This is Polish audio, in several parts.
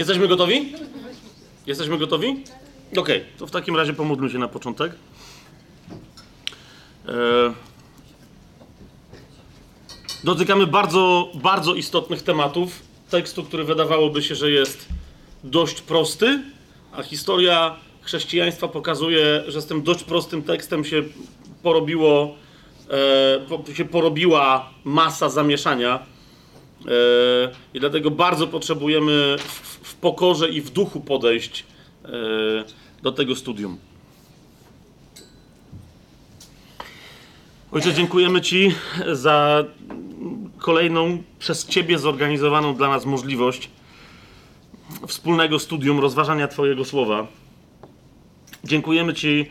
Jesteśmy gotowi? Jesteśmy gotowi? Okej, to w takim razie pomódlmy się na początek. E... Dotykamy bardzo, bardzo istotnych tematów. Tekstu, który wydawałoby się, że jest dość prosty, a historia chrześcijaństwa pokazuje, że z tym dość prostym tekstem się porobiło, e, się porobiła masa zamieszania. E, I dlatego bardzo potrzebujemy w, w pokorze i w duchu podejść e, do tego studium. Ojcze, dziękujemy Ci za kolejną przez Ciebie zorganizowaną dla nas możliwość wspólnego studium, rozważania Twojego słowa. Dziękujemy Ci,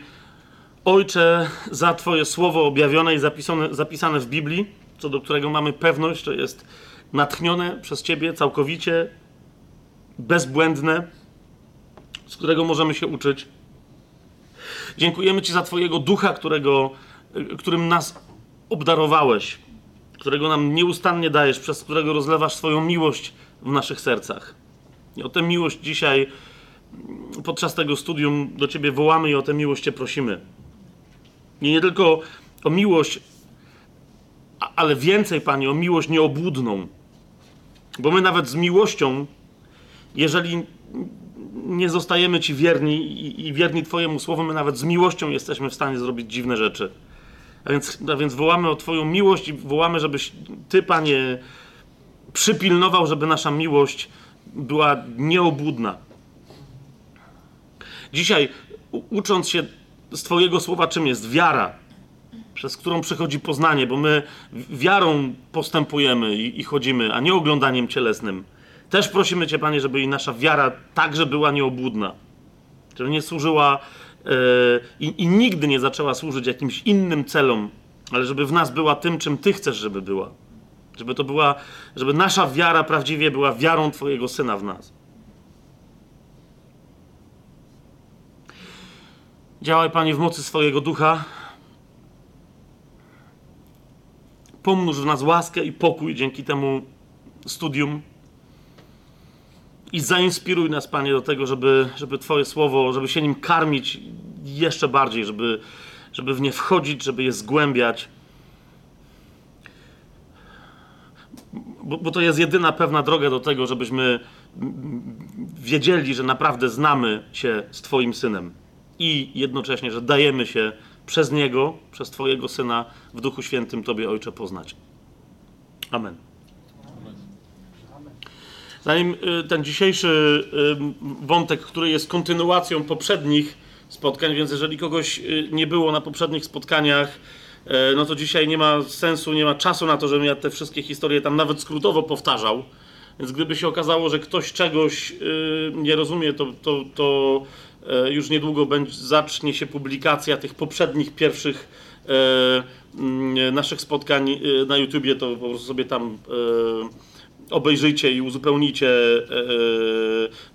Ojcze, za Twoje słowo objawione i zapisane, zapisane w Biblii, co do którego mamy pewność, że jest natchnione przez Ciebie całkowicie, bezbłędne, z którego możemy się uczyć. Dziękujemy Ci za Twojego ducha, którego, którym nas obdarowałeś, którego nam nieustannie dajesz, przez którego rozlewasz swoją miłość w naszych sercach. I o tę miłość dzisiaj podczas tego studium do Ciebie wołamy i o tę miłość Cię prosimy. I nie tylko o miłość, ale więcej, Panie, o miłość nieobłudną. Bo my nawet z miłością, jeżeli nie zostajemy Ci wierni i wierni Twojemu słowu, my nawet z miłością jesteśmy w stanie zrobić dziwne rzeczy. A więc, a więc wołamy o Twoją miłość i wołamy, żebyś Ty, Panie, przypilnował, żeby nasza miłość była nieobłudna. Dzisiaj, ucząc się z Twojego słowa, czym jest wiara, przez którą przychodzi poznanie, bo my wiarą postępujemy i, i chodzimy, a nie oglądaniem cielesnym. Też prosimy Cię, Panie, żeby i nasza wiara także była nieobłudna. Żeby nie służyła yy, i, i nigdy nie zaczęła służyć jakimś innym celom, ale żeby w nas była tym, czym Ty chcesz, żeby była. Żeby to była, żeby nasza wiara prawdziwie była wiarą Twojego Syna w nas. Działaj, Panie, w mocy swojego ducha. Pomnóż w nas łaskę i pokój dzięki temu studium. I zainspiruj nas, Panie, do tego, żeby, żeby Twoje słowo, żeby się nim karmić jeszcze bardziej, żeby, żeby w nie wchodzić, żeby je zgłębiać. Bo, bo to jest jedyna pewna droga do tego, żebyśmy wiedzieli, że naprawdę znamy się z Twoim synem i jednocześnie, że dajemy się przez Niego, przez Twojego Syna w Duchu Świętym Tobie, Ojcze, poznać. Amen. Zanim y, ten dzisiejszy y, wątek, który jest kontynuacją poprzednich spotkań, więc jeżeli kogoś y, nie było na poprzednich spotkaniach, no to dzisiaj nie ma sensu, nie ma czasu na to, żebym ja te wszystkie historie tam nawet skrótowo powtarzał. Więc gdyby się okazało, że ktoś czegoś nie rozumie, to, to, to już niedługo będzie, zacznie się publikacja tych poprzednich pierwszych e, mm, naszych spotkań e, na YouTubie, to po prostu sobie tam obejrzyjcie i uzupełnicie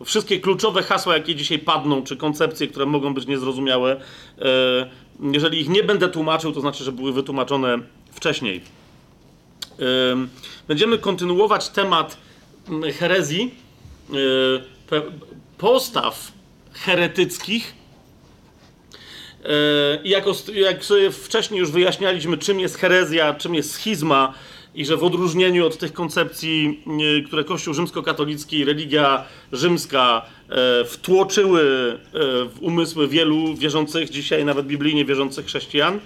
wszystkie kluczowe hasła, jakie dzisiaj padną, czy koncepcje, które mogą być niezrozumiałe. Jeżeli ich nie będę tłumaczył, to znaczy, że były wytłumaczone wcześniej. Będziemy kontynuować temat mm, herezji, postaw heretyckich. E, I jak sobie wcześniej już wyjaśnialiśmy, czym jest herezja, czym jest schizma, i że w odróżnieniu od tych koncepcji, e, które Kościół rzymskokatolicki, religia rzymska e, wtłoczyły w umysły wielu wierzących, dzisiaj nawet biblijnie wierzących chrześcijan,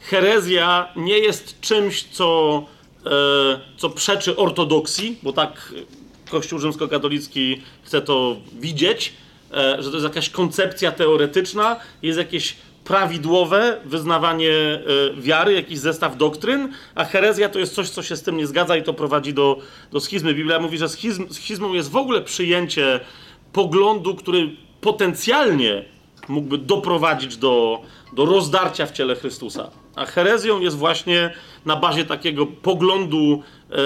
herezja nie jest czymś, co, co przeczy ortodoksji, bo tak Kościół rzymskokatolicki chce to widzieć, e, że to jest jakaś koncepcja teoretyczna, jest jakieś prawidłowe wyznawanie e, wiary, jakiś zestaw doktryn, a herezja to jest coś, co się z tym nie zgadza i to prowadzi do, do schizmy. Biblia mówi, że schizm, schizmą jest w ogóle przyjęcie poglądu, który potencjalnie mógłby doprowadzić do, do rozdarcia w ciele Chrystusa. A herezją jest właśnie na bazie takiego poglądu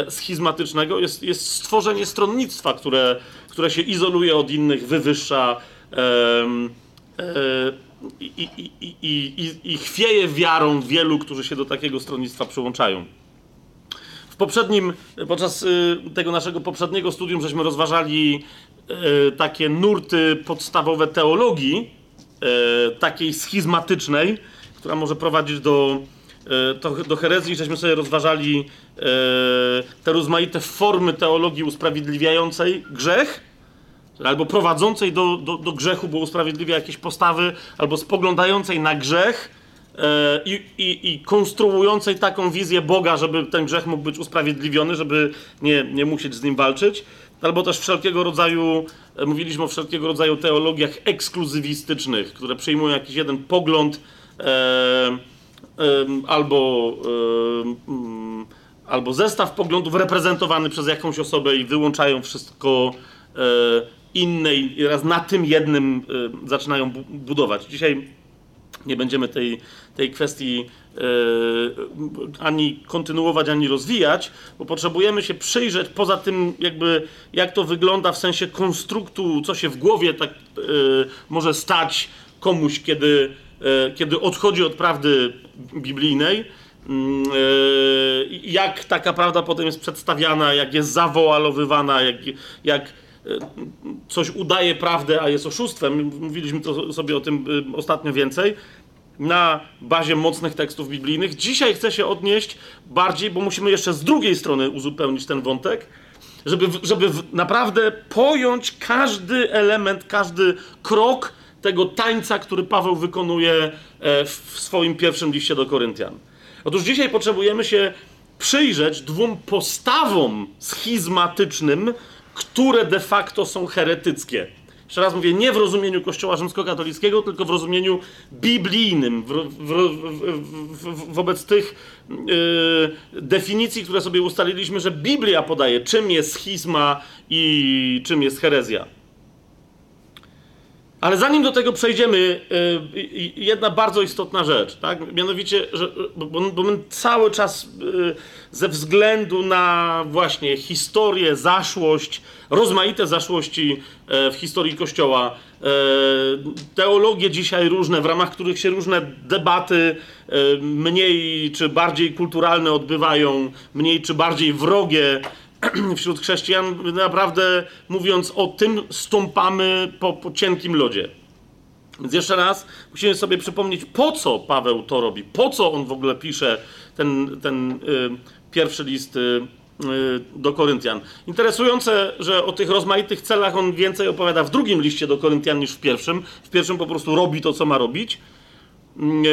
schizmatycznego, jest, jest stworzenie stronnictwa, które, które się izoluje od innych, wywyższa e, e, i, i, i, i, i chwieje wiarą wielu, którzy się do takiego stronnictwa przyłączają. W poprzednim, podczas y, tego naszego poprzedniego studium, żeśmy rozważali y, takie nurty podstawowe teologii, y, takiej schizmatycznej, która może prowadzić do, do herezji. Żeśmy sobie rozważali te rozmaite formy teologii usprawiedliwiającej grzech, albo prowadzącej do, do, do grzechu, bo usprawiedliwia jakieś postawy, albo spoglądającej na grzech, E, i, i, i, konstruującej taką wizję Boga, żeby ten grzech mógł być usprawiedliwiony, żeby nie, nie musieć z nim walczyć, albo też wszelkiego rodzaju, e, mówiliśmy o wszelkiego rodzaju teologiach ekskluzywistycznych, które przyjmują jakiś jeden pogląd e, e, albo, e, mm, albo zestaw poglądów reprezentowany przez jakąś osobę i wyłączają wszystko e, inne i raz na tym jednym zaczynają budować. Dzisiaj nie będziemy tej, tej kwestii e, ani kontynuować, ani rozwijać, bo potrzebujemy się przyjrzeć poza tym, jakby jak to wygląda w sensie konstruktu, co się w głowie tak e, może stać komuś, kiedy, e, kiedy odchodzi od prawdy biblijnej. Mm, jak taka prawda potem jest przedstawiana, jak jest zawoalowywana, jak, jak coś udaje prawdę, a jest oszustwem. Mówiliśmy to sobie o tym ostatnio więcej na bazie mocnych tekstów biblijnych. Dzisiaj chcę się odnieść bardziej, bo musimy jeszcze z drugiej strony uzupełnić ten wątek, żeby, żeby naprawdę pojąć każdy element, każdy krok tego tańca, który Paweł wykonuje e, w swoim pierwszym liście do Koryntian. Otóż dzisiaj potrzebujemy się przyjrzeć dwóm postawom schizmatycznym, które de facto są heretyckie. Jeszcze raz mówię, nie w rozumieniu Kościoła rzymskokatolickiego, tylko w rozumieniu biblijnym, w, w, w, wobec tych yy, definicji, które sobie ustaliliśmy, że Biblia podaje, czym jest schizma i czym jest herezja. Ale zanim do tego przejdziemy, yy, jedna bardzo istotna rzecz, tak? Mianowicie, że, bo, bo my cały czas ze względu na właśnie historię, zaszłość, rozmaite zaszłości e, w historii Kościoła, e, teologie dzisiaj różne, w ramach których się różne debaty e, mniej czy bardziej kulturalne odbywają, mniej czy bardziej wrogie wśród chrześcijan, naprawdę mówiąc o tym, stąpamy po, po cienkim lodzie. Więc jeszcze raz musimy sobie przypomnieć, po co Paweł to robi, po co on w ogóle pisze ten, ten y, pierwszy list y, do Koryntian. Interesujące, że o tych rozmaitych celach on więcej opowiada w drugim liście do Koryntian niż w pierwszym. W pierwszym po prostu robi to, co ma robić. Mm,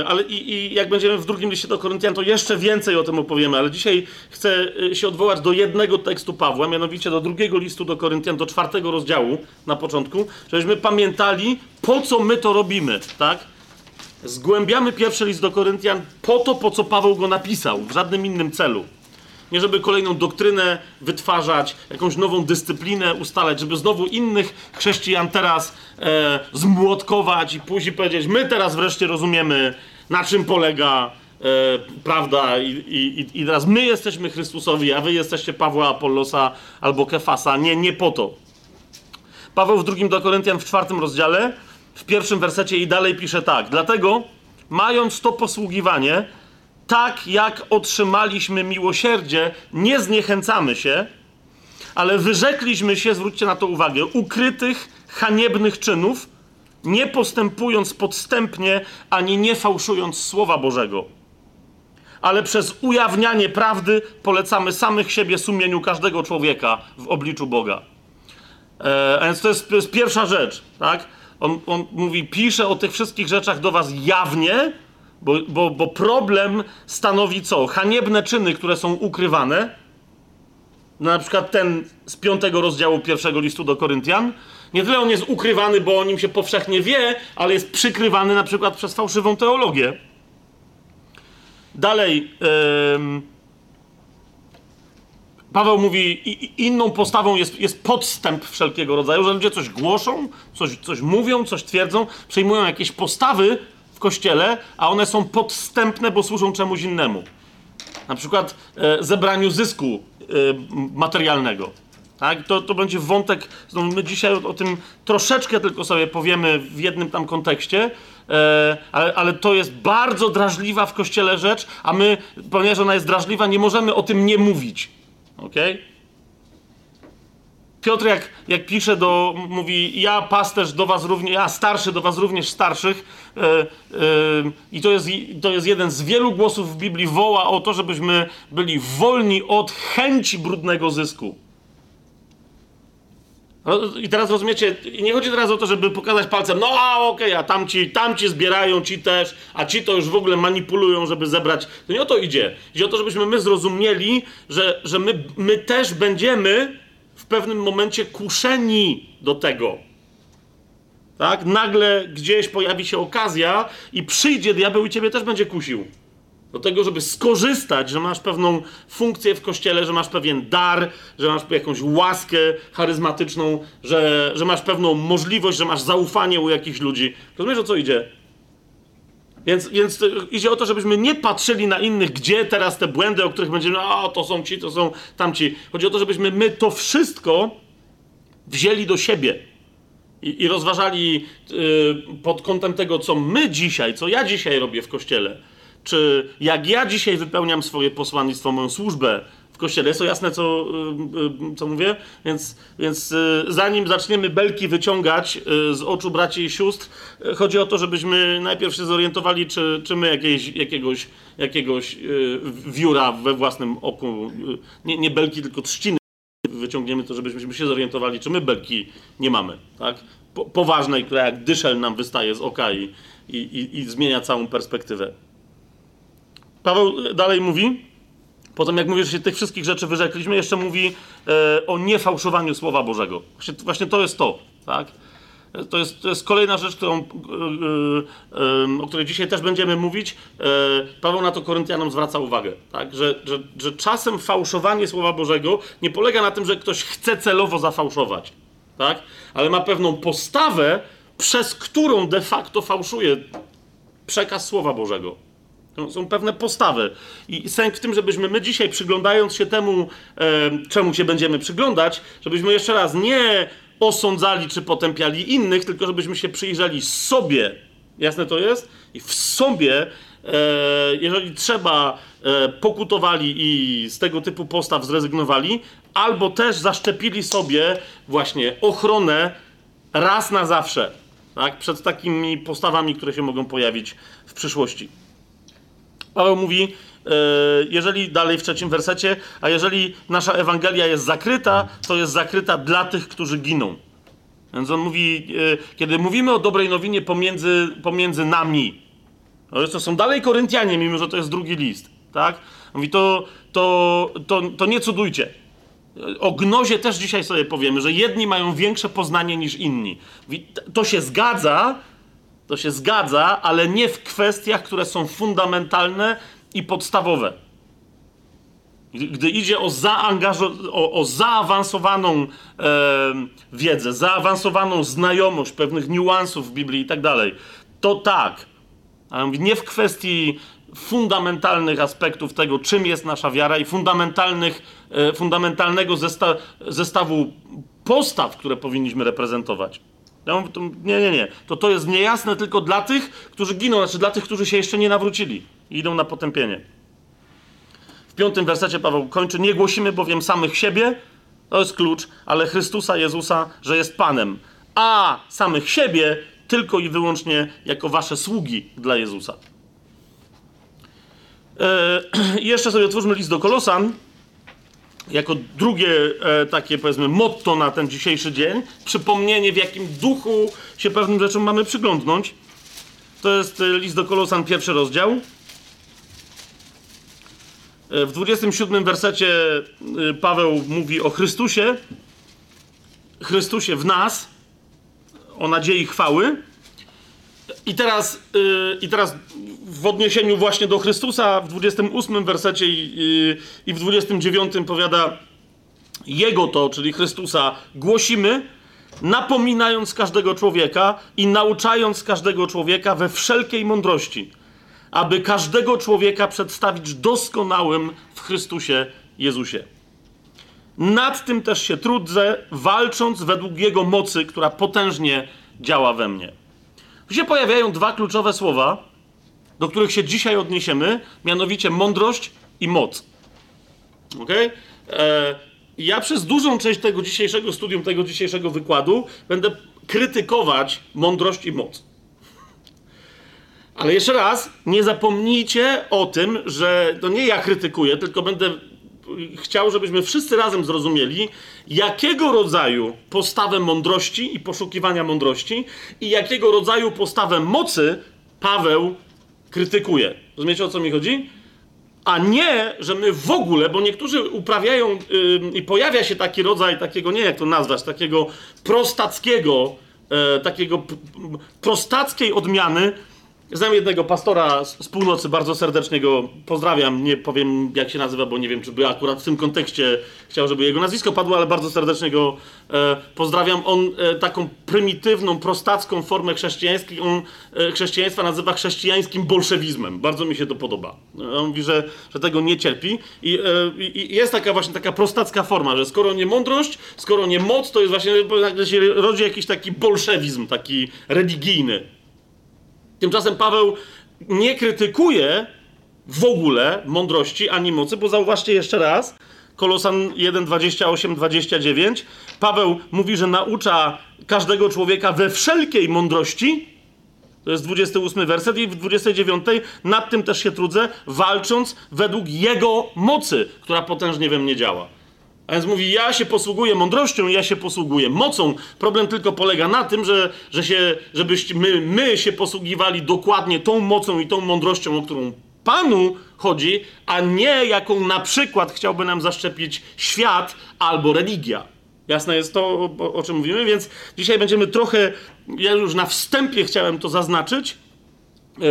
e, ale i, i, jak będziemy w drugim liście do Koryntian, to jeszcze więcej o tym opowiemy. Ale dzisiaj chcę e, się odwołać do jednego tekstu Pawła, mianowicie do drugiego listu do Koryntian, do czwartego rozdziału na początku, żebyśmy pamiętali, po co my to robimy, tak? Zgłębiamy pierwszy list do Koryntian po to, po co Paweł go napisał, w żadnym innym celu. Nie żeby kolejną doktrynę wytwarzać, jakąś nową dyscyplinę ustalać, żeby znowu innych chrześcijan teraz e, zmłotkować i później powiedzieć, my teraz wreszcie rozumiemy, na czym polega e, prawda I, i, i teraz my jesteśmy Chrystusowi, a wy jesteście Pawła Apollosa albo Kefasa. Nie, nie po to. Paweł w drugim do Koryntian w czwartym rozdziale, w pierwszym wersecie i dalej pisze tak. Dlatego, mając to posługiwanie, tak jak otrzymaliśmy miłosierdzie, nie zniechęcamy się, ale wyrzekliśmy się, zwróćcie na to uwagę, ukrytych, haniebnych czynów, nie postępując podstępnie ani nie fałszując Słowa Bożego. Ale przez ujawnianie prawdy polecamy samych siebie sumieniu każdego człowieka w obliczu Boga. E, a więc to jest, to jest pierwsza rzecz, tak? On, on mówi, pisze o tych wszystkich rzeczach do was jawnie, bo, bo, bo problem stanowi co? Haniebne czyny, które są ukrywane. No, na przykład ten z piątego rozdziału pierwszego listu do Koryntian. Nie tyle on jest ukrywany, bo o nim się powszechnie wie, ale jest przykrywany na przykład przez fałszywą teologię. Dalej. Yy, Paweł mówi, inną postawą jest, jest podstęp wszelkiego rodzaju, że ludzie coś głoszą, coś, coś mówią, coś twierdzą, przyjmują jakieś postawy, w kościele, a one są podstępne, bo służą czemuś innemu. Na przykład e, zebraniu zysku e, materialnego. Tak? To, to będzie wątek, znowu my dzisiaj o, o tym troszeczkę tylko sobie powiemy w jednym tam kontekście, e, ale, ale to jest bardzo drażliwa w Kościele rzecz, a my, ponieważ ona jest drażliwa, nie możemy o tym nie mówić. Okay? Piotr jak, jak pisze do, mówi, ja pasterz do was również, ja starszy do was również starszych e, e, i to jest, to jest jeden z wielu głosów w Biblii, woła o to, żebyśmy byli wolni od chęci brudnego zysku. I teraz rozumiecie, nie chodzi teraz o to, żeby pokazać palcem, no a okej, okay, a tamci, tamci zbierają, ci też, a ci to już w ogóle manipulują, żeby zebrać. To nie o to idzie. Idzie o to, żebyśmy my zrozumieli, że, że my, my też będziemy pewnym momencie kuszeni do tego. Tak? Nagle gdzieś pojawi się okazja i przyjdzie diabeł i ciebie też będzie kusił. Do tego, żeby skorzystać, że masz pewną funkcję w kościele, że masz pewien dar, że masz jakąś łaskę charyzmatyczną, że, że masz pewną możliwość, że masz zaufanie u jakichś ludzi. Rozumiesz o co idzie? Więc, więc idzie o to, żebyśmy nie patrzyli na innych, gdzie teraz te błędy, o których będziemy, a to są ci, to są tamci. Chodzi o to, żebyśmy my to wszystko wzięli do siebie i, i rozważali yy, pod kątem tego, co my dzisiaj, co ja dzisiaj robię w kościele czy jak ja dzisiaj wypełniam swoje posłannictwo, moją służbę w kościele. Jest to jasne, co, y, y, co mówię? Więc, więc y, zanim zaczniemy belki wyciągać z oczu braci i sióstr, chodzi o to, żebyśmy najpierw się zorientowali, czy, czy my jakieś, jakiegoś, jakiegoś wióra we własnym oku, nie, nie belki, tylko trzciny wyciągniemy, to żebyśmy się zorientowali, czy my belki nie mamy, tak? Po, poważnej, która jak dyszel nam wystaje z oka i, i, i, i zmienia całą perspektywę. Paweł dalej mówi, potem jak mówisz, się tych wszystkich rzeczy wyrzekliśmy, jeszcze mówi e, o niefałszowaniu Słowa Bożego. Właśnie, właśnie to jest to, tak? To jest, to jest kolejna rzecz, którą, e, e, o której dzisiaj też będziemy mówić. E, Paweł na to Koryntianom zwraca uwagę, tak? że, że, że czasem fałszowanie Słowa Bożego nie polega na tym, że ktoś chce celowo zafałszować, tak? ale ma pewną postawę, przez którą de facto fałszuje przekaz Słowa Bożego. Są pewne postawy. I sęk w tym, żebyśmy my dzisiaj przyglądając się temu, e, czemu się będziemy przyglądać, żebyśmy jeszcze raz nie osądzali czy potępiali innych, tylko żebyśmy się przyjrzeli sobie. Jasne to jest? I w sobie, e, jeżeli trzeba, e, pokutowali i z tego typu postaw zrezygnowali, albo też zaszczepili sobie właśnie ochronę raz na zawsze. Tak? Przed takimi postawami, które się mogą pojawić w przyszłości. Paweł mówi, e, jeżeli dalej w trzecim wersecie, a jeżeli nasza Ewangelia jest zakryta, to jest zakryta dla tych, którzy giną. Więc on mówi, e, kiedy mówimy o dobrej nowinie pomiędzy, pomiędzy nami, to są dalej Koryntianie, mimo że to jest drugi list, tak? Mówi, to, to, to, to nie cudujcie. O gnozie też dzisiaj sobie powiemy, że jedni mają większe poznanie niż inni. Mówi, to się zgadza, to się zgadza, ale nie w kwestiach, które są fundamentalne i podstawowe. Gdy idzie o, zaangażo- o, o zaawansowaną e, wiedzę, zaawansowaną znajomość pewnych niuansów w Biblii i tak dalej, to tak. Ale nie w kwestii fundamentalnych aspektów tego, czym jest nasza wiara i fundamentalnych, e, fundamentalnego zesta- zestawu postaw, które powinniśmy reprezentować. Ja mówię, to, nie, nie, nie. To to jest niejasne tylko dla tych, którzy giną, znaczy dla tych, którzy się jeszcze nie nawrócili i idą na potępienie. W piątym wersecie Paweł kończy, nie głosimy bowiem samych siebie, to jest klucz, ale Chrystusa Jezusa, że jest Panem, a samych siebie tylko i wyłącznie jako wasze sługi dla Jezusa. Eee, jeszcze sobie otwórzmy list do Kolosan, jako drugie e, takie, powiedzmy, motto na ten dzisiejszy dzień, przypomnienie, w jakim duchu się pewnym rzeczom mamy przyglądnąć. To jest e, list do Kolosan, pierwszy rozdział. E, w 27 wersecie e, Paweł mówi o Chrystusie, Chrystusie w nas, o nadziei chwały. I teraz, I teraz w odniesieniu właśnie do Chrystusa w 28 wersecie i, i, w 29 powiada Jego to, czyli Chrystusa, głosimy, napominając każdego człowieka i nauczając każdego człowieka we wszelkiej mądrości, aby każdego człowieka przedstawić doskonałym w Chrystusie Jezusie. Nad tym też się trudzę, walcząc według Jego mocy, która potężnie działa we mnie. Tu się pojawiają dwa kluczowe słowa, do których się dzisiaj odniesiemy, mianowicie mądrość i moc. Ok? E, ja przez dużą część tego dzisiejszego studium, tego dzisiejszego wykładu będę krytykować mądrość i moc. Ale jeszcze raz, nie zapomnijcie o tym, że to nie ja krytykuję, tylko będę chciał, żebyśmy wszyscy razem zrozumieli, jakiego rodzaju postawę mądrości i poszukiwania mądrości i jakiego rodzaju postawę mocy Paweł krytykuje. Rozumiecie o co mi chodzi? A nie, że my w ogóle, bo niektórzy uprawiają yy, i pojawia się taki rodzaj takiego, nie jak to nazwać, takiego prostackiego, yy, takiego prostackiej odmiany Znam jednego pastora z północy, bardzo serdecznie go pozdrawiam. Nie powiem, jak się nazywa, bo nie wiem, czy by akurat w tym kontekście chciał, żeby jego nazwisko padło, ale bardzo serdecznie go e, pozdrawiam. On e, taką prymitywną, prostacką formę chrześcijańskiej, on e, chrześcijaństwa nazywa chrześcijańskim bolszewizmem. Bardzo mi się to podoba. On mówi, że, że tego nie cierpi. I, e, I, jest taka właśnie taka prostacka forma, że skoro nie mądrość, skoro nie moc, to jest właśnie, że się rodzi jakiś taki bolszewizm, taki religijny. Tymczasem Paweł nie krytykuje w ogóle mądrości ani mocy, bo zauważcie jeszcze raz, Kolosan 1, 28, 29, Paweł mówi, że naucza każdego człowieka we wszelkiej mądrości, to jest 28 werset i w 29 nad tym też się trudzę, walcząc według Jego mocy, która potężnie we mnie działa. A więc mówi, ja się posługuję mądrością, ja się posługuję mocą. Problem tylko polega na tym, że, że się, żebyśmy my się posługiwali dokładnie tą mocą i tą mądrością, o którą Panu chodzi, a nie jaką na przykład chciałby nam zaszczepić świat albo religia. Jasne jest to, o, o czym mówimy, więc dzisiaj będziemy trochę, ja już na wstępie chciałem to zaznaczyć, yy,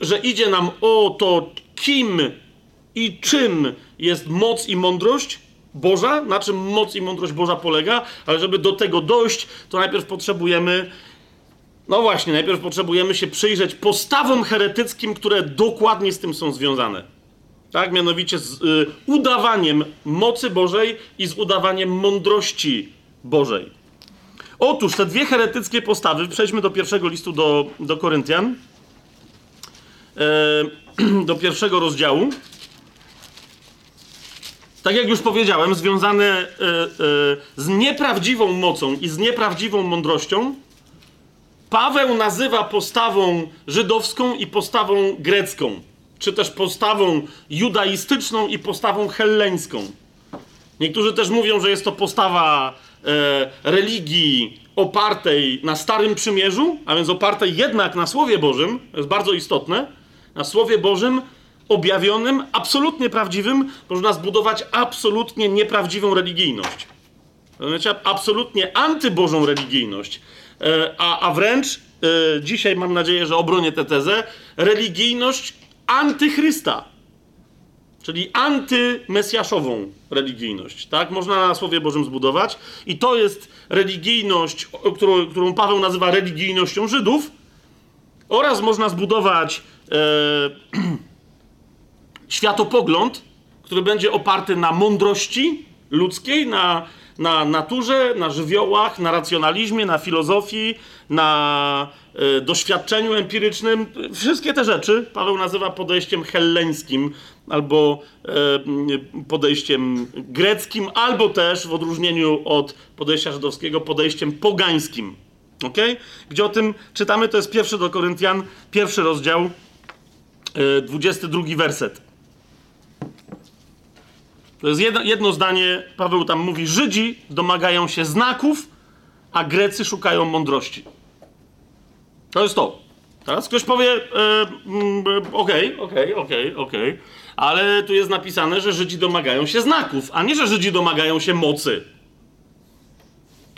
że idzie nam o to, kim i czym jest moc i mądrość, Boża, na czym moc i mądrość Boża polega, ale żeby do tego dojść, to najpierw potrzebujemy, no właśnie, najpierw potrzebujemy się przyjrzeć postawom heretyckim, które dokładnie z tym są związane. Tak, mianowicie z y, udawaniem mocy Bożej i z udawaniem mądrości Bożej. Otóż te dwie heretyckie postawy, przejdźmy do pierwszego listu do, do Koryntian, e, do pierwszego rozdziału tak jak już powiedziałem, związane e, e, z nieprawdziwą mocą i z nieprawdziwą mądrością, Paweł nazywa postawą żydowską i postawą grecką, czy też postawą judaistyczną i postawą helleńską. Niektórzy też mówią, że jest to postawa e, religii opartej na Starym Przymierzu, a więc opartej jednak na Słowie Bożym, to jest bardzo istotne, na Słowie Bożym objawionym, absolutnie prawdziwym, można zbudować absolutnie nieprawdziwą religijność. Znaczy, absolutnie antybożą religijność. E, a, a wręcz e, dzisiaj mam nadzieję, że obronię tę tezę, religijność antychrysta. Czyli antymesjaszową religijność. Tak? Można na Słowie Bożym zbudować. I to jest religijność, którą, którą Paweł nazywa religijnością Żydów. Oraz można zbudować e, światopogląd, który będzie oparty na mądrości ludzkiej, na, na naturze, na żywiołach, na racjonalizmie, na filozofii, na y, doświadczeniu empirycznym. Wszystkie te rzeczy Paweł nazywa podejściem helleńskim albo y, podejściem greckim, albo też w odróżnieniu od podejścia żydowskiego podejściem pogańskim. Okay? Gdzie o tym czytamy, to jest pierwszy do Koryntian, pierwszy rozdział, y, 22 werset. To jest jedno, jedno zdanie, Paweł tam mówi: Żydzi domagają się znaków, a Grecy szukają mądrości. To jest to. Teraz ktoś powie: e, mm, Okej, okej, okej, okej, ale tu jest napisane, że Żydzi domagają się znaków, a nie, że Żydzi domagają się mocy.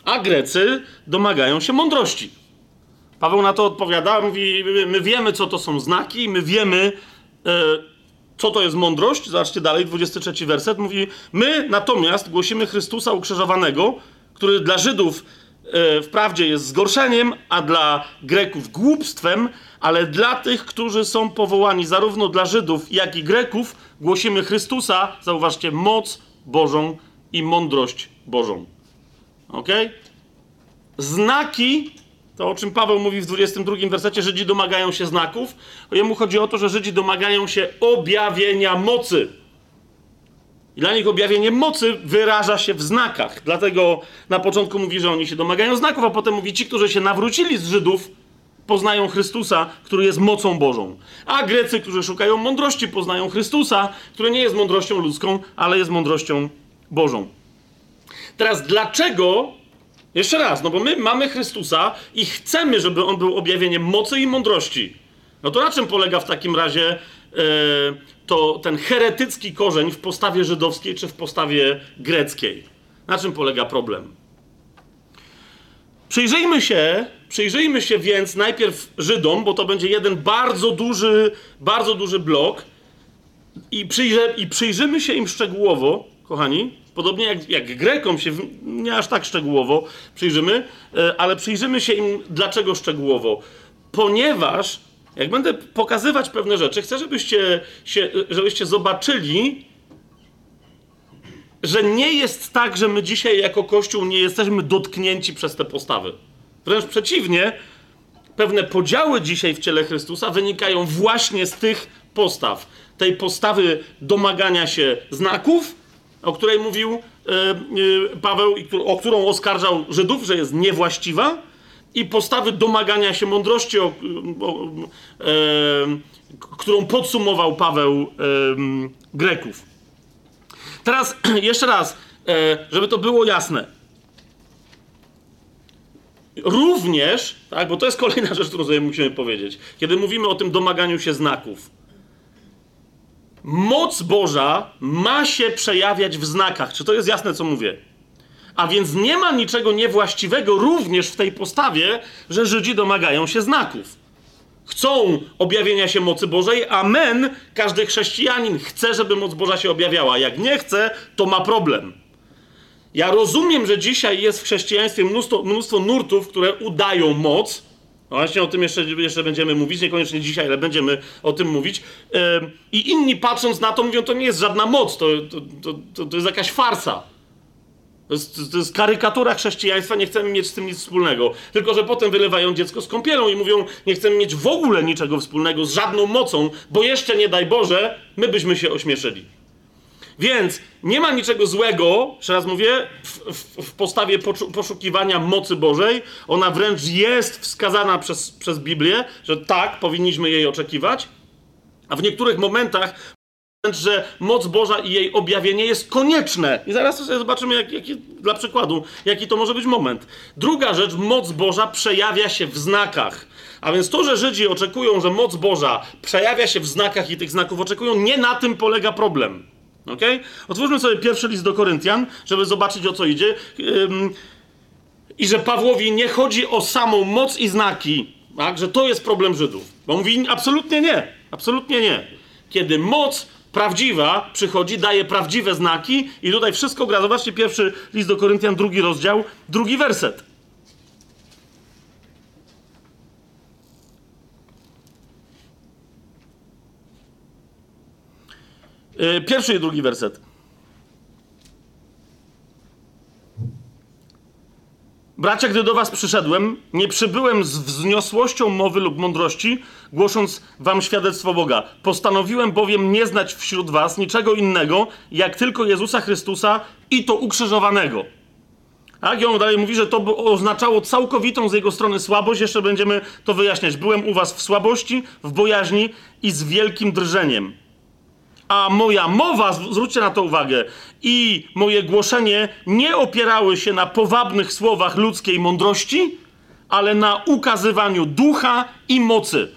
A Grecy domagają się mądrości. Paweł na to odpowiada, mówi: My wiemy, co to są znaki, my wiemy, e, co to jest mądrość? Zobaczcie dalej, 23 werset mówi: My natomiast głosimy Chrystusa ukrzyżowanego, który dla Żydów e, wprawdzie jest zgorszeniem, a dla Greków głupstwem, ale dla tych, którzy są powołani, zarówno dla Żydów, jak i Greków, głosimy Chrystusa, zauważcie, moc Bożą i mądrość Bożą. Ok? Znaki, to o czym Paweł mówi w 22 wersecie, Żydzi domagają się znaków. Jemu chodzi o to, że Żydzi domagają się objawienia mocy. I dla nich objawienie mocy wyraża się w znakach. Dlatego na początku mówi, że oni się domagają znaków, a potem mówi, ci, którzy się nawrócili z Żydów, poznają Chrystusa, który jest mocą Bożą. A Grecy, którzy szukają mądrości, poznają Chrystusa, który nie jest mądrością ludzką, ale jest mądrością Bożą. Teraz dlaczego? Jeszcze raz, no bo my mamy Chrystusa i chcemy, żeby on był objawieniem mocy i mądrości. No to na czym polega w takim razie e, to ten heretycki korzeń w postawie żydowskiej czy w postawie greckiej? Na czym polega problem? Przyjrzyjmy się, przyjrzyjmy się więc najpierw Żydom, bo to będzie jeden bardzo duży, bardzo duży blok. I, przyjrzę, i przyjrzymy się im szczegółowo, kochani, podobnie jak, jak Grekom się nie aż tak szczegółowo przyjrzymy, e, ale przyjrzymy się im dlaczego szczegółowo. Ponieważ, jak będę pokazywać pewne rzeczy, chcę, żebyście, się, żebyście zobaczyli, że nie jest tak, że my dzisiaj jako Kościół nie jesteśmy dotknięci przez te postawy. Wręcz przeciwnie, pewne podziały dzisiaj w ciele Chrystusa wynikają właśnie z tych postaw. Tej postawy domagania się znaków, o której mówił e, e, Paweł, o którą oskarżał Żydów, że jest niewłaściwa, i postawy domagania się mądrości, o, o, e, którą podsumował Paweł Greków. Teraz jeszcze raz, żeby to było jasne. Również, tak, bo to jest kolejna rzecz, którą sobie musimy powiedzieć, kiedy mówimy o tym domaganiu się znaków moc Boża ma się przejawiać w znakach. Czy to jest jasne, co mówię? A więc nie ma niczego niewłaściwego również w tej postawie, że Żydzi domagają się znaków. Chcą objawienia się mocy Bożej, amen. Każdy chrześcijanin chce, żeby moc Boża się objawiała. Jak nie chce, to ma problem. Ja rozumiem, że dzisiaj jest w chrześcijaństwie mnóstwo, mnóstwo nurtów, które udają moc, no właśnie o tym jeszcze, jeszcze będziemy mówić, niekoniecznie dzisiaj, ale będziemy o tym mówić. I inni patrząc na to mówią, to nie jest żadna moc, to, to, to, to jest jakaś farsa. To jest, to jest, karykatura chrześcijaństwa, nie chcemy mieć z tym nic wspólnego. Tylko, że potem wylewają dziecko z kąpielą i mówią, nie chcemy mieć w ogóle niczego wspólnego z żadną mocą, bo jeszcze nie daj Boże, my byśmy się ośmieszyli. Więc nie ma niczego złego, jeszcze raz mówię, w, w, w postawie poszukiwania mocy Bożej. Ona wręcz jest wskazana przez, przez Biblię, że tak, powinniśmy jej oczekiwać. A w niektórych momentach że moc Boża i jej objawienie jest konieczne. I zaraz sobie zobaczymy, jak, jaki, dla przykładu, jaki to może być moment. Druga rzecz, moc Boża przejawia się w znakach. A więc to, że Żydzi oczekują, że moc Boża przejawia się w znakach i tych znaków oczekują, nie na tym polega problem. Ok? Otwórzmy sobie pierwszy list do Koryntian, żeby zobaczyć o co idzie. I że Pawłowi nie chodzi o samą moc i znaki, tak? że to jest problem Żydów. Bo mówi absolutnie nie. Absolutnie nie. Kiedy moc prawdziwa przychodzi, daje prawdziwe znaki i tutaj wszystko gra. Zobaczcie pierwszy list do Koryntian, drugi rozdział, drugi werset. Pierwszy i drugi werset. Bracia, gdy do was przyszedłem, nie przybyłem z wzniosłością mowy lub mądrości, głosząc wam świadectwo Boga. Postanowiłem bowiem nie znać wśród was niczego innego, jak tylko Jezusa Chrystusa i to ukrzyżowanego. Tak? I on dalej mówi, że to oznaczało całkowitą z jego strony słabość. Jeszcze będziemy to wyjaśniać. Byłem u was w słabości, w bojaźni i z wielkim drżeniem a moja mowa, zwróćcie na to uwagę, i moje głoszenie nie opierały się na powabnych słowach ludzkiej mądrości, ale na ukazywaniu ducha i mocy.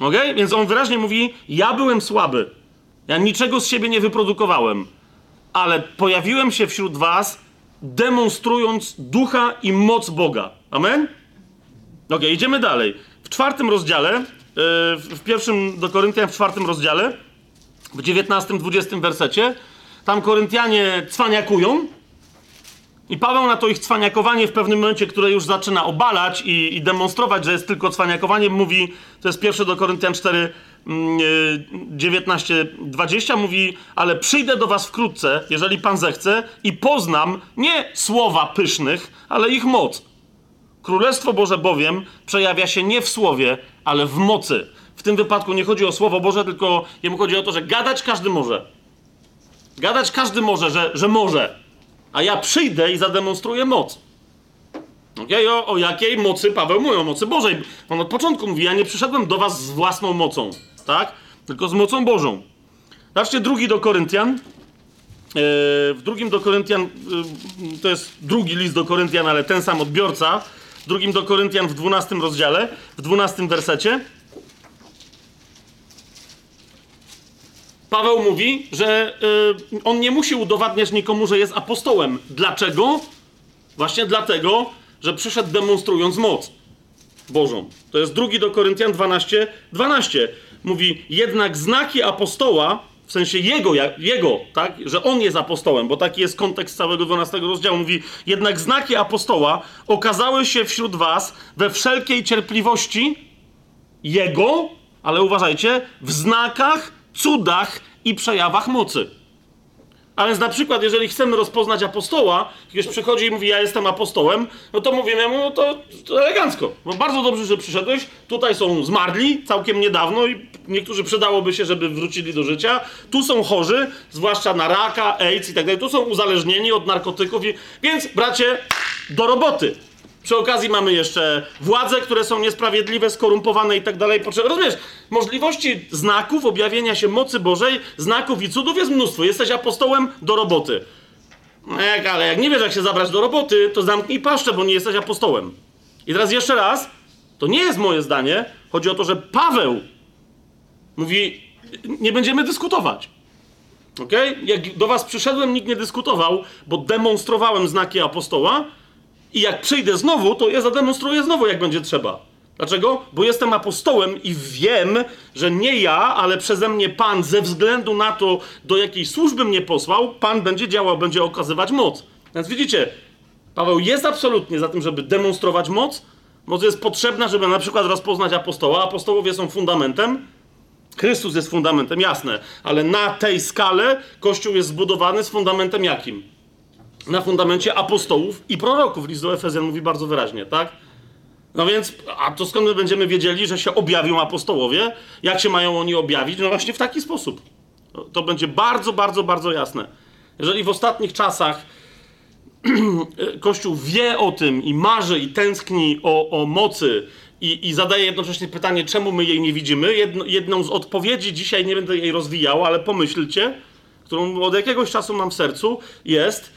Ok? Więc on wyraźnie mówi: Ja byłem słaby. Ja niczego z siebie nie wyprodukowałem, ale pojawiłem się wśród Was, demonstrując ducha i moc Boga. Amen? Ok, idziemy dalej. W czwartym rozdziale, yy, w pierwszym do Koryntian, w czwartym rozdziale, w 19-20 wersecie. Tam Koryntianie cwaniakują. I Paweł na to ich cwaniakowanie w pewnym momencie, które już zaczyna obalać i, i demonstrować, że jest tylko cwaniakowaniem, mówi, to jest pierwsze do Koryntian 4, 19:20 mówi, ale przyjdę do was wkrótce, jeżeli Pan zechce, i poznam nie słowa pysznych, ale ich moc. Królestwo Boże bowiem przejawia się nie w słowie, ale w mocy. W tym wypadku nie chodzi o Słowo Boże, tylko jemu chodzi o to, że gadać każdy może. Gadać każdy może, że, że może. A ja przyjdę i zademonstruję moc. Okay? O, o jakiej mocy Paweł mówi? O mocy Bożej. On od początku mówi, ja nie przyszedłem do was z własną mocą, tak? Tylko z mocą Bożą. Zobaczcie drugi do Koryntian. Yy, w drugim do Koryntian, yy, to jest drugi list do Koryntian, ale ten sam odbiorca. W drugim do Koryntian w 12 rozdziale, w 12 wersecie. Paweł mówi, że yy, on nie musi udowadniać nikomu, że jest apostołem. Dlaczego? Właśnie dlatego, że przyszedł demonstrując moc Bożą. To jest drugi do Koryntian 12, 12. Mówi, jednak znaki apostoła, w sensie jego, jego, tak, że on jest apostołem, bo taki jest kontekst całego 12 rozdziału. Mówi, jednak znaki apostoła okazały się wśród was we wszelkiej cierpliwości jego, ale uważajcie, w znakach, cudach i przejawach mocy. A więc na przykład, jeżeli chcemy rozpoznać apostoła, ktoś przychodzi i mówi, ja jestem apostołem, no to mówimy mu, no to, to elegancko. No bardzo dobrze, że przyszedłeś. Tutaj są zmarli całkiem niedawno i niektórzy przydałoby się, żeby wrócili do życia. Tu są chorzy, zwłaszcza na raka, AIDS i tak dalej. Tu są uzależnieni od narkotyków. I... Więc, bracie, do roboty. Przy okazji mamy jeszcze władze, które są niesprawiedliwe, skorumpowane i tak dalej. Rozumiesz, możliwości znaków, objawienia się mocy Bożej, znaków i cudów jest mnóstwo. Jesteś apostołem do roboty. Jak, ale jak nie wiesz, jak się zabrać do roboty, to zamknij paszczę, bo nie jesteś apostołem. I teraz jeszcze raz, to nie jest moje zdanie. Chodzi o to, że Paweł mówi, nie będziemy dyskutować. Ok? Jak do was przyszedłem, nikt nie dyskutował, bo demonstrowałem znaki apostoła, i jak przyjdę znowu, to ja zademonstruję znowu, jak będzie trzeba. Dlaczego? Bo jestem apostołem i wiem, że nie ja, ale przeze mnie Pan, ze względu na to, do jakiej służby mnie posłał, Pan będzie działał, będzie okazywać moc. Więc widzicie, Paweł jest absolutnie za tym, żeby demonstrować moc. Moc jest potrzebna, żeby na przykład rozpoznać apostoła. Apostołowie są fundamentem. Chrystus jest fundamentem, jasne, ale na tej skale Kościół jest zbudowany z fundamentem jakim? Na fundamencie apostołów i proroków. List do Efezjan mówi bardzo wyraźnie, tak? No więc, a to skąd my będziemy wiedzieli, że się objawią apostołowie? Jak się mają oni objawić? No właśnie w taki sposób. To będzie bardzo, bardzo, bardzo jasne. Jeżeli w ostatnich czasach Kościół wie o tym i marzy i tęskni o, o mocy i, i zadaje jednocześnie pytanie, czemu my jej nie widzimy, Jedno, jedną z odpowiedzi, dzisiaj nie będę jej rozwijał, ale pomyślcie, którą od jakiegoś czasu mam w sercu, jest,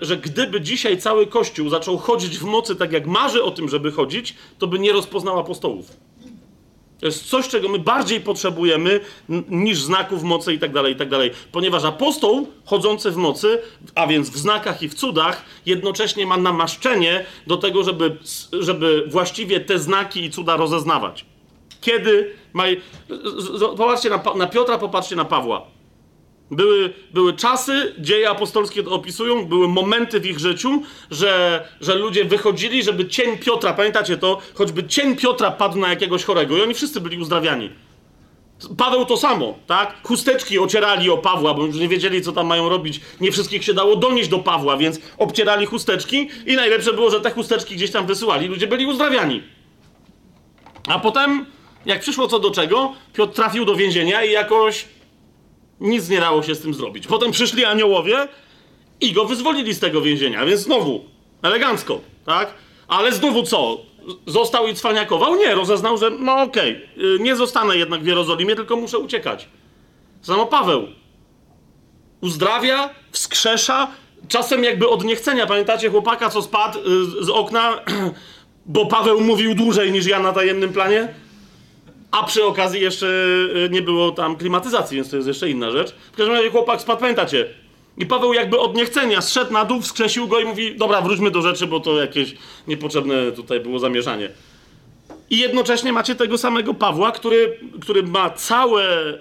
że gdyby dzisiaj cały Kościół zaczął chodzić w mocy tak, jak marzy o tym, żeby chodzić, to by nie rozpoznał apostołów. To jest coś, czego my bardziej potrzebujemy niż znaków mocy i tak dalej, i tak dalej. Ponieważ apostoł chodzący w mocy, a więc w znakach i w cudach, jednocześnie ma namaszczenie do tego, żeby, żeby właściwie te znaki i cuda rozeznawać. Kiedy ma... Popatrzcie na, na Piotra, popatrzcie na Pawła. Były, były czasy, dzieje apostolskie to opisują, były momenty w ich życiu, że, że ludzie wychodzili, żeby cień Piotra, pamiętacie to, choćby cień Piotra padł na jakiegoś chorego i oni wszyscy byli uzdrawiani. Paweł to samo, tak? Chusteczki ocierali o Pawła, bo już nie wiedzieli, co tam mają robić. Nie wszystkich się dało donieść do Pawła, więc obcierali chusteczki i najlepsze było, że te chusteczki gdzieś tam wysyłali. Ludzie byli uzdrawiani. A potem, jak przyszło co do czego, Piotr trafił do więzienia i jakoś nic nie dało się z tym zrobić. Potem przyszli aniołowie i go wyzwolili z tego więzienia, więc znowu elegancko, tak? Ale znowu co? Został i cwaniakował? Nie, rozeznał, że no okej, okay, nie zostanę jednak w Jerozolimie, tylko muszę uciekać. Samo Paweł uzdrawia, wskrzesza, czasem jakby od niechcenia. Pamiętacie chłopaka, co spadł y, z okna, bo Paweł mówił dłużej niż ja na tajemnym planie? A przy okazji jeszcze y, nie było tam klimatyzacji, więc to jest jeszcze inna rzecz. W każdym razie chłopak spadł, pamiętacie? I Paweł jakby od niechcenia zszedł na dół, wskrzesił go i mówi, dobra, wróćmy do rzeczy, bo to jakieś niepotrzebne tutaj było zamieszanie. I jednocześnie macie tego samego Pawła, który, który ma całe e,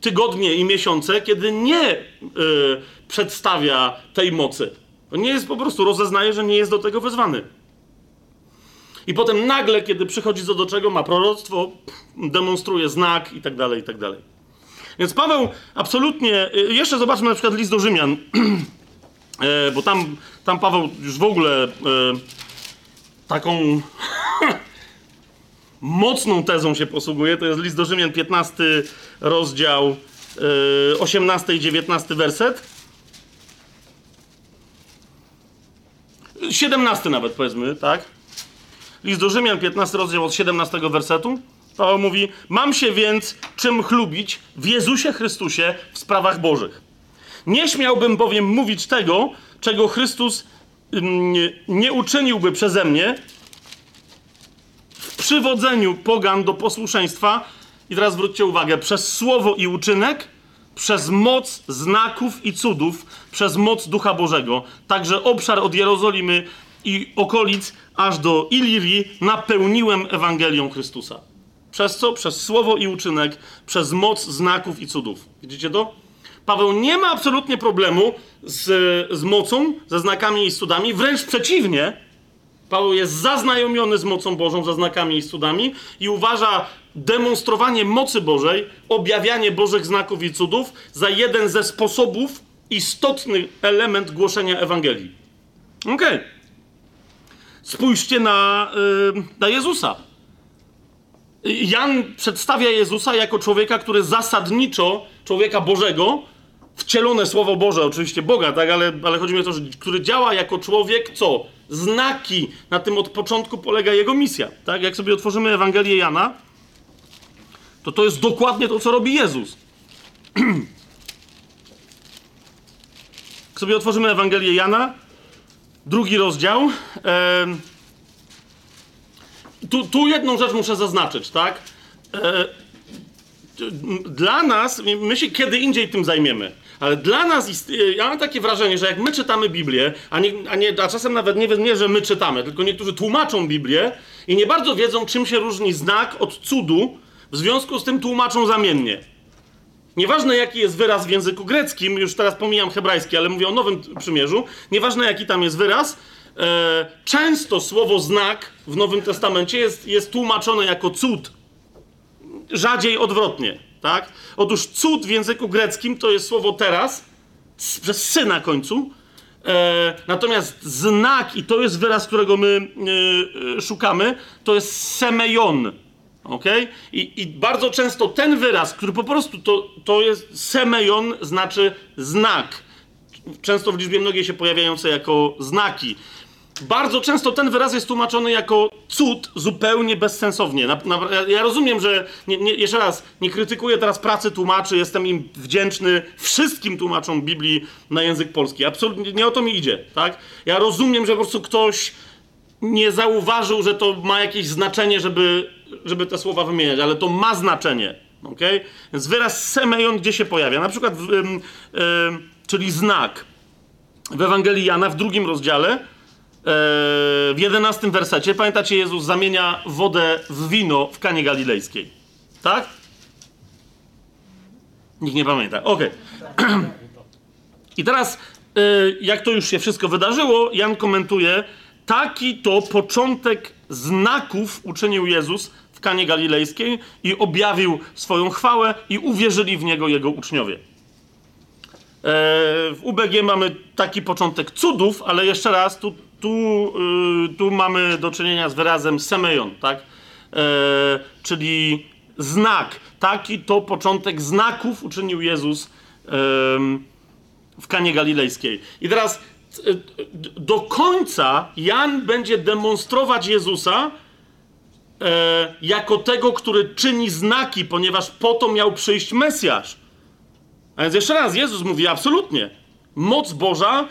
tygodnie i miesiące, kiedy nie e, przedstawia tej mocy. To nie jest po prostu, rozeznaje, że nie jest do tego wezwany. I potem nagle, kiedy przychodzi co do czego, ma proroctwo, demonstruje znak i tak dalej, i tak dalej. Więc Paweł absolutnie. y, Jeszcze zobaczmy na przykład list do Rzymian, E, bo tam, tam Paweł już w ogóle e, taką mocną tezą się posługuje. To jest list do Rzymian, 15 rozdział, e, 18 i 19 werset. 17 nawet powiedzmy, tak? List do Rzymian, 15 rozdział od 17 wersetu. Paweł mówi: Mam się więc czym chlubić w Jezusie Chrystusie w sprawach Bożych. Nie śmiałbym bowiem mówić tego, czego Chrystus nie, nie uczyniłby przeze mnie w przywodzeniu pogan do posłuszeństwa. I teraz zwróćcie uwagę: przez słowo i uczynek, przez moc znaków i cudów, przez moc Ducha Bożego. Także obszar od Jerozolimy i okolic aż do Ilirii napełniłem Ewangelią Chrystusa. Przez co? Przez słowo i uczynek, przez moc znaków i cudów. Widzicie to? Paweł nie ma absolutnie problemu z, z mocą, ze znakami i cudami, wręcz przeciwnie. Paweł jest zaznajomiony z mocą Bożą, ze znakami i cudami i uważa demonstrowanie mocy Bożej, objawianie Bożych znaków i cudów za jeden ze sposobów, istotny element głoszenia Ewangelii. Okej. Okay. Spójrzcie na, yy, na Jezusa. Jan przedstawia Jezusa jako człowieka, który zasadniczo, człowieka Bożego, wcielone Słowo Boże, oczywiście Boga, tak, ale, ale chodzi mi o to, że który działa jako człowiek, co? Znaki. Na tym od początku polega jego misja, tak? Jak sobie otworzymy Ewangelię Jana, to to jest dokładnie to, co robi Jezus. Jak sobie otworzymy Ewangelię Jana, drugi rozdział, tu, tu jedną rzecz muszę zaznaczyć, tak? E, dla nas, my się kiedy indziej tym zajmiemy, ale dla nas, ist, ja mam takie wrażenie, że jak my czytamy Biblię, a, nie, a, nie, a czasem nawet nie, nie, że my czytamy, tylko niektórzy tłumaczą Biblię i nie bardzo wiedzą, czym się różni znak od cudu, w związku z tym tłumaczą zamiennie. Nieważne jaki jest wyraz w języku greckim, już teraz pomijam hebrajski, ale mówię o Nowym Przymierzu, nieważne jaki tam jest wyraz, e, często słowo znak w Nowym Testamencie jest, jest tłumaczone jako cud. Rzadziej odwrotnie, tak? Otóż cud w języku greckim to jest słowo teraz, przez sy na końcu, e, natomiast znak, i to jest wyraz, którego my e, szukamy, to jest semejon. Okay? I, I bardzo często ten wyraz, który po prostu to, to jest semejon, znaczy znak. Często w liczbie mnogiej się pojawiające jako znaki. Bardzo często ten wyraz jest tłumaczony jako cud zupełnie bezsensownie. Na, na, ja rozumiem, że nie, nie, jeszcze raz, nie krytykuję teraz pracy tłumaczy, jestem im wdzięczny wszystkim tłumaczom Biblii na język polski. Absolutnie nie o to mi idzie, tak? Ja rozumiem, że po prostu ktoś nie zauważył, że to ma jakieś znaczenie, żeby, żeby te słowa wymieniać, ale to ma znaczenie. Okay? Więc wyraz semejon gdzie się pojawia? Na przykład, w, ym, ym, czyli znak. W Ewangelii Jana w drugim rozdziale, yy, w jedenastym wersecie, pamiętacie, Jezus zamienia wodę w wino w Kanie Galilejskiej. Tak? Nikt nie pamięta. Okej. Okay. I teraz, yy, jak to już się wszystko wydarzyło, Jan komentuje, Taki to początek znaków uczynił Jezus w Kanie Galilejskiej i objawił swoją chwałę i uwierzyli w Niego Jego uczniowie. E, w UBG mamy taki początek cudów, ale jeszcze raz, tu, tu, yy, tu mamy do czynienia z wyrazem semejon, tak? E, czyli znak. Taki to początek znaków uczynił Jezus yy, w Kanie Galilejskiej. I teraz do końca Jan będzie demonstrować Jezusa e, jako tego, który czyni znaki, ponieważ po to miał przyjść Mesjasz. A więc jeszcze raz, Jezus mówi absolutnie. Moc Boża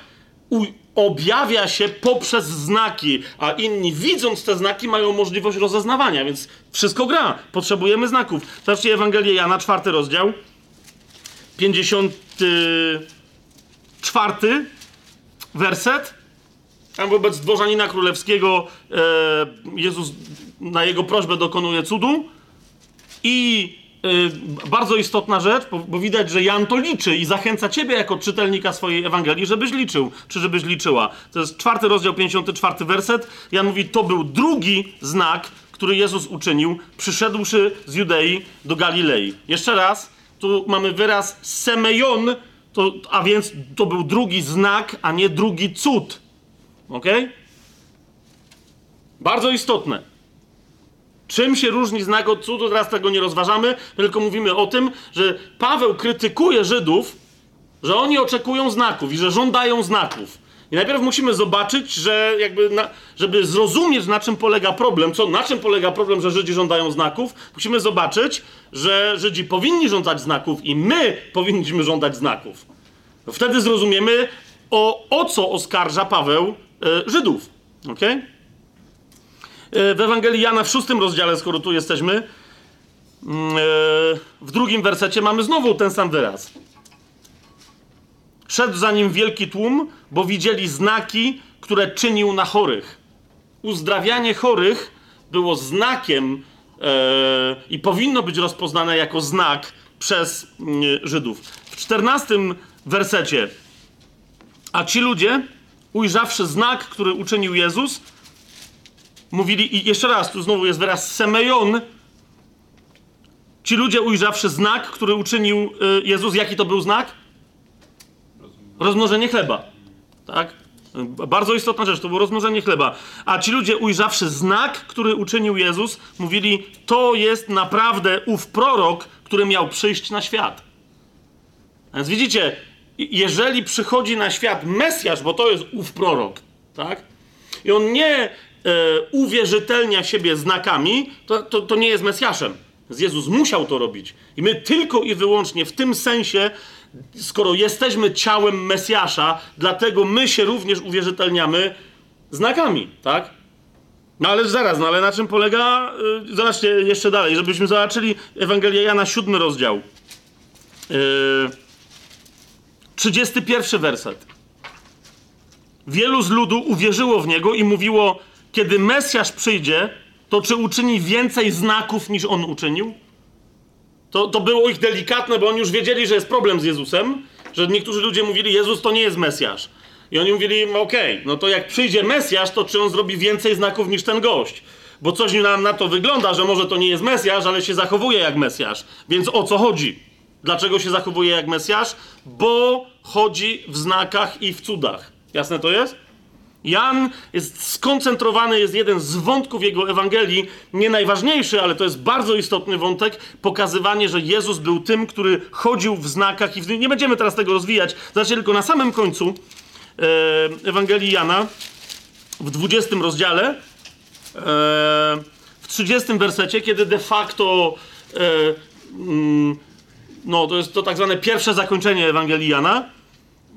objawia się poprzez znaki, a inni widząc te znaki mają możliwość rozeznawania, więc wszystko gra. Potrzebujemy znaków. Zobaczcie Ewangelię Jana, czwarty rozdział, 54 werset. Tam wobec dworzanina królewskiego e, Jezus na jego prośbę dokonuje cudu i y, bardzo istotna rzecz, bo, bo, widać, że Jan to liczy i zachęca ciebie jako czytelnika swojej Ewangelii, żebyś liczył, czy żebyś liczyła. To jest czwarty rozdział, 54 werset. Jan mówi, to był drugi znak, który Jezus uczynił, przyszedłszy z Judei do Galilei. Jeszcze raz, tu mamy wyraz semejon, to, a więc to był drugi znak, a nie drugi cud. Ok? Bardzo istotne. Czym się różni znak od cudu? Teraz tego nie rozważamy, tylko mówimy o tym, że Paweł krytykuje Żydów, że oni oczekują znaków i że żądają znaków. I najpierw musimy zobaczyć, że jakby, na, żeby zrozumieć, na czym polega problem, co, na czym polega problem, że Żydzi żądają znaków, musimy zobaczyć, że Żydzi powinni żądać znaków i my powinniśmy żądać znaków. Wtedy zrozumiemy, o, o co oskarża Paweł e, Żydów. Okay? E, w Ewangelii Jana w szóstym rozdziale, skoro tu jesteśmy, mm, e, w drugim wersecie mamy znowu ten sam wyraz. Szedł za nim wielki tłum, bo widzieli znaki, które czynił na chorych. Uzdrawianie chorych było znakiem e, i powinno być rozpoznane jako znak przez mm, Żydów. W czternastym wersecie. A ci ludzie, ujrzawszy znak, który uczynił Jezus, mówili, i jeszcze raz, tu znowu jest wyraz semejon. Ci ludzie, ujrzawszy znak, który uczynił y, Jezus, jaki to był znak? Rozmnożenie chleba. Tak? Bardzo istotna rzecz, to było rozmnożenie chleba. A ci ludzie, ujrzawszy znak, który uczynił Jezus, mówili: To jest naprawdę ów prorok, który miał przyjść na świat. Więc widzicie, jeżeli przychodzi na świat Mesjasz, bo to jest ów prorok, tak? I on nie e, uwierzytelnia siebie znakami, to, to, to nie jest Mesjaszem. Jezus musiał to robić. I my tylko i wyłącznie w tym sensie, skoro jesteśmy ciałem Mesjasza, dlatego my się również uwierzytelniamy znakami, tak? No ale zaraz, no ale na czym polega? Yy, zobaczcie jeszcze dalej, żebyśmy zobaczyli Ewangelię Jana, siódmy rozdział. Yy, 31 werset. Wielu z ludu uwierzyło w niego i mówiło: Kiedy Mesjasz przyjdzie, to czy uczyni więcej znaków niż on uczynił? To, to było ich delikatne, bo oni już wiedzieli, że jest problem z Jezusem, że niektórzy ludzie mówili: Jezus to nie jest Mesjasz. I oni mówili: Okej, okay, no to jak przyjdzie Mesjasz, to czy on zrobi więcej znaków niż ten gość? Bo coś nam na to wygląda, że może to nie jest Mesjasz, ale się zachowuje jak Mesjasz. Więc o co chodzi? Dlaczego się zachowuje jak Mesjasz? Bo chodzi w znakach i w cudach. Jasne to jest? Jan jest skoncentrowany, jest jeden z wątków jego Ewangelii, nie najważniejszy, ale to jest bardzo istotny wątek, pokazywanie, że Jezus był tym, który chodził w znakach i w... nie będziemy teraz tego rozwijać, znaczy tylko na samym końcu e, Ewangelii Jana, w 20 rozdziale, e, w 30 wersecie, kiedy de facto e, mm, no, to jest to tak zwane pierwsze zakończenie Ewangelii Jana.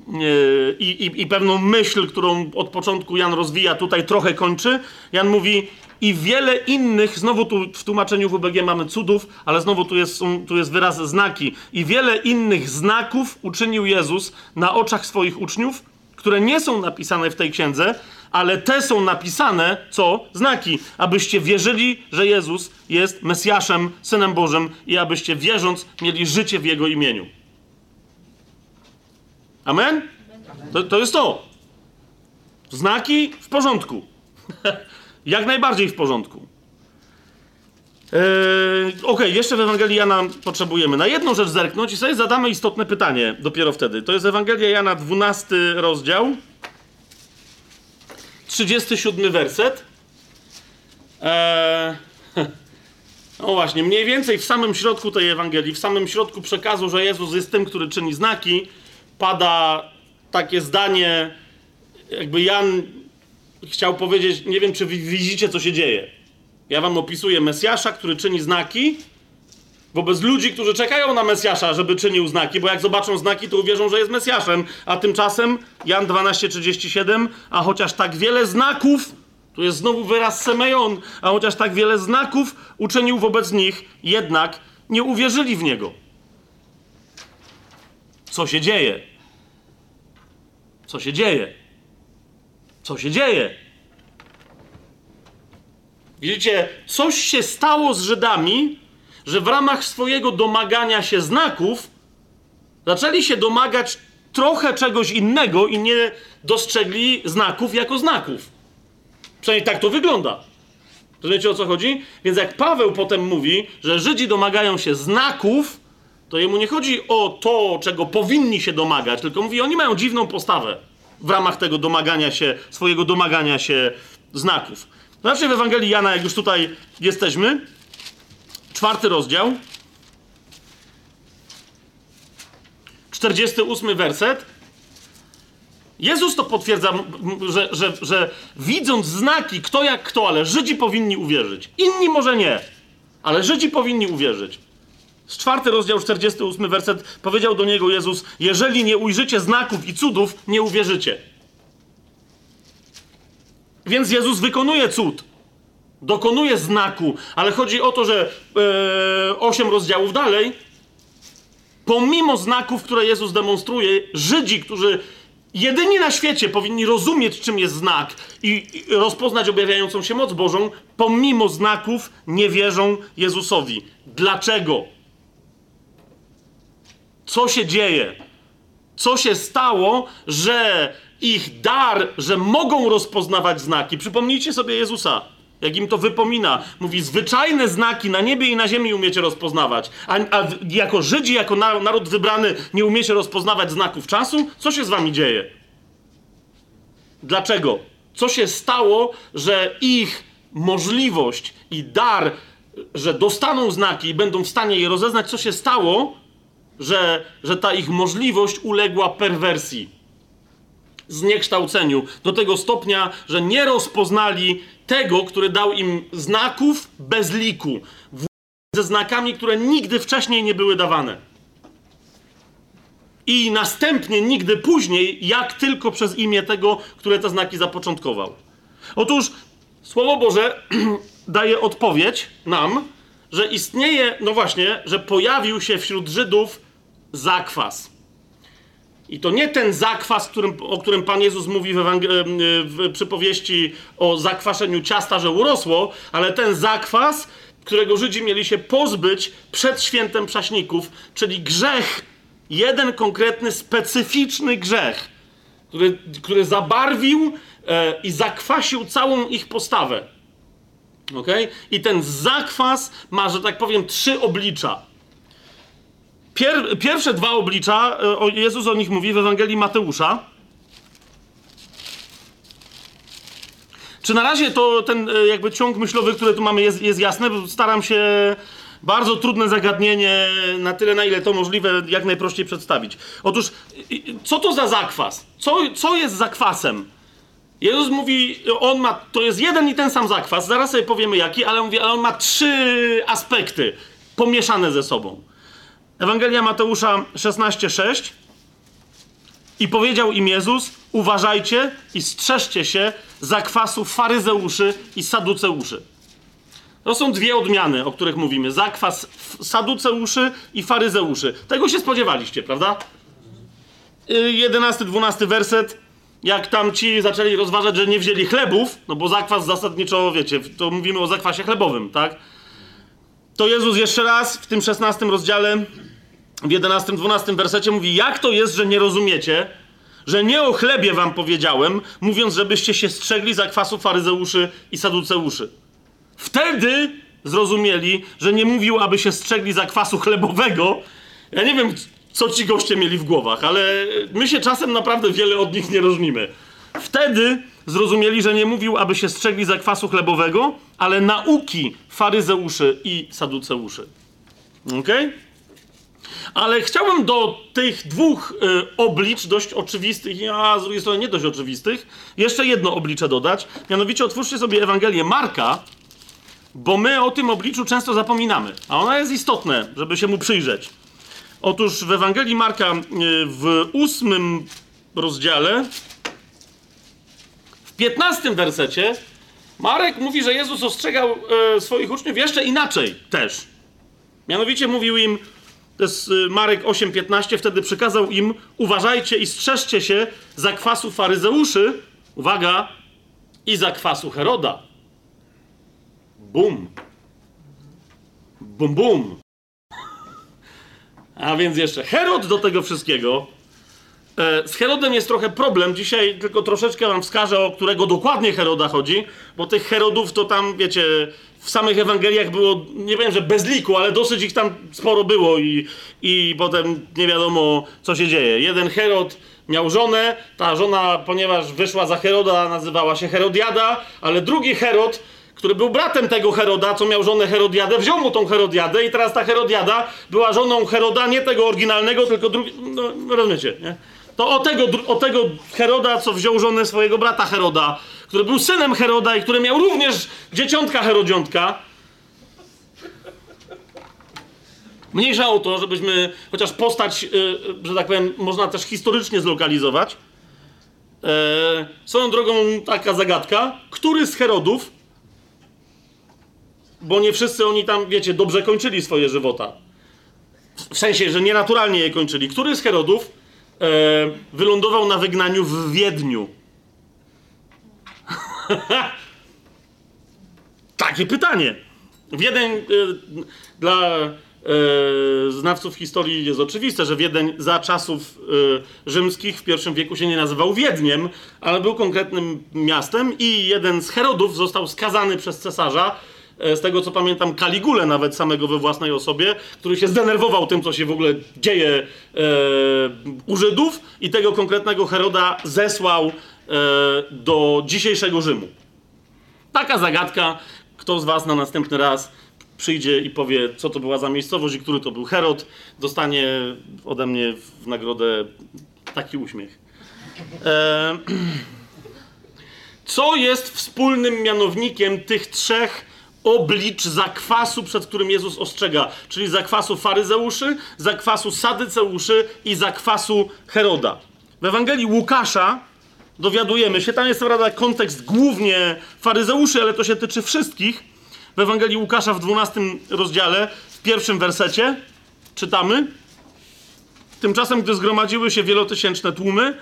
Yy, I, i, I pewną myśl, którą od początku Jan rozwija, tutaj trochę kończy. Jan mówi, i wiele innych, znowu tu w tłumaczeniu WBG mamy cudów, ale znowu tu jest, tu jest wyraz znaki. I wiele innych znaków uczynił Jezus na oczach swoich uczniów, które nie są napisane w tej księdze, ale te są napisane, co? Znaki, abyście wierzyli, że Jezus jest Mesjaszem, Synem Bożym i abyście wierząc mieli życie w Jego imieniu. Amen? To, to jest to. Znaki w porządku. Jak najbardziej w porządku. Yy, Okej, okay, jeszcze w Ewangelii Jana potrzebujemy na jedną rzecz zerknąć i sobie zadamy istotne pytanie dopiero wtedy. To jest Ewangelia Jana, 12 rozdział. 37 werset. Eee, no właśnie, mniej więcej w samym środku tej Ewangelii, w samym środku przekazu, że Jezus jest tym, który czyni znaki, pada takie zdanie, jakby Jan chciał powiedzieć, nie wiem, czy widzicie, co się dzieje. Ja wam opisuję Mesjasza, który czyni znaki, wobec ludzi, którzy czekają na Mesjasza, żeby czynił znaki, bo jak zobaczą znaki, to uwierzą, że jest Mesjaszem. A tymczasem Jan 12:37, a chociaż tak wiele znaków, tu jest znowu wyraz semejon, a chociaż tak wiele znaków uczynił wobec nich, jednak nie uwierzyli w niego. Co się dzieje? Co się dzieje? Co się dzieje? Widzicie, coś się stało z Żydami, że w ramach swojego domagania się znaków zaczęli się domagać trochę czegoś innego i nie dostrzegli znaków jako znaków. Przynajmniej tak to wygląda. Rozumiecie o co chodzi? Więc jak Paweł potem mówi, że Żydzi domagają się znaków, to jemu nie chodzi o to, czego powinni się domagać, tylko mówi, oni mają dziwną postawę w ramach tego domagania się, swojego domagania się znaków. Znaczy w Ewangelii Jana, jak już tutaj jesteśmy, czwarty rozdział, 48 werset. Jezus to potwierdza, że, że, że widząc znaki, kto jak kto, ale Żydzi powinni uwierzyć. Inni może nie, ale Żydzi powinni uwierzyć. Czwarty rozdział, 48 werset powiedział do niego Jezus: Jeżeli nie ujrzycie znaków i cudów, nie uwierzycie. Więc Jezus wykonuje cud. Dokonuje znaku, ale chodzi o to, że e, 8 rozdziałów dalej, pomimo znaków, które Jezus demonstruje, Żydzi, którzy jedyni na świecie powinni rozumieć, czym jest znak i, i rozpoznać objawiającą się moc Bożą, pomimo znaków nie wierzą Jezusowi. Dlaczego? Co się dzieje? Co się stało, że ich dar, że mogą rozpoznawać znaki? Przypomnijcie sobie Jezusa jak im to wypomina. Mówi, zwyczajne znaki na niebie i na ziemi umiecie rozpoznawać. A, a jako Żydzi, jako na, naród wybrany, nie umiecie rozpoznawać znaków czasu? Co się z wami dzieje? Dlaczego? Co się stało, że ich możliwość i dar, że dostaną znaki i będą w stanie je rozeznać, co się stało, że, że ta ich możliwość uległa perwersji? zniekształceniu do tego stopnia, że nie rozpoznali tego, który dał im znaków bez liku, ze znakami, które nigdy wcześniej nie były dawane. I następnie nigdy później, jak tylko przez imię tego, które te znaki zapoczątkował. Otóż Słowo Boże daje odpowiedź nam, że istnieje, no właśnie, że pojawił się wśród Żydów zakwas. I to nie ten zakwas, którym, o którym Pan Jezus mówi w, Ewangel- w przypowieści o zakwaszeniu ciasta, że urosło, ale ten zakwas, którego Żydzi mieli się pozbyć przed świętem prześników, czyli grzech, jeden konkretny, specyficzny grzech, który, który zabarwił e, i zakwasił całą ich postawę. Okay? I ten zakwas ma, że tak powiem, trzy oblicza. Pier, pierwsze dwa oblicza, e, Jezus o nich mówi w Ewangelii Mateusza. Czy na razie to ten e, jakby ciąg myślowy, który tu mamy, jest, jest jasny? Staram się bardzo trudne zagadnienie, na tyle na ile to możliwe, jak najprościej przedstawić. Otóż, co to za zakwas? Co, co jest zakwasem? Jezus mówi, on ma, to jest jeden i ten sam zakwas, zaraz sobie powiemy jaki, ale ale on ma trzy aspekty pomieszane ze sobą. Ewangelia Mateusza 16:6. I powiedział im Jezus: Uważajcie i strzeżcie się zakwasu faryzeuszy i saduceuszy. To są dwie odmiany, o których mówimy: zakwas saduceuszy i faryzeuszy. Tego się spodziewaliście, prawda? 11-12 y, werset. Jak tam ci zaczęli rozważać, że nie wzięli chlebów, no bo zakwas zasadniczo, wiecie, to mówimy o zakwasie chlebowym, tak? To Jezus jeszcze raz w tym 16 rozdziale w 11-12 wersecie mówi, jak to jest, że nie rozumiecie, że nie o chlebie wam powiedziałem, mówiąc, żebyście się strzegli za kwasu faryzeuszy i saduceuszy. Wtedy zrozumieli, że nie mówił, aby się strzegli za kwasu chlebowego. Ja nie wiem, co ci goście mieli w głowach, ale my się czasem naprawdę wiele od nich nie różnimy. Wtedy zrozumieli, że nie mówił, aby się strzegli za kwasu chlebowego, ale nauki faryzeuszy i saduceuszy. Okej? Okay? Ale chciałbym do tych dwóch y, oblicz, dość oczywistych, a z drugiej strony nie dość oczywistych, jeszcze jedno oblicze dodać. Mianowicie otwórzcie sobie Ewangelię Marka, bo my o tym obliczu często zapominamy, a ona jest istotne, żeby się mu przyjrzeć. Otóż w Ewangelii Marka y, w ósmym rozdziale, w piętnastym wersecie, Marek mówi, że Jezus ostrzegał y, swoich uczniów jeszcze inaczej też. Mianowicie mówił im, to jest y, Marek 8,15, wtedy przykazał im, uważajcie i strzeżcie się za kwasu faryzeuszy, uwaga, i za kwasu Heroda. Bum. Bum, bum. A więc jeszcze Herod do tego wszystkiego. E, z Herodem jest trochę problem. Dzisiaj tylko troszeczkę wam wskażę, o którego dokładnie Heroda chodzi, bo tych Herodów to tam, wiecie, w samych Ewangeliach było, nie wiem, że bez liku, ale dosyć ich tam sporo było i, i potem nie wiadomo, co się dzieje. Jeden Herod miał żonę, ta żona, ponieważ wyszła za Heroda, nazywała się Herodiada, ale drugi Herod który był bratem tego Heroda, co miał żonę Herodiadę, wziął mu tą Herodiadę i teraz ta Herodiada była żoną Heroda, nie tego oryginalnego, tylko drugi, no rozumiecie, nie? To o tego, o tego Heroda, co wziął żonę swojego brata Heroda, który był synem Heroda i który miał również dzieciątka Herodziątka. Mniejsza o to, żebyśmy chociaż postać, yy, że tak powiem, można też historycznie zlokalizować. Yy, swoją drogą taka zagadka, który z Herodów bo nie wszyscy oni tam, wiecie, dobrze kończyli swoje żywota. W sensie, że nienaturalnie je kończyli. Który z Herodów wylądował na wygnaniu w Wiedniu? Takie pytanie. Wiedeń e, dla e, znawców historii jest oczywiste, że Wiedeń za czasów e, rzymskich w I wieku się nie nazywał Wiedniem, ale był konkretnym miastem i jeden z Herodów został skazany przez cesarza E, z tego co pamiętam, Kaligulę nawet samego we własnej osobie, który się zdenerwował tym, co się w ogóle dzieje e, u Żydów i tego konkretnego Heroda zesłał e, do dzisiejszego Rzymu. Taka zagadka. Kto z was na następny raz przyjdzie i powie, co to była za miejscowość i który to był Herod, dostanie ode mnie w nagrodę taki uśmiech. E, co jest wspólnym mianownikiem tych trzech oblicz zakwasu, przed którym Jezus ostrzega, czyli zakwasu faryzeuszy, zakwasu sadyceuszy i zakwasu Heroda. W Ewangelii Łukasza dowiadujemy się, tam jest prawda kontekst głównie faryzeuszy, ale to się tyczy wszystkich. W Ewangelii Łukasza w 12 rozdziale, w pierwszym wersecie czytamy Tymczasem, gdy zgromadziły się wielotysięczne tłumy,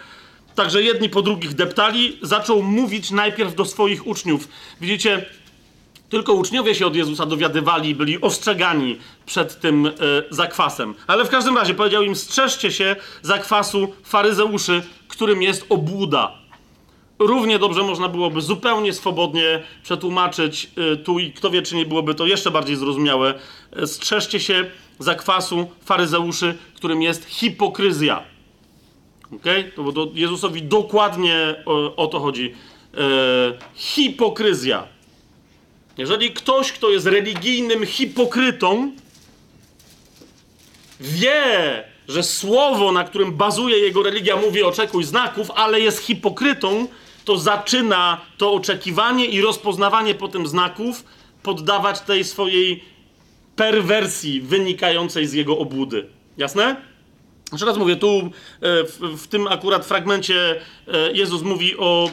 także jedni po drugich deptali, zaczął mówić najpierw do swoich uczniów. Widzicie, tylko uczniowie się od Jezusa dowiadywali, byli ostrzegani przed tym e, zakwasem. Ale w każdym razie powiedział im: strzeżcie się zakwasu faryzeuszy, którym jest obłuda. Równie dobrze można byłoby zupełnie swobodnie przetłumaczyć e, tu i kto wie, czy nie byłoby to jeszcze bardziej zrozumiałe. E, strzeżcie się zakwasu faryzeuszy, którym jest hipokryzja. Okay? To, bo to Jezusowi dokładnie o, o to chodzi. Hipokryzja. Jeżeli ktoś, kto jest religijnym hipokrytą, wie, że słowo, na którym bazuje jego religia, mówi oczekuj znaków, ale jest hipokrytą, to zaczyna to oczekiwanie i rozpoznawanie potem znaków poddawać tej swojej perwersji wynikającej z jego obłudy. Jasne? Jeszcze raz mówię, tu e, w, w, tym akurat fragmencie e, Jezus mówi o,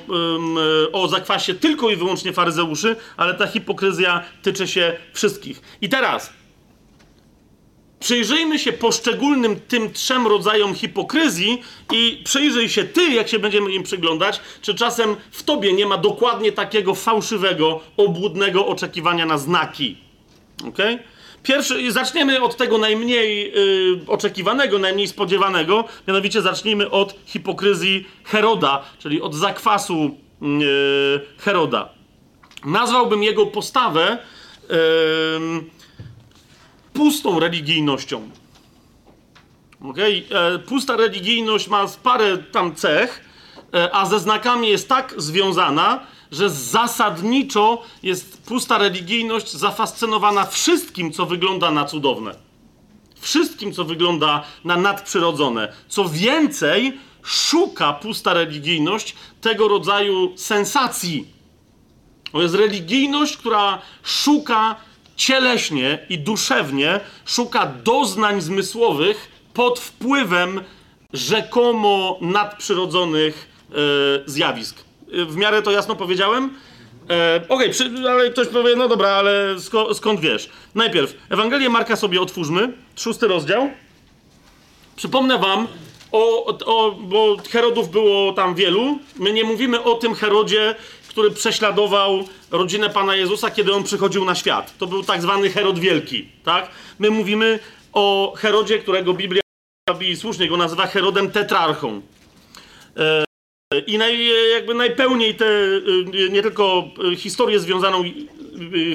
e, o zakwasie tylko i wyłącznie faryzeuszy, ale ta hipokryzja tyczy się wszystkich. I teraz przyjrzyjmy się poszczególnym tym trzem rodzajom hipokryzji i przyjrzyj się ty, jak się będziemy im przyglądać, czy czasem w tobie nie ma dokładnie takiego fałszywego, obłudnego oczekiwania na znaki. Okej? Okay? Pierwszy, zaczniemy od tego najmniej yy, oczekiwanego, najmniej spodziewanego, mianowicie zacznijmy od hipokryzji Heroda, czyli od zakwasu yy, Heroda. Nazwałbym jego postawę yy, pustą religijnością. Okay? E, pusta religijność ma parę tam cech, e, a ze znakami jest tak związana, że zasadniczo jest pusta religijność zafascynowana wszystkim, co wygląda na cudowne. Wszystkim, co wygląda na nadprzyrodzone. Co więcej, szuka pusta religijność tego rodzaju sensacji. To jest religijność, która szuka cieleśnie i duszewnie, szuka doznań zmysłowych pod wpływem rzekomo nadprzyrodzonych yy, zjawisk w miarę to jasno powiedziałem? E, Okej, okay, ale ktoś powie, no dobra, ale sko skąd wiesz? Najpierw, Ewangelię Marka sobie otwórzmy, szósty rozdział. Przypomnę wam, o, o, bo Herodów było tam wielu. My nie mówimy o tym Herodzie, który prześladował rodzinę Pana Jezusa, kiedy on przychodził na świat. To był tak zwany Herod Wielki, tak? My mówimy o Herodzie, którego Biblia słusznie go nazywa Herodem Tetrarchą. I naj, jakby najpełniej tę nie tylko historię związaną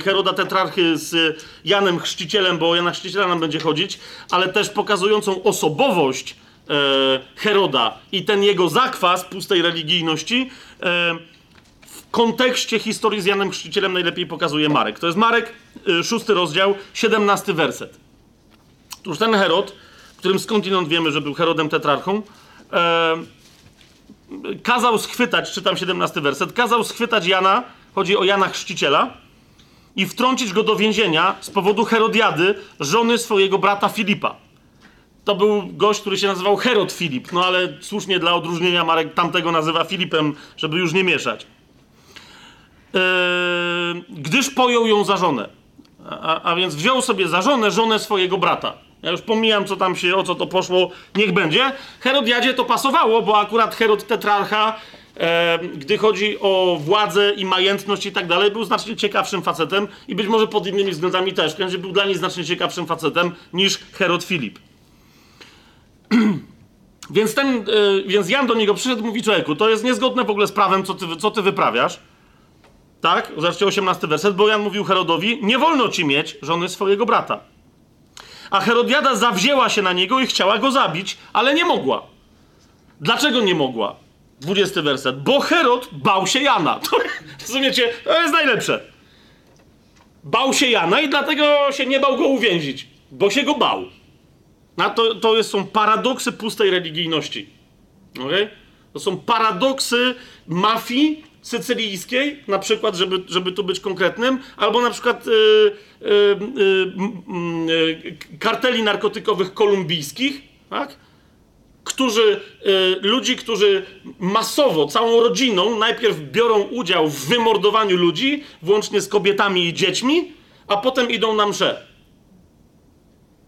Heroda Tetrarchy z Janem Chrzcicielem, bo o Jana Chrzciciela nam będzie chodzić, ale też pokazującą osobowość e, Heroda i ten jego zakwas pustej religijności e, w kontekście historii z Janem Chrzcicielem najlepiej pokazuje Marek. To jest Marek, e, szósty rozdział, siedemnasty werset. Otóż ten Herod, którym skądinąd wiemy, że był Herodem Tetrarchą, e, kazał schwytać, czytam 17 werset, kazał schwytać Jana, chodzi o Jana Chrzciciela, i wtrącić go do więzienia z powodu Herodiady, żony swojego brata Filipa. To był gość, który się nazywał Herod Filip, no ale słusznie dla odróżnienia Marek tamtego nazywa Filipem, żeby już nie mieszać. Eee, gdyż pojął ją za żonę. A, a, więc wziął sobie za żonę żonę swojego brata. Ja już pomijam, co tam się, o co to poszło, niech będzie. Herodiadzie to pasowało, bo akurat Herod Tetrarcha e, gdy chodzi o władzę i majętność i tak dalej, był znacznie ciekawszym facetem i być może pod innymi względami też, w był dla niej znacznie ciekawszym facetem niż Herod Filip. więc, ten, e, więc Jan do niego przyszedł mówi, człowieku, to jest niezgodne w ogóle z prawem, co ty, co ty wyprawiasz. Tak? Zobaczcie 18 werset, bo Jan mówił Herodowi, nie wolno ci mieć żony swojego brata. A Herodiada zawzięła się na niego i chciała go zabić, ale nie mogła. Dlaczego nie mogła? 20 werset. Bo Herod bał się Jana. To, rozumiecie? To jest najlepsze. Bał się Jana i dlatego się nie bał go uwięzić. Bo się go bał. To, to jest, są paradoksy pustej religijności. Okay? To są paradoksy mafii sycylijskiej, na przykład, żeby, żeby tu być konkretnym, albo na przykład yy, yy, yy, karteli narkotykowych kolumbijskich, tak? którzy, y, ludzi, którzy masowo, całą rodziną najpierw biorą udział w wymordowaniu ludzi, włącznie z kobietami i dziećmi, a potem idą na msze.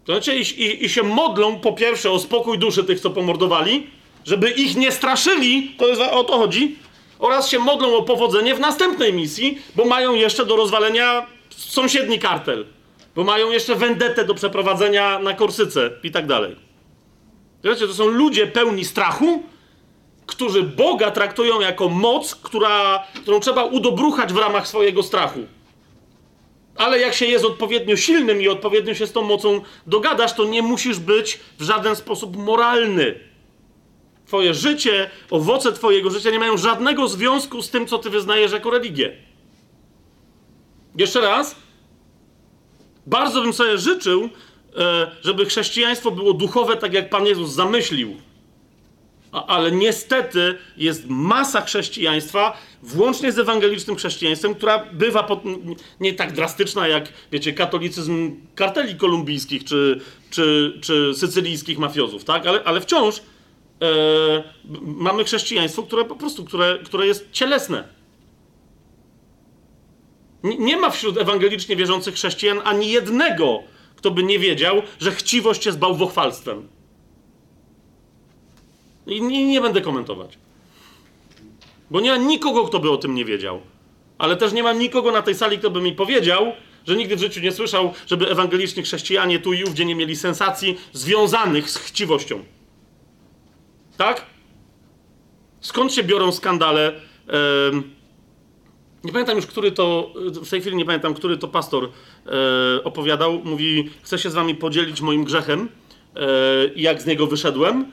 Znaczy, i, i, i się modlą po pierwsze o spokój duszy tych, co pomordowali, żeby ich nie straszyli, to jest o to chodzi, oraz się modlą o powodzenie w następnej misji, bo mają jeszcze do rozwalenia sąsiedni kartel, bo mają jeszcze vendetę do przeprowadzenia na Korsyce i tak dalej. Wiecie, to są ludzie pełni strachu, którzy Boga traktują jako moc, która, którą trzeba udobruchać w ramach swojego strachu. Ale jak się jest odpowiednio silnym i odpowiednio się z tą mocą dogadasz, to nie musisz być w żaden sposób moralny. Twoje życie, owoce Twojego życia nie mają żadnego związku z tym, co Ty wyznajesz jako religię. Jeszcze raz. Bardzo bym sobie życzył, E, żeby chrześcijaństwo było duchowe, tak jak Pan Jezus zamyślił. ale niestety jest masa chrześcijaństwa, włącznie z ewangelicznym chrześcijaństwem, która bywa pod, nie tak drastyczna jak, wiecie, katolicyzm karteli kolumbijskich czy, czy, czy sycylijskich mafiozów, tak? Ale, ale wciąż mamy chrześcijaństwo, które po prostu, które, które jest cielesne. Nie ma wśród ewangelicznie wierzących chrześcijan ani jednego, kto by nie wiedział, że chciwość jest bałwochwalstwem. I nie, nie będę komentować. Bo nie ma nikogo, kto by o tym nie wiedział. Ale też nie ma nikogo na tej sali, kto by mi powiedział, że nigdy w życiu nie słyszał, żeby ewangeliczni chrześcijanie tu i ówdzie nie mieli sensacji związanych z chciwością. Tak? Skąd się biorą skandale? Nie pamiętam już, który to, w tej chwili nie pamiętam, który to pastor e, opowiadał. Mówi, chcę się z wami podzielić moim grzechem i e, jak z niego wyszedłem.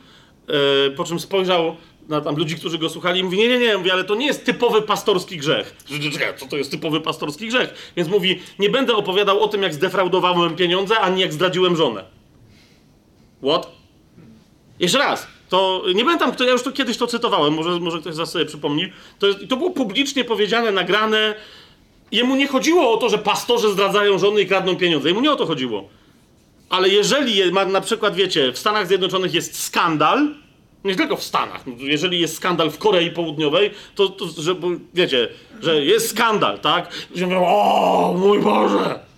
E, po czym spojrzał na tam ludzi, którzy go słuchali i mówi, nie, nie, nie, mówi, ale to nie jest typowy pastorski grzech. Co to jest typowy pastorski grzech? Więc mówi, nie będę opowiadał o tym, jak zdefraudowałem pieniądze, ani jak zdradziłem żonę. What? Jeszcze raz. To nie pamiętam, kto, ja już to kiedyś to cytowałem, może, może ktoś z was sobie przypomni. To, to było publicznie powiedziane, nagrane. Jemu nie chodziło o to, że pastorzy zdradzają żony i kradną pieniądze. Jemu nie o to chodziło. Ale jeżeli ma, na przykład, wiecie, w Stanach Zjednoczonych jest skandal, nie tylko w Stanach, jeżeli jest skandal w Korei Południowej, to, to że, wiecie, że jest skandal, tak? Że mówią, o mój Boże!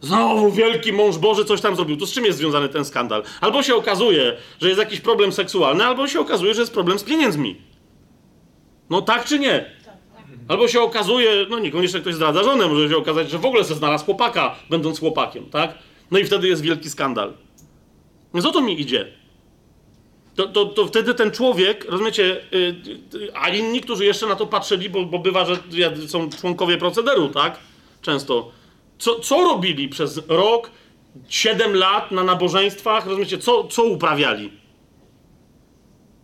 Znowu wielki mąż Boży coś tam zrobił. To z czym jest związany ten skandal? Albo się okazuje, że jest jakiś problem seksualny, albo się okazuje, że jest problem z pieniędzmi. No tak czy nie? Albo się okazuje, no niekoniecznie ktoś zdradza żonę, może się okazać, że w ogóle se znalazł chłopaka, będąc chłopakiem, tak? No i wtedy jest wielki skandal. Więc o to mi idzie. To, to, to wtedy ten człowiek, rozumiecie, yy, yy, a inni, którzy jeszcze na to patrzyli, bo, bo bywa, że są członkowie procederu, tak? Często. Co, co robili przez rok, siedem lat na nabożeństwach? Rozumiecie, co, co uprawiali?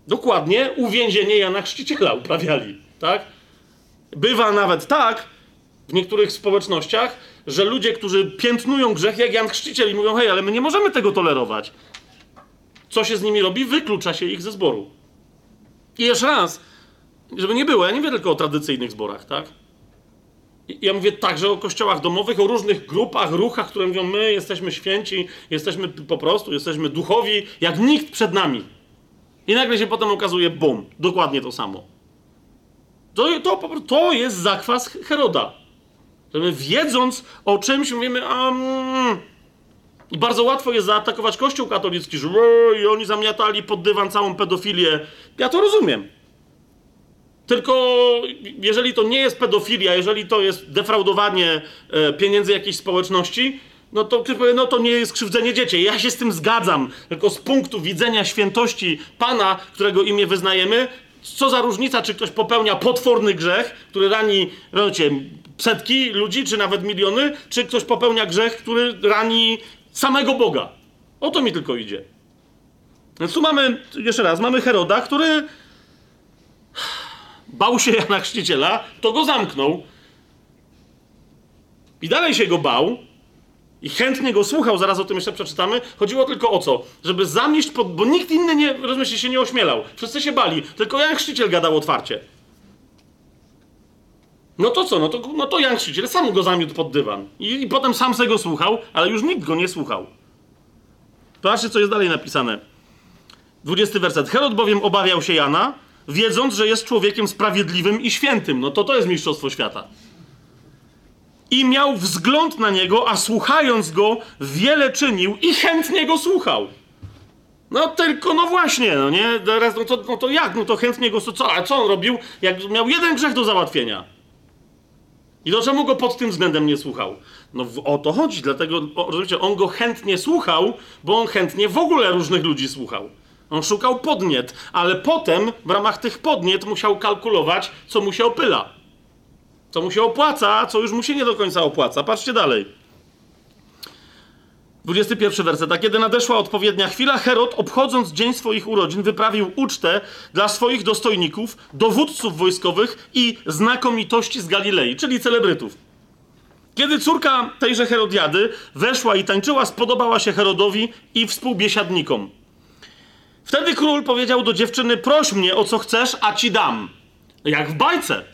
Dokładnie uwięzienie Jana Chrzciciela uprawiali, tak? Bywa nawet tak w niektórych społecznościach, że ludzie, którzy piętnują grzech jak Jan Chrzciciel i mówią, hej, ale my nie możemy tego tolerować. Co się z nimi robi? Wyklucza się ich ze zboru. I jeszcze raz, żeby nie było, ja nie mówię tylko o tradycyjnych zborach, tak? Ja mówię także o kościołach domowych, o różnych grupach, ruchach, które mówią, my jesteśmy święci, jesteśmy po prostu, jesteśmy duchowi, jak nikt przed nami. I nagle się potem okazuje, bum, dokładnie to samo. To, to, to jest zakwas Heroda. Że my wiedząc o czymś mówimy, um, i bardzo łatwo jest zaatakować Kościół katolicki, że i oni zamiatali pod dywan całą pedofilię. Ja to rozumiem. Tylko jeżeli to nie jest pedofilia, jeżeli to jest defraudowanie e, pieniędzy jakiejś społeczności, no to ktoś powie, no to nie jest krzywdzenie dzieci. Ja się z tym zgadzam. Tylko z punktu widzenia świętości Pana, którego imię wyznajemy, co za różnica, czy ktoś popełnia potworny grzech, który rani, wiecie, setki ludzi, czy nawet miliony, czy ktoś popełnia grzech, który rani samego Boga. O to mi tylko idzie. Więc tu mamy, jeszcze raz, mamy Heroda, który bał się Jana Chrzciciela, to go zamknął. I dalej się go bał. I chętnie go słuchał, zaraz o tym jeszcze przeczytamy. Chodziło tylko o co? Żeby zamieść pod... Bo nikt inny, nie, rozumiecie, się nie ośmielał. Wszyscy się bali. Tylko Jan Chrzciciel gadał otwarcie. No to co? No to, no to Jan Chrzciciel sam go zamiótł pod dywan. I, I potem sam se go słuchał, ale już nikt go nie słuchał. Patrzcie, co jest dalej napisane. 20 werset. Herod bowiem obawiał się Jana, wiedząc, że jest człowiekiem sprawiedliwym i świętym. No to to jest mistrzostwo świata. I miał wzgląd na niego, a słuchając go, wiele czynił i chętnie go słuchał. No tylko, no właśnie, no nie? Teraz, no to, no to jak? No to chętnie go, co, a co on robił? Jak miał jeden grzech do załatwienia. I do czemu go pod tym względem nie słuchał? No o to chodzi, dlatego, rozumiecie, on go chętnie słuchał, bo on chętnie w ogóle różnych ludzi słuchał. On szukał podniet, ale potem w ramach tych podniet musiał kalkulować, co mu się opyla. Co mu się opłaca, a co już mu się nie do końca opłaca. Patrzcie dalej. 21 werset. A kiedy nadeszła odpowiednia chwila, Herod, obchodząc dzień swoich urodzin, wyprawił ucztę dla swoich dostojników, dowódców wojskowych i znakomitości z Galilei, czyli celebrytów. Kiedy córka tejże Herodiady weszła i tańczyła, spodobała się Herodowi i współbiesiadnikom. Wtedy król powiedział do dziewczyny: Proś mnie o co chcesz, a ci dam. Jak w bajce.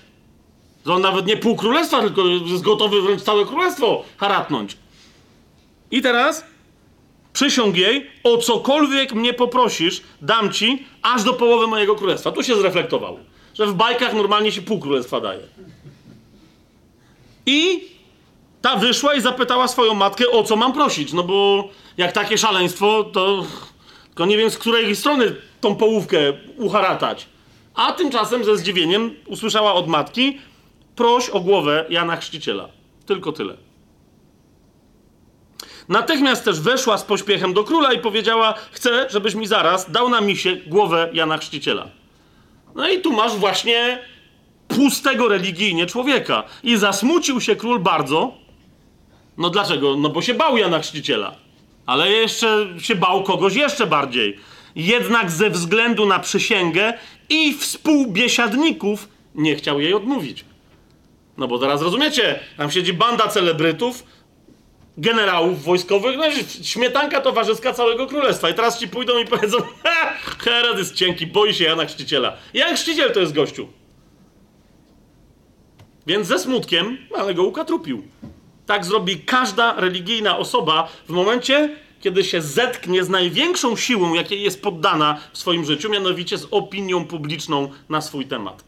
Że on nawet nie pół królestwa, tylko jest gotowy wręcz całe królestwo haratnąć. I teraz przysiąg jej, o cokolwiek mnie poprosisz, dam ci aż do połowy mojego królestwa. Tu się zreflektował, że w bajkach normalnie się pół królestwa daje. I ta wyszła i zapytała swoją matkę, o co mam prosić. No bo jak takie szaleństwo, to tylko nie wiem, z której strony tą połówkę uharatać. A tymczasem ze zdziwieniem usłyszała od matki: proś o głowę Jana Chrzciciela. Tylko tyle. Natychmiast też weszła z pośpiechem do króla i powiedziała: Chcę, żebyś mi zaraz dał na misie głowę Jana Chrzciciela. No i tu masz właśnie pustego religijnie człowieka. I zasmucił się król bardzo. No dlaczego? No bo się bał Jana Chrzciciela. Ale jeszcze się bał kogoś jeszcze bardziej. Jednak ze względu na przysięgę i współbiesiadników nie chciał jej odmówić. No bo teraz rozumiecie, tam siedzi banda celebrytów, generałów wojskowych, no śmietanka towarzyska całego królestwa. I teraz ci pójdą i powiedzą, Herod jest cienki, boi się Jana Chrzciciela. Jan Chrzciciel to jest gościu. Więc ze smutkiem, ale go ukatrupił. Tak zrobi każda religijna osoba w momencie, kiedy się zetknie z największą siłą, jakiej jest poddana w swoim życiu, mianowicie z opinią publiczną na swój temat.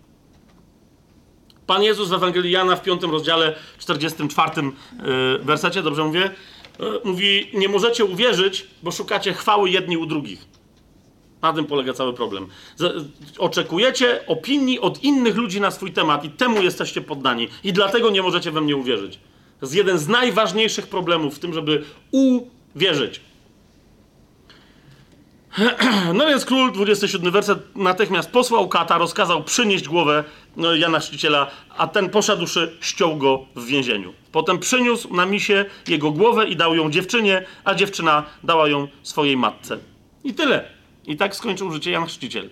Pan Jezus w Ewangelii Jana w 5 rozdziale 44 yy, wersecie, dobrze mówię, yy, mówi: Nie możecie uwierzyć, bo szukacie chwały jedni u drugich. Na tym polega cały problem. Oczekujecie opinii od innych ludzi na swój temat i temu jesteście poddani. I dlatego nie możecie we mnie uwierzyć. To jest jeden z najważniejszych problemów w tym, żeby uwierzyć. No więc król, 27 werset, natychmiast posłał kata, rozkazał przynieść głowę no, Jana Chrzciciela, a ten poszedłszy, ściął go w więzieniu. Potem przyniósł na misie jego głowę i dał ją dziewczynie, a dziewczyna dała ją swojej matce. I tyle. I tak skończył życie Jan Chrzciciel.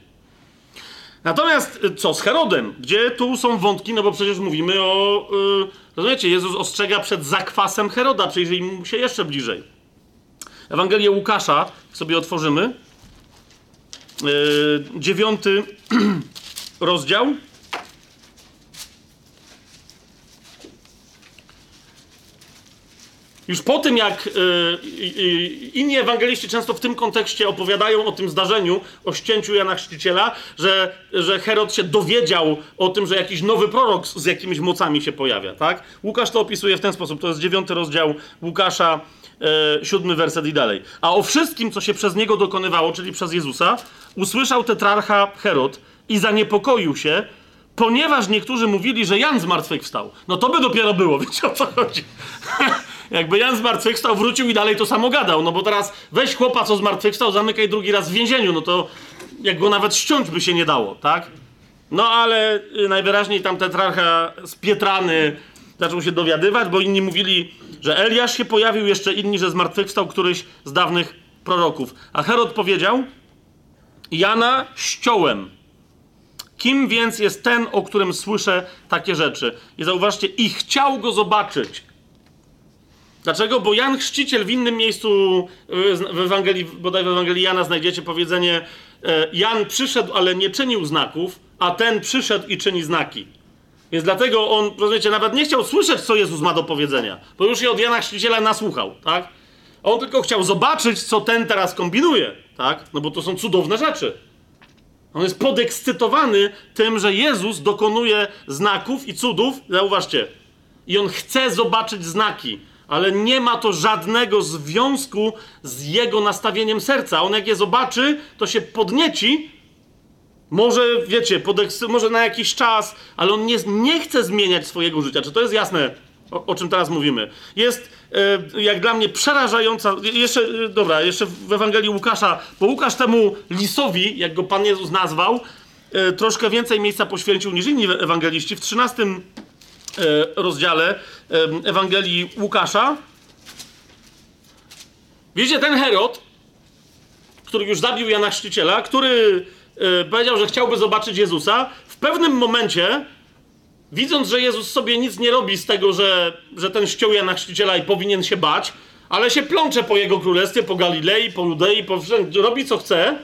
Natomiast y, co z Herodem? Gdzie tu są wątki? No bo przecież mówimy o. Yy, rozumiecie, Jezus ostrzega przed zakwasem Heroda, przyjrzyjmy mu się jeszcze bliżej. Ewangelię Łukasza sobie otworzymy. Yy, dziewiąty rozdział. Już po tym, jak yy, inni ewangeliści często w tym kontekście opowiadają o tym zdarzeniu, o ścięciu Jana Chrzciciela, że, że Herod się dowiedział o tym, że jakiś nowy prorok z, z jakimiś mocami się pojawia, tak? Łukasz to opisuje w ten sposób. To jest dziewiąty rozdział Łukasza, yy, siódmy werset i dalej. A o wszystkim, co się przez niego dokonywało, czyli przez Jezusa, usłyszał tetrarcha Herod i zaniepokoił się, ponieważ niektórzy mówili, że Jan zmartwychwstał. No to by dopiero było, wiecie o co chodzi. Jakby Jan zmartwychwstał, wrócił i dalej to samo gadał, no bo teraz weź chłopa, co zmartwychwstał, zamykaj drugi raz w więzieniu, no to jak go nawet ściąć by się nie dało, tak? No ale y, najwyraźniej tam tetrarcha z Pietrany zaczął się dowiadywać, bo inni mówili, że Eliasz się pojawił, jeszcze inni, że zmartwychwstał któryś z dawnych proroków. A Herod powiedział, Jana ściąłem. Kim więc jest ten, o którym słyszę takie rzeczy? I zauważcie, i chciał go zobaczyć. Dlaczego? Bo Jan Chrzciciel w innym miejscu y, w Ewangelii, bodaj w Ewangelii Jana znajdziecie powiedzenie e, Jan przyszedł, ale nie czynił znaków, a ten przyszedł i czyni znaki. Więc dlatego on, rozumiecie, nawet nie chciał słyszeć, co Jezus ma do powiedzenia, bo już je od Jana Chrzciciela nasłuchał, tak? On tylko chciał zobaczyć, co ten teraz kombinuje, tak? No bo to są cudowne rzeczy. On jest podekscytowany tym, że Jezus dokonuje znaków i cudów, zauważcie, i on chce zobaczyć znaki ale nie ma to żadnego związku z jego nastawieniem serca. On jak je zobaczy, to się podnieci. Może, wiecie, może na jakiś czas, ale on nie, nie chce zmieniać swojego życia. Czy to jest jasne, o, o czym teraz mówimy? Jest, e, jak dla mnie, przerażająca. Jeszcze, e, dobra, jeszcze w Ewangelii Łukasza, bo Łukasz temu lisowi, jak go Pan Jezus nazwał, e, troszkę więcej miejsca poświęcił niż inni ewangeliści. W 13 E, rozdziale Ewangelii Łukasza. Wiecie, ten Herod, który już zabił Jana Chrzciciela, który e, powiedział, że chciałby zobaczyć Jezusa, w pewnym momencie, widząc, że Jezus sobie nic nie robi z tego, że, że ten ściął Jana Chrzciciela i powinien się bać, ale się plącze po jego królestwie, po Galilei, po Judei, po robi co chce,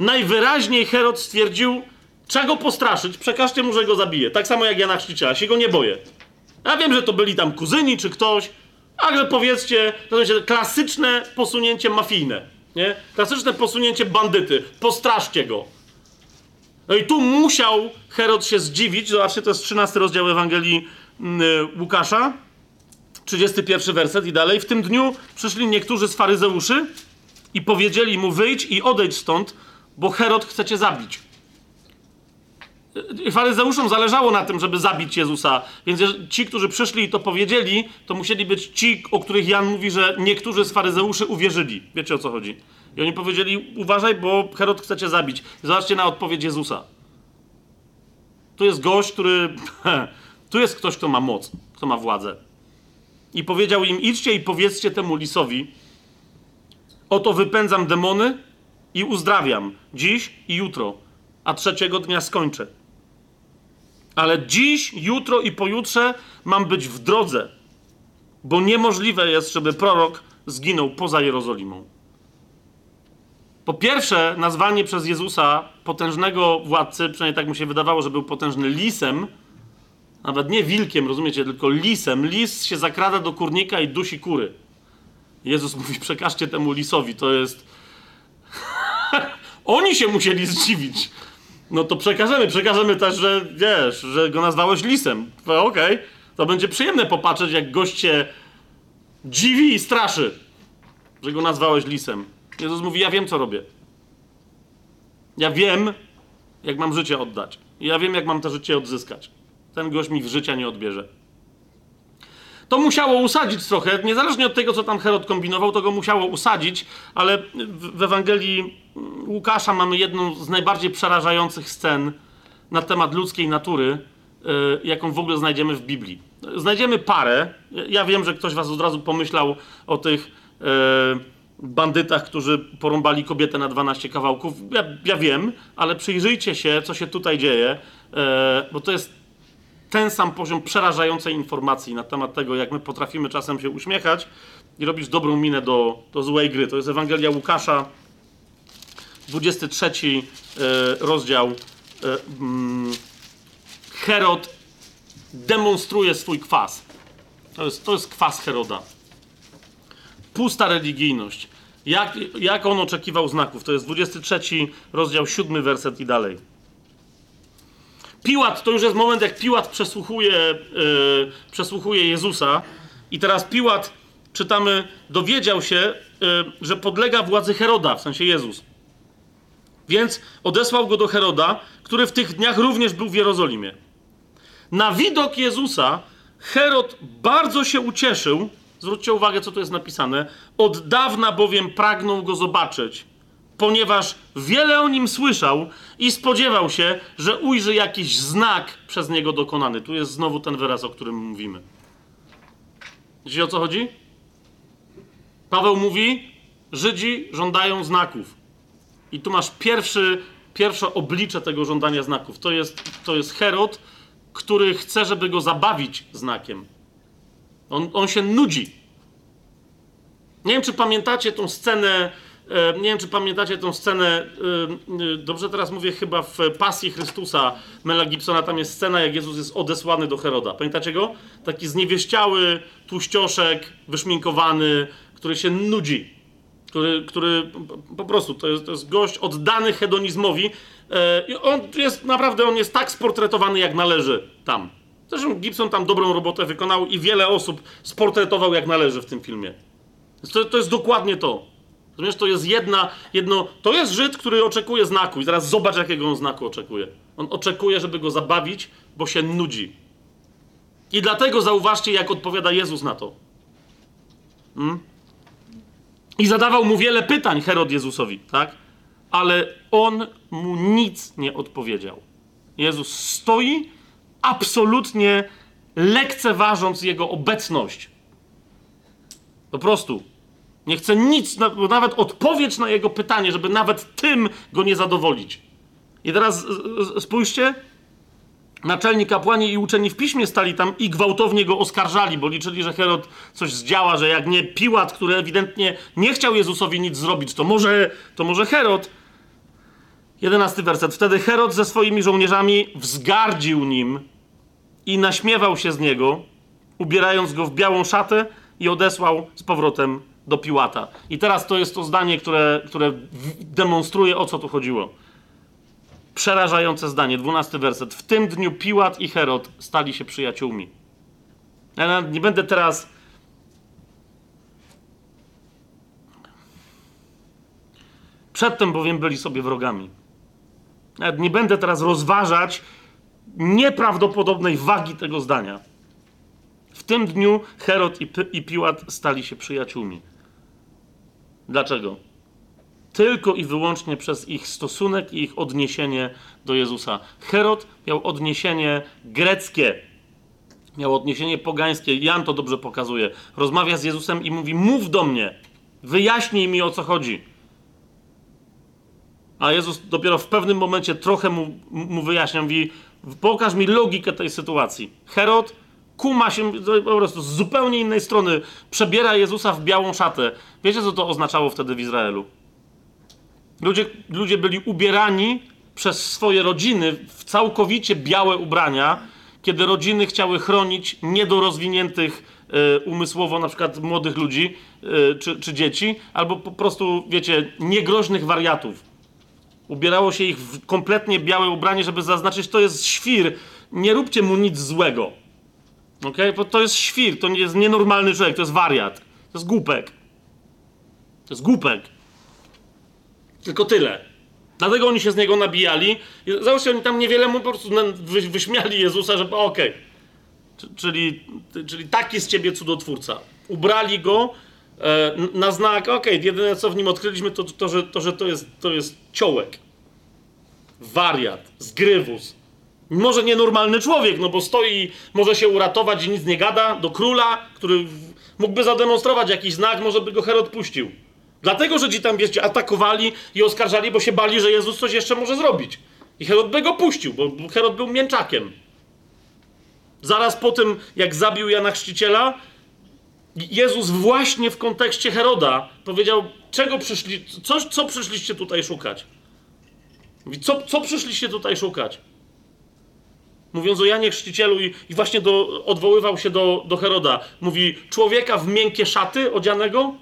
najwyraźniej Herod stwierdził, Trzeba go postraszyć, przekażcie mu, że go zabije. Tak samo jak Jana Chrzciciela, się go nie boję. Ja wiem, że to byli tam kuzyni czy ktoś, ale powiedzcie, to jest klasyczne posunięcie mafijne, nie? Klasyczne posunięcie bandyty. Postraszcie go. No i tu musiał Herod się zdziwić, zobaczcie, to jest 13 rozdział Ewangelii yy, Łukasza, 31 werset i dalej. W tym dniu przyszli niektórzy z faryzeuszy i powiedzieli mu wyjdź i odejdź stąd, bo Herod chce cię zabić faryzeuszom zależało na tym, żeby zabić Jezusa, więc ci, którzy przyszli i to powiedzieli, to musieli być ci, o których Jan mówi, że niektórzy z faryzeuszy uwierzyli. Wiecie o co chodzi? I oni powiedzieli, uważaj, bo Herod chce cię zabić. Zobaczcie na odpowiedź Jezusa. Tu jest gość, który... tu jest ktoś, kto ma moc, kto ma władzę. I powiedział im, idźcie i powiedzcie temu lisowi, oto wypędzam demony i uzdrawiam dziś i jutro, a trzeciego dnia skończę. Ale dziś, jutro i pojutrze mam być w drodze, bo niemożliwe jest, żeby prorok zginął poza Jerozolimą. Po pierwsze, nazwanie przez Jezusa potężnego władcy, przynajmniej tak mu się wydawało, że był potężny lisem, nawet nie wilkiem, rozumiecie, tylko lisem. Lis się zakrada do kurnika i dusi kury. Jezus mówi, przekażcie temu lisowi, to jest... Oni się musieli zdziwić. No to przekażemy, przekażemy też, że wiesz, że go nazwałeś lisem. Okej, okay. to będzie przyjemne popatrzeć, jak gość się dziwi i straszy, że go nazwałeś lisem. Jezus mówi, ja wiem, co robię. Ja wiem, jak mam życie oddać. Ja wiem, jak mam to życie odzyskać. Ten gość mi w życia nie odbierze. To musiało usadzić trochę, niezależnie od tego, co tam Herod kombinował, to go musiało usadzić, ale w, w Ewangelii Łukasza mamy jedną z najbardziej przerażających scen na temat ludzkiej natury, yy, jaką w ogóle znajdziemy w Biblii. Znajdziemy parę. Ja wiem, że ktoś was od razu pomyślał o tych yy, bandytach, którzy porąbali kobietę na 12 kawałków. Ja, ja wiem, ale przyjrzyjcie się, co się tutaj dzieje, yy, bo to jest ten sam poziom przerażającej informacji na temat tego, jak my potrafimy czasem się uśmiechać i robić dobrą minę do, do złej gry. To jest Ewangelia Łukasza, 23 e, rozdział. E, mm, Herod demonstruje swój kwas. To jest, to jest kwas Heroda. Pusta religijność. Jak, jak on oczekiwał znaków? To jest 23 rozdział, 7 werset i dalej. Piłat, to już jest moment, jak Piłat przesłuchuje, yy, przesłuchuje Jezusa. I teraz Piłat, czytamy, dowiedział się, yy, że podlega władzy Heroda, w sensie Jezus. Więc odesłał go do Heroda, który w tych dniach również był w Jerozolimie. Na widok Jezusa Herod bardzo się ucieszył. Zwróćcie uwagę, co tu jest napisane. Od dawna bowiem pragnął go zobaczyć ponieważ wiele o nim słyszał i spodziewał się, że ujrzy jakiś znak przez niego dokonany. Tu jest znowu ten wyraz, o którym mówimy. Wiecie o co chodzi? Paweł mówi: Żydzi żądają znaków. I tu masz pierwszy, pierwsze oblicze tego żądania znaków. To jest, to jest Herod, który chce, żeby go zabawić znakiem. On, on się nudzi. Nie wiem, czy pamiętacie tą scenę E, nie wiem, czy pamiętacie tą scenę, e, e, dobrze teraz mówię, chyba w Pasji Chrystusa Mela Gibsona, tam jest scena, jak Jezus jest odesłany do Heroda. Pamiętacie go? Taki zniewieściały tłuścioszek, wyszminkowany, który się nudzi. Który, który po prostu, to jest, to jest gość oddany hedonizmowi. I on jest, naprawdę, on jest tak sportretowany, jak należy tam. Zresztą Gibson tam dobrą robotę wykonał i wiele osób sportretował, jak należy w tym filmie. To, to jest dokładnie to. Rozumiesz, to jest jedna, jedno, to jest Żyd, który oczekuje znaku i teraz zobacz, jakiego on znaku oczekuje. On oczekuje, żeby go zabawić, bo się nudzi. I dlatego zauważcie, jak odpowiada Jezus na to. Hmm? I zadawał mu wiele pytań Herod Jezusowi, tak? Ale on mu nic nie odpowiedział. Jezus stoi, absolutnie lekceważąc jego obecność. Po prostu nie chce nic, nawet odpowiedź na jego pytanie, żeby nawet tym go nie zadowolić. I teraz spójrzcie, naczelni kapłani i uczeni w piśmie stali tam i gwałtownie go oskarżali, bo liczyli, że Herod coś zdziała, że jak nie Piłat, który ewidentnie nie chciał Jezusowi nic zrobić, to może, to może Herod. Jedenasty werset. Wtedy Herod ze swoimi żołnierzami wzgardził nim i naśmiewał się z niego, ubierając go w białą szatę i odesłał z powrotem do Piłata. I teraz to jest to zdanie, które, które demonstruje, o co tu chodziło. Przerażające zdanie, dwunasty werset. W tym dniu Piłat i Herod stali się przyjaciółmi. Ja nie będę teraz. Przedtem bowiem byli sobie wrogami. Nawet nie będę teraz rozważać nieprawdopodobnej wagi tego zdania. W tym dniu Herod i, i Piłat stali się przyjaciółmi. Dlaczego? Tylko i wyłącznie przez ich stosunek i ich odniesienie do Jezusa. Herod miał odniesienie greckie, miał odniesienie pogańskie. Jan to dobrze pokazuje. Rozmawia z Jezusem i mówi: Mów do mnie, wyjaśnij mi o co chodzi. A Jezus dopiero w pewnym momencie trochę mu, mu wyjaśnia, mówi: Pokaż mi logikę tej sytuacji. Herod kuma się po prostu z zupełnie innej strony, przebiera Jezusa w białą szatę. Wiecie, co to oznaczało wtedy w Izraelu? Ludzie, ludzie byli ubierani przez swoje rodziny w całkowicie białe ubrania, kiedy rodziny chciały chronić niedorozwiniętych y, umysłowo, na przykład młodych ludzi y, czy, czy dzieci, albo po prostu, wiecie, niegroźnych wariatów. Ubierało się ich w kompletnie białe ubranie, żeby zaznaczyć, to jest świr, nie róbcie mu nic złego. Okay? Bo to jest świr, to nie jest nienormalny człowiek, to jest wariat. To jest głupek. To jest głupek. Tylko tyle. Dlatego oni się z niego nabijali. Zobaczcie, oni tam niewiele mu po prostu wy- wyśmiali Jezusa, że okej. Czy- Czyli, czyli taki z ciebie cudotwórca. Ubrali go e, na znak, okej, jedyne co w nim odkryliśmy to, to, że, to, że to, jest, to jest ciołek. Wariat, zgrywus. Może nienormalny człowiek, no bo stoi, może się uratować i nic nie gada do króla, który mógłby zademonstrować jakiś znak, może by go Herod puścił. Dlatego, że ci tam wiecie, atakowali i oskarżali, bo się bali, że Jezus coś jeszcze może zrobić. I Herod by go puścił, bo Herod był mięczakiem. Zaraz po tym, jak zabił Jana Chrzciciela, Jezus właśnie w kontekście Heroda powiedział, czego przyszli, co, co przyszliście tutaj szukać? Mówi, co, co przyszliście tutaj szukać? Mówiąc o Janie Chrzcicielu i, i właśnie do, odwoływał się do, do Heroda. Mówi, człowieka w miękkie szaty odzianego,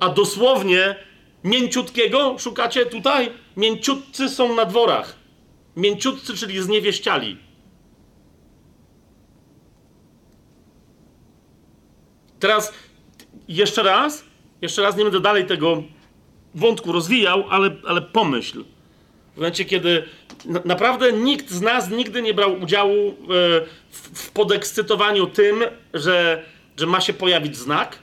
a dosłownie mięciutkiego szukacie tutaj? Mięciutcy są na dworach. Mięciutcy, czyli zniewieściali. Teraz jeszcze raz, jeszcze raz nie będę dalej tego wątku rozwijał, ale, ale pomyśl. W momencie, kiedy na, naprawdę nikt z nas nigdy nie brał udziału e, w, w podekscytowaniu tym, że, że ma się pojawić znak,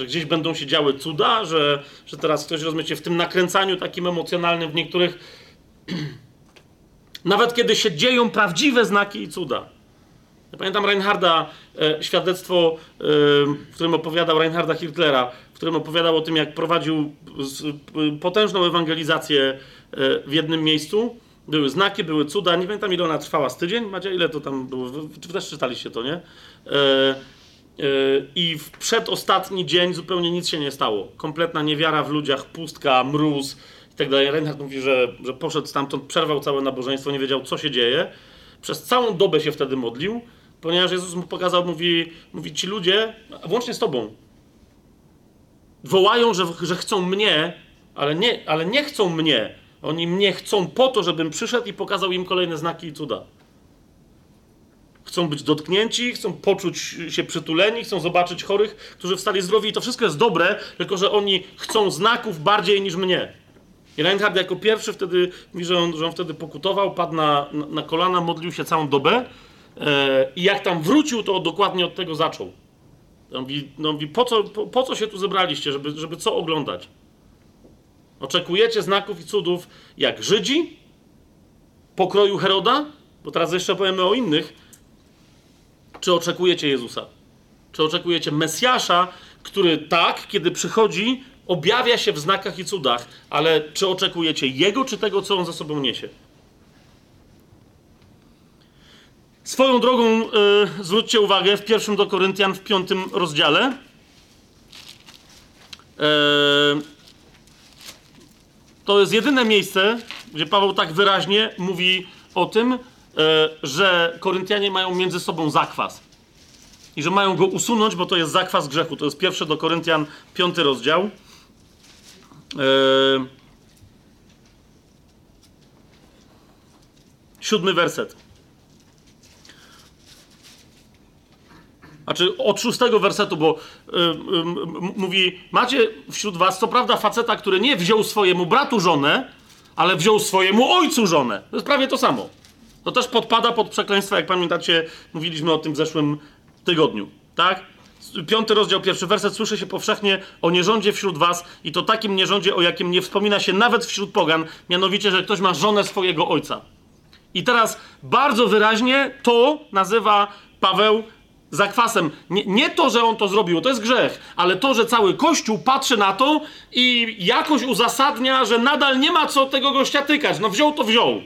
że gdzieś będą się działy cuda, że, że teraz ktoś, rozumiecie, w tym nakręcaniu takim emocjonalnym w niektórych, nawet kiedy się dzieją prawdziwe znaki i cuda. Ja pamiętam Reinharda, e, świadectwo, e, w którym opowiadał Reinharda Hirtlera, w którym opowiadał o tym, jak prowadził z, potężną ewangelizację e, w jednym miejscu. Były znaki, były cuda. Nie pamiętam, ile ona trwała z tydzień. Macie, ile to tam było? Wy, też czytaliście to, nie? E, I w przedostatni dzień zupełnie nic się nie stało. Kompletna niewiara w ludziach, pustka, mróz i tak dalej. Reinhard mówi, że, że poszedł stamtąd, przerwał całe nabożeństwo, nie wiedział, co się dzieje. Przez całą dobę się wtedy modlił, ponieważ Jezus mu pokazał, mówi, mówi ci ludzie, włącznie z tobą, wołają, że, że chcą mnie, ale nie, ale nie chcą mnie. Oni mnie chcą po to, żebym przyszedł i pokazał im kolejne znaki i cuda. Chcą być dotknięci, chcą poczuć się przytuleni, chcą zobaczyć chorych, którzy wstali zdrowi i to wszystko jest dobre, tylko że oni chcą znaków bardziej niż mnie. I Reinhard jako pierwszy wtedy mówi, że on, że on wtedy pokutował, padł na, na, na kolana, modlił się całą dobę e, i jak tam wrócił, to dokładnie od tego zaczął. On mówi, no mówi po, co, po, po co się tu zebraliście, żeby, żeby co oglądać? Oczekujecie znaków i cudów jak Żydzi, pokroju Heroda, bo teraz jeszcze powiemy o innych, czy oczekujecie Jezusa? Czy oczekujecie Mesjasza, który tak, kiedy przychodzi, objawia się w znakach i cudach, ale czy oczekujecie Jego, czy tego, co On za sobą niesie? Swoją drogą y, zwróćcie uwagę w pierwszym do Koryntian w piątym rozdziale. Y, to jest jedyne miejsce, gdzie Paweł tak wyraźnie mówi o tym, że Koryntianie mają między sobą zakwas. I że mają go usunąć, bo to jest zakwas grzechu. To jest pierwsze do Koryntian, piąty rozdział. Yy... Siódmy werset. Znaczy od szóstego wersetu, bo yy, yy, mówi, macie wśród was, co prawda, faceta, który nie wziął swojemu bratu żonę, ale wziął swojemu ojcu żonę. To jest prawie to samo. To też podpada pod przekleństwo, jak pamiętacie, mówiliśmy o tym w zeszłym tygodniu, tak? Piąty rozdział, pierwszy werset. Słyszy się powszechnie o nierządzie wśród was i to takim nierządzie, o jakim nie wspomina się nawet wśród pogan, mianowicie, że ktoś ma żonę swojego ojca. I teraz bardzo wyraźnie to nazywa Paweł zakwasem. Nie, nie to, że on to zrobił, to jest grzech, ale to, że cały Kościół patrzy na to i jakoś uzasadnia, że nadal nie ma co tego gościa tykać. No wziął to wziął.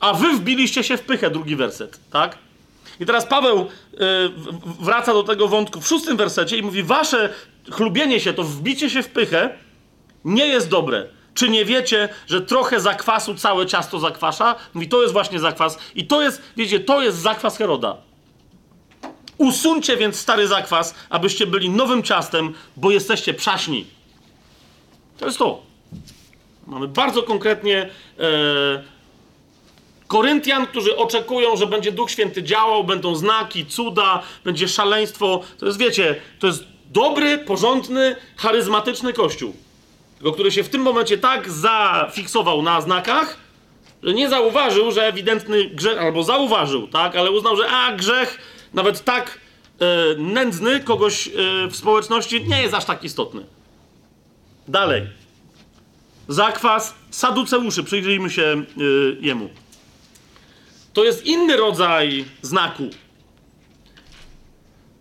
A wy wbiliście się w pychę, drugi werset, tak? I teraz Paweł y, wraca do tego wątku w szóstym wersecie i mówi: Wasze chlubienie się, to wbicie się w pychę nie jest dobre. Czy nie wiecie, że trochę zakwasu całe ciasto zakwasza? Mówi, to jest właśnie zakwas. I to jest, wiecie, to jest zakwas Heroda. Usuńcie więc stary zakwas, abyście byli nowym ciastem, bo jesteście przaśni. To jest to. Mamy bardzo konkretnie. E, Koryntian, którzy oczekują, że będzie Duch Święty działał, będą znaki, cuda, będzie szaleństwo. To jest, wiecie, to jest dobry, porządny, charyzmatyczny kościół. tylko który się w tym momencie tak zafiksował na znakach, że nie zauważył, że ewidentny grzech, albo zauważył, tak, ale uznał, że a grzech, nawet tak e, nędzny kogoś e, w społeczności nie jest aż tak istotny. Dalej. Zakwas saduceuszy, przyjrzyjmy się e, jemu. To jest inny rodzaj znaku.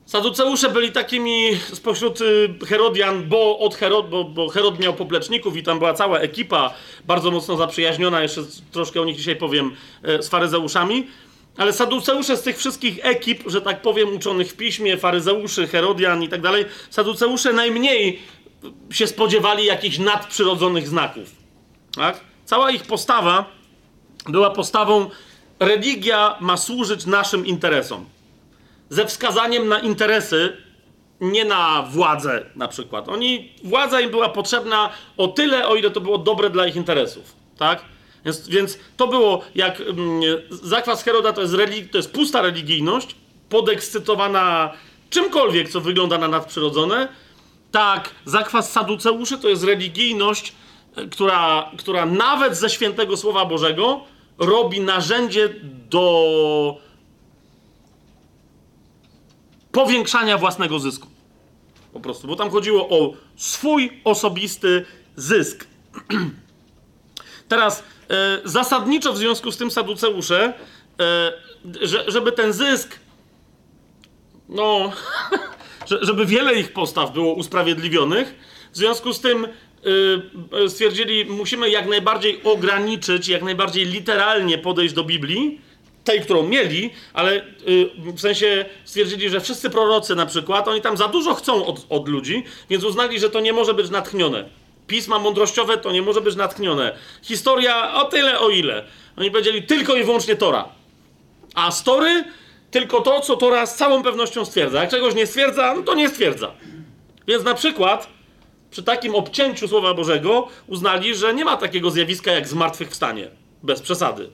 Saduceusze byli takimi spośród y, Herodian, bo od Herod, bo, bo Herod miał popleczników i tam była cała ekipa bardzo mocno zaprzyjaźniona, jeszcze troszkę o nich dzisiaj powiem, e, z faryzeuszami. Ale saduceusze z tych wszystkich ekip, że tak powiem, uczonych w piśmie, faryzeuszy, Herodian i tak dalej, saduceusze najmniej się spodziewali jakichś nadprzyrodzonych znaków. Tak? Cała ich postawa była postawą religia ma służyć naszym interesom ze wskazaniem na interesy, nie na władzę na przykład. Oni, władza im była potrzebna o tyle, o ile to było dobre dla ich interesów, tak? Więc, więc to było jak mm, zakwas Heroda to jest, religi- to jest pusta religijność, podekscytowana czymkolwiek, co wygląda na nadprzyrodzone. Tak, zakwas Saduceuszy to jest religijność, e, która, która nawet ze świętego Słowa Bożego robi narzędzie do powiększania własnego zysku. Po prostu, bo tam chodziło o swój osobisty zysk. Teraz e, zasadniczo w związku z tym saduceusze, e, że, żeby ten zysk, no, żeby wiele ich postaw było usprawiedliwionych, w związku z tym stwierdzili, musimy jak najbardziej ograniczyć, jak najbardziej literalnie podejść do Biblii, tej, którą mieli, ale yy, w sensie stwierdzili, że wszyscy prorocy na przykład, oni tam za dużo chcą od, od ludzi, więc uznali, że to nie może być natchnione. Pisma mądrościowe to nie może być natchnione. Historia o tyle, o ile. Oni powiedzieli tylko i wyłącznie Tora. A story tylko to, co Tora z całą pewnością stwierdza. Jak czegoś nie stwierdza, no to nie stwierdza. Więc na przykład przy takim obcięciu Słowa Bożego uznali, że nie ma takiego zjawiska jak zmartwychwstanie. Bez przesady.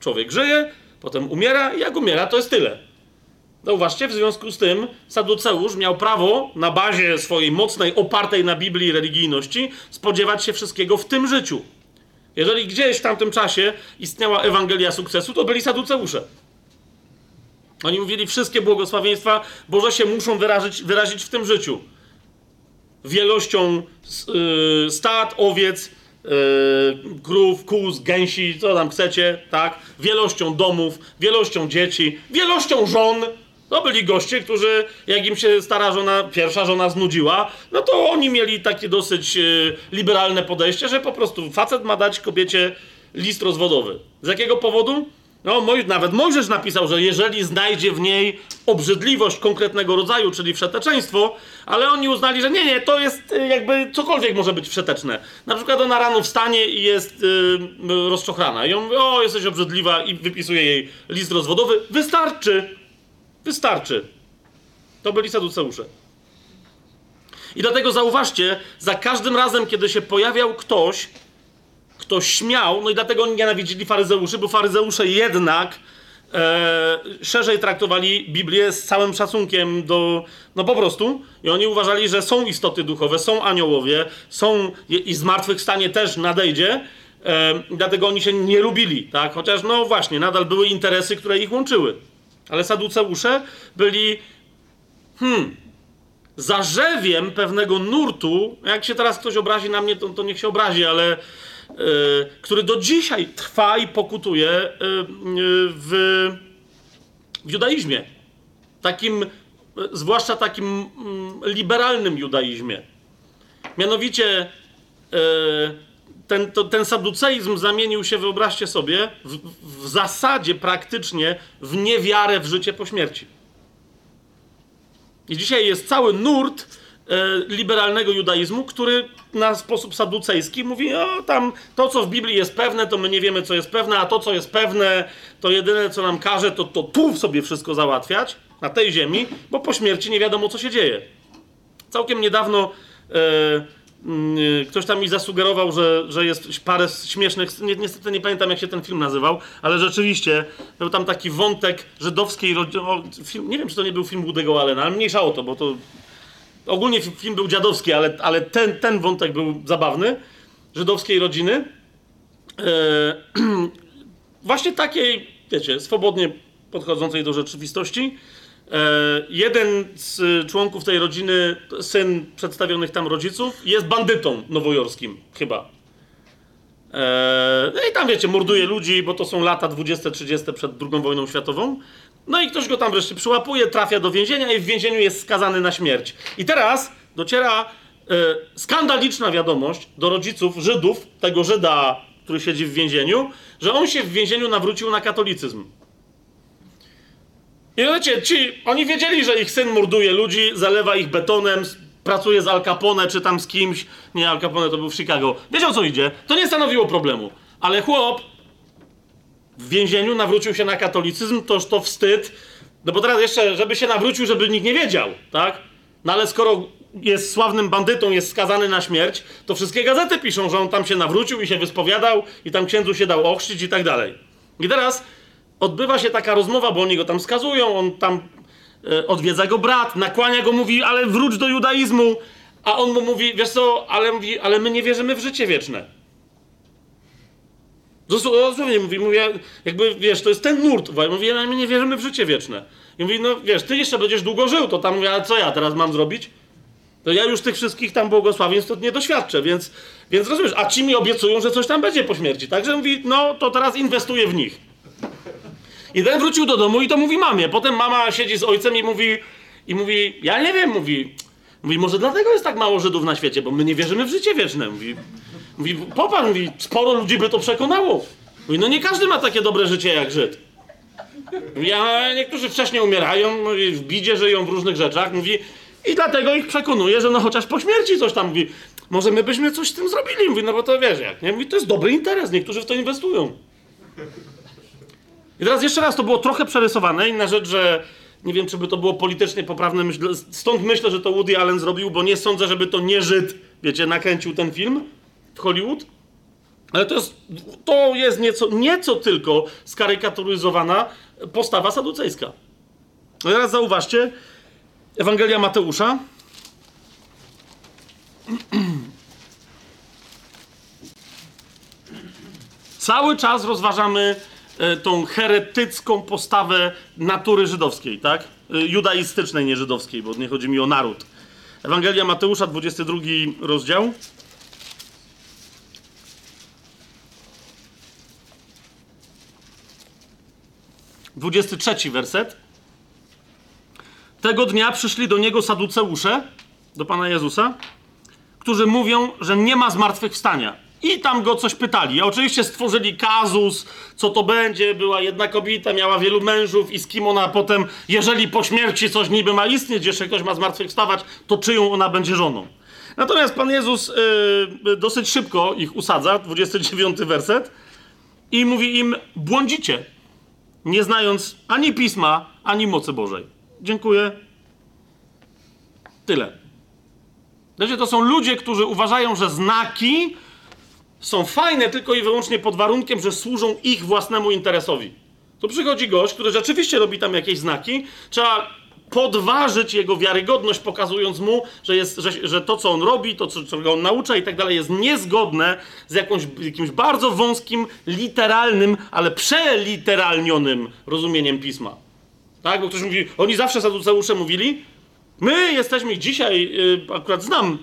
Człowiek żyje, Potem umiera i jak umiera, to jest tyle. Zauważcie, w związku z tym Saduceusz miał prawo na bazie swojej mocnej, opartej na Biblii religijności spodziewać się wszystkiego w tym życiu. Jeżeli gdzieś w tamtym czasie istniała Ewangelia sukcesu, to byli Saduceusze. Oni mówili, wszystkie błogosławieństwa Boże się muszą wyrazić, wyrazić w tym życiu. Wielością yy, stad, owiec, yy, krów, kóz, gęsi, co tam chcecie, tak? Wielością domów, wielością dzieci, wielością żon. To byli goście, którzy, jak im się stara żona, pierwsza żona znudziła, no to oni mieli takie dosyć yy, liberalne podejście, że po prostu facet ma dać kobiecie list rozwodowy. Z jakiego powodu? No, nawet Mojżesz napisał, że jeżeli znajdzie w niej obrzydliwość konkretnego rodzaju, czyli wszeteczeństwo, ale oni uznali, że nie, nie, to jest y, jakby cokolwiek może być wszeteczne. Na przykład ona rano wstanie i jest yy, rozczochrana. I on mówi, o, jesteś obrzydliwa i wypisuje jej list rozwodowy. Wystarczy. Wystarczy. To byli saduceusze. I dlatego zauważcie, za każdym razem, kiedy się pojawiał ktoś, kto śmiał, no i dlatego oni nienawidzili faryzeuszy, bo faryzeusze jednak e, szerzej traktowali Biblię z całym szacunkiem do, no po prostu, i oni uważali, że są istoty duchowe, są aniołowie, są i zmartwychwstanie też nadejdzie, e, dlatego oni się nie lubili, tak? Chociaż, no właśnie, nadal były interesy, które ich łączyły. Ale saduceusze byli, hmm, zarzewiem pewnego nurtu, jak się teraz ktoś obrazi na mnie, to, to niech się obrazi, ale który do dzisiaj trwa i pokutuje y, y, w, w judaizmie. Takim, zwłaszcza takim mm, liberalnym judaizmie. Mianowicie ten, to, ten saduceizm zamienił się, wyobraźcie sobie, w, w zasadzie praktycznie w niewiarę w życie po śmierci. I dzisiaj jest cały nurt liberalnego judaizmu, który na sposób saducejski mówi, o tam to, co w Biblii jest pewne, to my nie wiemy, co jest pewne, a to, co jest pewne, to jedyne, co nam każe, to, to tu sobie wszystko załatwiać, na tej ziemi, bo po śmierci nie wiadomo, co się dzieje. Całkiem niedawno e, mm, ktoś tam mi zasugerował, że, że jest parę śmiesznych, ni niestety nie pamiętam, jak się ten film nazywał, ale rzeczywiście był tam taki wątek żydowskiej rodziny, nie wiem, czy to nie był film Woody'ego Allena, ale mniejsza o to, bo to ogólnie film był dziadowski, ale, ale ten, ten wątek był zabawny, żydowskiej rodziny. E, właśnie takiej, wiecie, swobodnie podchodzącej do rzeczywistości. E, jeden z członków tej rodziny, syn przedstawionych tam rodziców, jest bandytą nowojorskim, chyba. E, no i tam, wiecie, morduje ludzi, bo to są lata 20-30 przed II wojną światową. No i ktoś go tam wreszcie przyłapuje, trafia do więzienia i w więzieniu jest skazany na śmierć. I teraz dociera e, skandaliczna wiadomość do rodziców Żydów, tego Żyda, który siedzi w więzieniu, że on się w więzieniu nawrócił na katolicyzm. I wiecie, ci, oni wiedzieli, że ich syn morduje ludzi, zalewa ich betonem, pracuje z Al Capone czy tam z kimś. Nie, Al Capone to był w Chicago. Wiecie o co idzie? To nie stanowiło problemu. Ale chłop w więzieniu nawrócił się na katolicyzm, toż to wstyd. No bo teraz jeszcze, żeby się nawrócił, żeby nikt nie wiedział, tak? No ale skoro jest sławnym bandytą, jest skazany na śmierć, to wszystkie gazety piszą, że on tam się nawrócił i się wyspowiadał i tam księdzu się dał ochrzcić i tak dalej. I teraz odbywa się taka rozmowa, bo oni go tam skazują, on tam e, odwiedza go brat, nakłania go, mówi, ale wróć do judaizmu, a on mu mówi, wiesz co, ale, mówi, ale my nie wierzymy w życie wieczne. Dosłownie mówi, mówi, jakby, wiesz, to jest ten nurt, mówi, ale my nie wierzymy w życie wieczne. I mówi, no wiesz, ty jeszcze będziesz długo żył, to tam mówi, ale co ja teraz mam zrobić? To ja już tych wszystkich tam błogosławieństw nie doświadczę, więc, więc rozumiesz, a ci mi obiecują, że coś tam będzie po śmierci. Także mówi, no to teraz inwestuję w nich. I ten wrócił do domu i to mówi mamie. Potem mama siedzi z ojcem i mówi, i mówi, ja nie wiem, mówi, mówi, może dlatego jest tak mało Żydów na świecie, bo my nie wierzymy w życie wieczne. Mówi, mówi popatrz, mówi, sporo ludzi by to przekonało. Mówi, no nie każdy ma takie dobre życie jak Żyd. Mówi, a niektórzy wcześniej umierają, mówi, w bidzie żyją w różnych rzeczach. Mówi, i dlatego ich przekonuje, że no chociaż po śmierci coś tam mówi, może my byśmy coś z tym zrobili. Mówi, no bo to wiesz jak, nie? Mówi, to jest dobry interes, niektórzy w to inwestują. I teraz jeszcze raz, to było trochę przerysowane. Inna rzecz, że nie wiem, czy by to było politycznie poprawne. Myślę, stąd myślę, że to Woody Allen zrobił, bo nie sądzę, żeby to nie Żyd, wiecie, nakręcił ten film w Hollywood. Ale to jest, to jest nieco, nieco tylko skarykaturyzowana postawa saducejska. No teraz zauważcie, Ewangelia Mateusza. Cały czas rozważamy E, tą heretycką postawę natury żydowskiej, tak? E, judaistycznej, nie żydowskiej, bo nie chodzi mi o naród. Ewangelia Mateusza, 22 rozdział. Dwudziesty trzeci werset. Tego dnia przyszli do niego saduceusze, do Pana Jezusa, którzy mówią, że nie ma zmartwychwstania. I tam go coś pytali. oczywiście stworzyli kazus, co to będzie. Była jedna kobieta, miała wielu mężów i z kim ona potem, jeżeli po śmierci coś niby ma istnieć, jeszcze ktoś ma zmartwychwstawać, to czyją ona będzie żoną. Natomiast Pan Jezus yy, dosyć szybko ich usadza, 29 werset, i mówi im, błądzicie, nie znając ani Pisma, ani mocy Bożej. Dziękuję. Tyle. Wiecie, to są ludzie, którzy uważają, że znaki są fajne tylko i wyłącznie pod warunkiem, że służą ich własnemu interesowi. Tu przychodzi gość, który rzeczywiście robi tam jakieś znaki, trzeba podważyć jego wiarygodność, pokazując mu, że, jest, że, że to, co on robi, to, co, czego on naucza i tak dalej, jest niezgodne z jakąś, jakimś bardzo wąskim, literalnym, ale przeliteralnionym rozumieniem pisma. Tak? Bo ktoś mówi, oni zawsze saduceusze mówili, My jesteśmy dzisiaj, y, akurat znam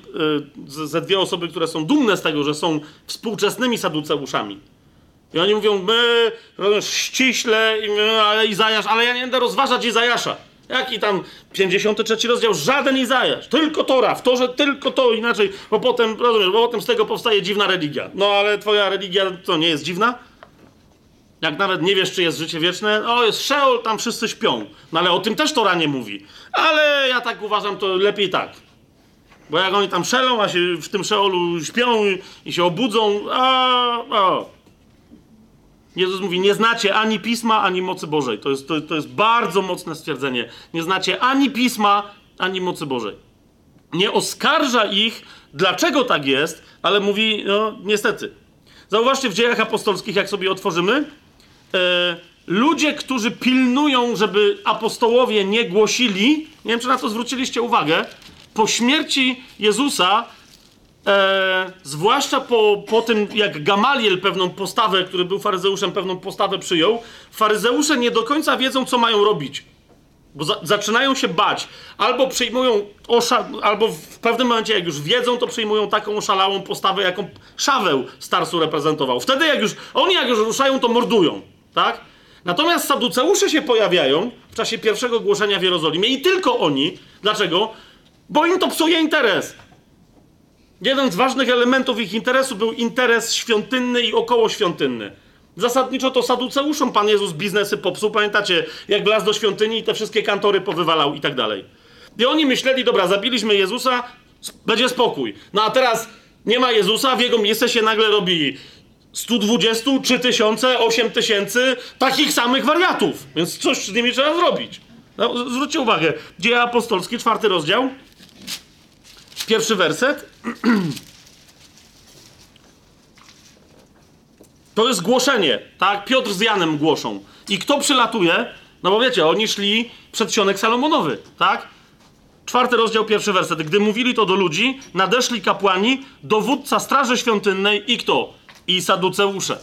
y, ze dwie osoby, które są dumne z tego, że są współczesnymi saduceuszami. I oni mówią, my ściśle, ale Izajasz, ale ja nie będę rozważać Izajasza. Jaki tam 53 rozdział? Żaden Izajasz. Tylko Tora. W Torze tylko to, inaczej, bo potem, rozumiesz, bo potem z tego powstaje dziwna religia. No ale twoja religia to nie jest dziwna? Jak nawet nie wiesz, czy jest życie wieczne, o, jest Sheol, tam wszyscy śpią. No ale o tym też Tora nie mówi. Ale ja tak uważam, to lepiej tak. Bo jak oni tam szelą, a się w tym Szeolu śpią i się obudzą, a, a. Jezus mówi, nie znacie ani Pisma, ani mocy Bożej. To jest, to, to jest bardzo mocne stwierdzenie. Nie znacie ani Pisma, ani mocy Bożej. Nie oskarża ich, dlaczego tak jest, ale mówi, no niestety. Zauważcie w dziejach apostolskich, jak sobie otworzymy, e, ludzie, którzy pilnują, żeby apostołowie nie głosili, nie wiem, czy na to zwróciliście uwagę, po śmierci Jezusa, e, zwłaszcza po, po tym, jak Gamaliel pewną postawę, który był faryzeuszem, pewną postawę przyjął, faryzeusze nie do końca wiedzą, co mają robić. Bo za, zaczynają się bać. Albo przyjmują, osza- albo w pewnym momencie, jak już wiedzą, to przyjmują taką oszalałą postawę, jaką Szaweł Starsu reprezentował. Wtedy, jak już, oni jak już ruszają, to mordują. Tak? Natomiast saduceusze się pojawiają w czasie pierwszego głoszenia w Jerozolimie i tylko oni. Dlaczego? Bo im to psuje interes. Jeden z ważnych elementów ich interesu był interes świątynny i okołoświątynny. Zasadniczo to saduceuszom Pan Jezus biznesy popsuł. Pamiętacie, jak wlazł do świątyni i te wszystkie kantory powywalał i tak dalej. I oni myśleli, dobra, zabiliśmy Jezusa, będzie spokój. No a teraz nie ma Jezusa, w jego miejsce się nagle robi 120, 3000, 8000 takich samych wariatów. Więc coś z nimi trzeba zrobić. No, zwróćcie uwagę, Dzieje apostolskie, czwarty rozdział, pierwszy werset. To jest głoszenie, tak? Piotr z Janem głoszą. I kto przylatuje? No bo wiecie, oni szli przed sionek Salomonowy, tak? Czwarty rozdział, pierwszy werset. Gdy mówili to do ludzi, nadeszli kapłani, dowódca straży świątynnej i kto? I saduceusze.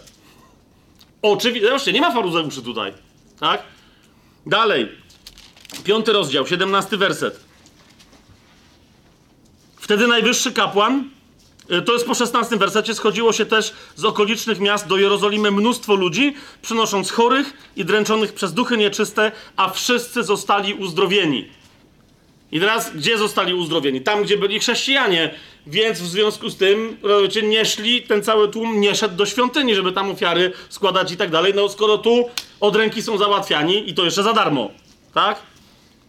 Oczywiście, zobaczcie, nie ma faruzeuszy tutaj, tak? Dalej. Piąty rozdział, siedemnasty werset. Wtedy najwyższy kapłan, y, to jest po 16 wersecie, schodziło się też z okolicznych miast do Jerozolimy mnóstwo ludzi, przynosząc chorych i dręczonych przez duchy nieczyste, a wszyscy zostali uzdrowieni. I teraz, gdzie zostali uzdrowieni? Tam, gdzie byli chrześcijanie. Więc w związku z tym, rozumiecie, nie szli, ten cały tłum nie szedł do świątyni, żeby tam ofiary składać i tak dalej. No skoro tu od ręki są załatwiani i to jeszcze za darmo, tak?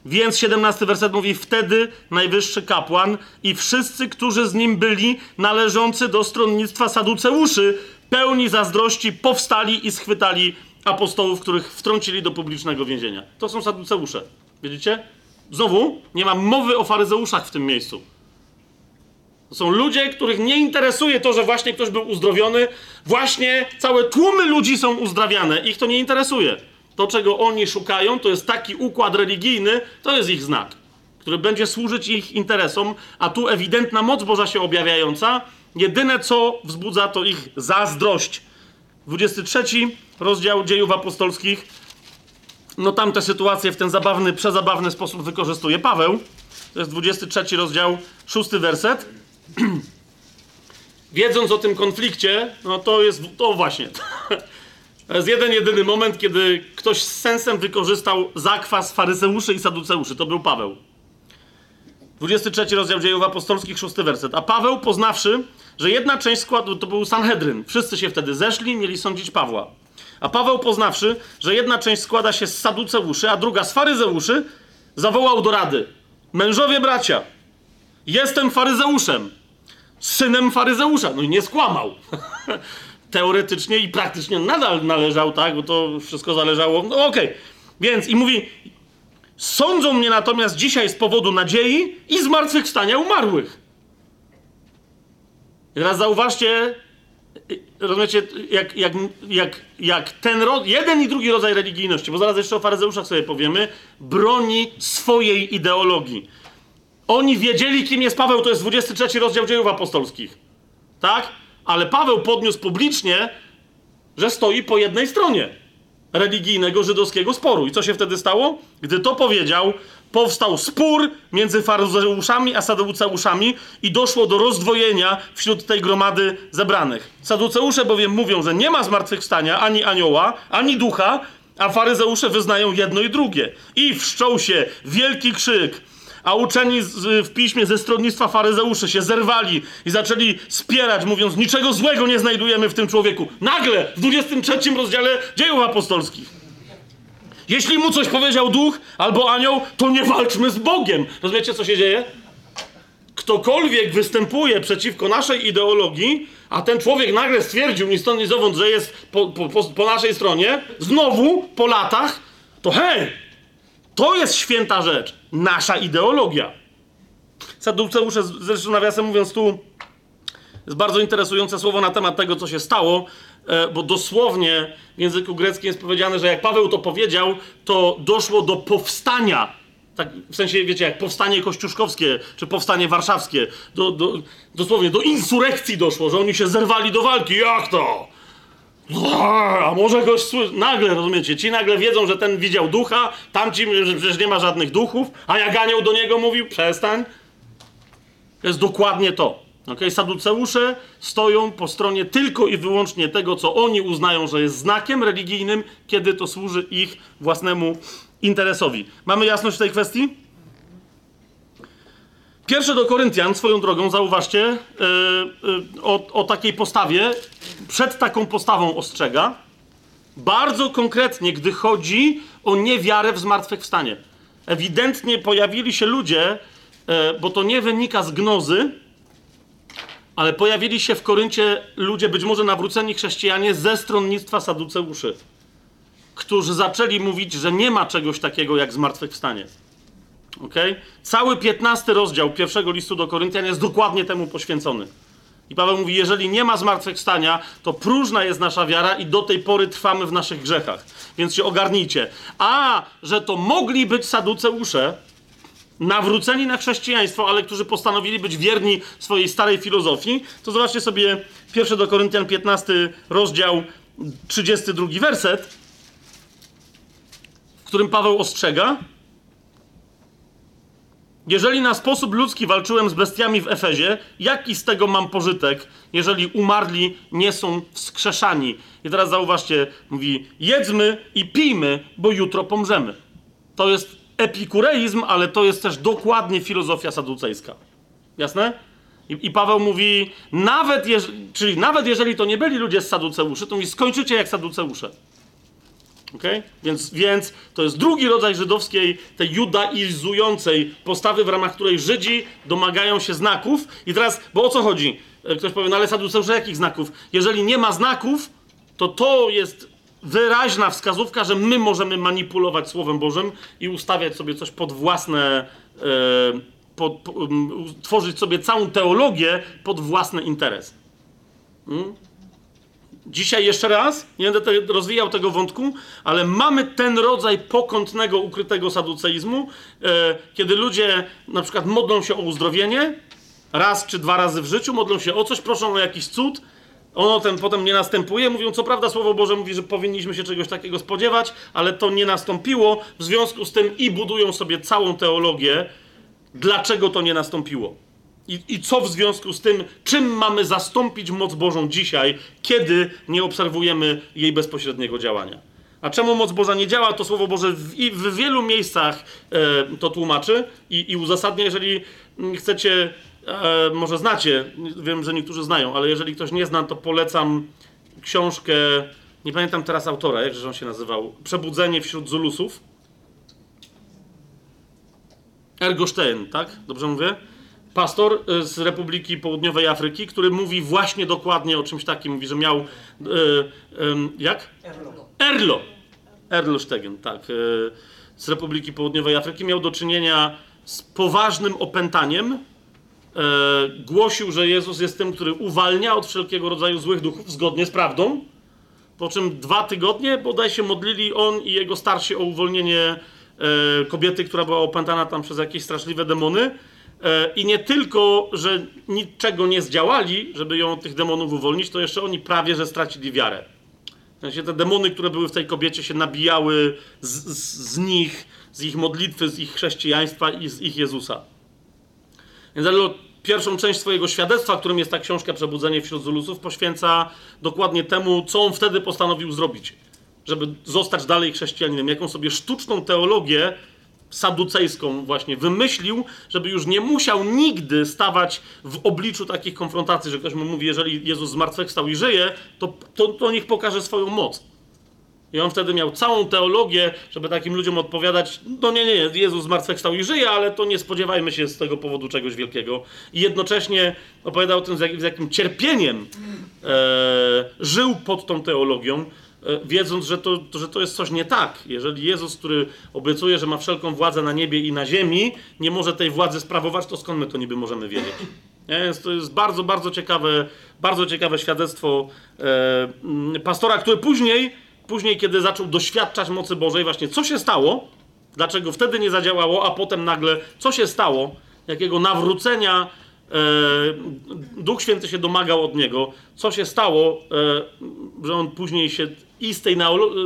Więc 17 werset mówi: Wtedy najwyższy kapłan i wszyscy, którzy z nim byli, należący do stronnictwa saduceuszy, pełni zazdrości, powstali i schwytali apostołów, których wtrącili do publicznego więzienia. To są saduceusze. Widzicie? Znowu nie ma mowy o faryzeuszach w tym miejscu. To są ludzie, których nie interesuje to, że właśnie ktoś był uzdrowiony. Właśnie całe tłumy ludzi są uzdrawiane. Ich to nie interesuje. To, czego oni szukają, to jest taki układ religijny, to jest ich znak, który będzie służyć ich interesom, a tu ewidentna moc Boża się objawiająca. Jedyne, co wzbudza, to ich zazdrość. 23 rozdział dziejów apostolskich. No tam te sytuacje w ten zabawny, przezabawny sposób wykorzystuje Paweł. To jest 23 rozdział, szósty werset. Wiedząc o tym konflikcie, no to jest, to właśnie, to jest jeden, jedyny moment, kiedy ktoś z sensem wykorzystał zakwas faryzeuszy i saduceuszy. To był Paweł. 23 rozdział dziejów apostolskich, szósty werset. A Paweł, poznawszy, że jedna część składu, to był Sanhedryn, wszyscy się wtedy zeszli, mieli sądzić Pawła. A Paweł, poznawszy, że jedna część składa się z saduceuszy, a druga z faryzeuszy, zawołał do rady. Mężowie bracia, jestem faryzeuszem, synem faryzeusza. No i nie skłamał. Teoretycznie i praktycznie nadal należał, tak? Bo to wszystko zależało. No okej. Okay. Więc i mówi, sądzą mnie natomiast dzisiaj z powodu nadziei i zmartwychwstania umarłych. I teraz zauważcie, rozumiecie, jak, jak, jak, jak ten jeden i drugi rodzaj religijności, bo zaraz jeszcze o faryzeuszach sobie powiemy, broni swojej ideologii. Oni wiedzieli, kim jest Paweł, to jest 23 rozdział dziejów apostolskich. Tak? Ale Paweł podniósł publicznie, że stoi po jednej stronie religijnego żydowskiego sporu. I co się wtedy stało? Gdy to powiedział, powstał spór między faryzeuszami a saduceuszami i doszło do rozdwojenia wśród tej gromady zebranych. Saduceusze bowiem mówią, że nie ma zmartwychwstania ani anioła, ani ducha, a faryzeusze wyznają jedno i drugie. I wszczął się wielki krzyk, a uczeni z, w piśmie ze stronnictwa faryzeuszy się zerwali i zaczęli spierać, mówiąc, niczego złego nie znajdujemy w tym człowieku. Nagle, w 23 rozdziale dziejów apostolskich. Jeśli mu coś powiedział duch albo anioł, to nie walczmy z Bogiem. Rozumiecie, co się dzieje? Ktokolwiek występuje przeciwko naszej ideologii, a ten człowiek nagle stwierdził ni stąd, ni zowąd, że jest po, po, po naszej stronie, znowu, po latach, to hej, to jest święta rzecz. Nasza ideologia. Saduceusze, zresztą nawiasem mówiąc tu, jest bardzo interesujące słowo na temat tego, co się stało, bo dosłownie w języku greckim jest powiedziane, że jak Paweł to powiedział, to doszło do powstania Tak, w sensie, wiecie, jak powstanie kościuszkowskie, czy powstanie warszawskie, do, do, dosłownie do insurekcji doszło, że oni się zerwali do walki. Jak to? A może goś. Nagle, rozumiecie, ci nagle wiedzą, że ten widział ducha, tamci, że przecież nie ma żadnych duchów, a jak anioł do niego mówił, przestań. To jest dokładnie to. Okay? Saduceusze stoją po stronie tylko i wyłącznie tego, co oni uznają, że jest znakiem religijnym, kiedy to służy ich własnemu interesowi. Mamy jasność w tej kwestii? Pierwsze do Koryntian, swoją drogą, zauważcie, yy, yy, o, o takiej postawie, przed taką postawą ostrzega, bardzo konkretnie, gdy chodzi o niewiarę w zmartwychwstanie. Ewidentnie pojawili się ludzie, yy, bo to nie wynika z gnozy, ale pojawili się w Koryncie ludzie, być może nawróceni chrześcijanie ze stronnictwa saduceuszy którzy zaczęli mówić, że nie ma czegoś takiego jak zmartwychwstanie. Okay? Cały 15 rozdział pierwszego listu do Koryntian jest dokładnie temu poświęcony. I Paweł mówi: Jeżeli nie ma zmartwychwstania, to próżna jest nasza wiara i do tej pory trwamy w naszych grzechach. Więc się ogarnijcie. A, że to mogli być saduceusze, nawróceni na chrześcijaństwo, ale którzy postanowili być wierni swojej starej filozofii, to zobaczcie sobie 1 do Koryntian 15 rozdział 32 werset którym Paweł ostrzega. Jeżeli na sposób ludzki walczyłem z bestiami w Efezie, jaki z tego mam pożytek, jeżeli umarli nie są wskrzeszani? I teraz zauważcie, mówi: jedzmy i pijmy, bo jutro pomrzemy. To jest epikureizm, ale to jest też dokładnie filozofia saducejska. Jasne? I, I, Paweł mówi, nawet, jeż, czyli nawet jeżeli to nie byli ludzie z Saduceuszy, to mi skończycie jak Saduceusze. Okay? Więc, więc to jest drugi rodzaj żydowskiej, tej judaizującej postawy, w ramach której Żydzi domagają się znaków. I teraz, bo o co chodzi? E, ktoś powie, no ale Saduceusze jakich znaków? Jeżeli nie ma znaków, to to jest wyraźna wskazówka, że my możemy manipulować Słowem Bożym i ustawiać sobie coś pod własne, e, pod, po, um, tworzyć sobie całą teologię pod własny interes. Hmm? Dzisiaj jeszcze raz, nie będę te, rozwijał tego wątku, ale mamy ten rodzaj pokątnego, ukrytego saduceizmu, e, kiedy ludzie na przykład modlą się o uzdrowienie raz czy dwa razy w życiu, modlą się o coś, proszą o jakiś cud, ono ten potem nie następuje. Mówią, co prawda, Słowo Boże mówi, że powinniśmy się czegoś takiego spodziewać, ale to nie nastąpiło. W związku z tym i budują sobie całą teologię, dlaczego to nie nastąpiło. I, I, co w związku z tym, czym mamy zastąpić moc Bożą dzisiaj, kiedy nie obserwujemy jej bezpośredniego działania? A czemu moc Boża nie działa, to Słowo Boże w, w wielu miejscach e, to tłumaczy i, i, uzasadnia. Jeżeli chcecie, e, może znacie, wiem, że niektórzy znają, ale jeżeli ktoś nie zna, to polecam książkę, nie pamiętam teraz autora, jakże on się nazywał, Przebudzenie wśród Zulusów. Ergo Stein, tak? Dobrze mówię? Pastor y, z Republiki Południowej Afryki, który mówi właśnie dokładnie o czymś takim. Mówi, że miał. Yy, yy, jak? Erlo. Erlo. Erlo Stegen, tak. Yy, z Republiki Południowej Afryki miał do czynienia z poważnym opętaniem. głosił, że Jezus jest tym, który uwalnia od wszelkiego rodzaju złych duchów zgodnie z prawdą. Po czym dwa tygodnie bodaj się modlili on i jego starsi o uwolnienie kobiety, która była opętana tam przez jakieś straszliwe demony I nie tylko, że niczego nie zdziałali, żeby ją od tych demonów uwolnić, to jeszcze oni prawie, że stracili wiarę. W sensie te demony, które były w tej kobiecie, się nabijały z, z, z nich, z ich modlitwy, z ich chrześcijaństwa i z ich Jezusa. Więc pierwszą część swojego świadectwa, którym jest ta książka Przebudzenie wśród Zulusów, poświęca dokładnie temu, co on wtedy postanowił zrobić, żeby zostać dalej chrześcijaninem, jaką sobie sztuczną teologię saducejską właśnie wymyślił, żeby już nie musiał nigdy stawać w obliczu takich konfrontacji, że ktoś mu mówi, jeżeli Jezus zmartwychwstał i żyje, to, to, to niech pokaże swoją moc. I on wtedy miał całą teologię, żeby takim ludziom odpowiadać, no nie, nie, Jezus zmartwychwstał i żyje, ale to nie spodziewajmy się z tego powodu czegoś wielkiego. I jednocześnie opowiadał o tym, z, jak, z jakim cierpieniem e, żył pod tą teologią, wiedząc, że to, że to jest coś nie tak. Jeżeli Jezus, który obiecuje, że ma wszelką władzę na niebie i na ziemi, nie może tej władzy sprawować, to skąd my to niby możemy wiedzieć? Nie? Więc to jest bardzo, bardzo ciekawe, bardzo ciekawe świadectwo e, pastora, który później, później, kiedy zaczął doświadczać mocy Bożej, właśnie co się stało, Dlaczego wtedy nie zadziałało, a potem nagle co się stało? Jakiego nawrócenia e, Duch Święty się domagał od niego? Co się stało, e, że on później się i z tej,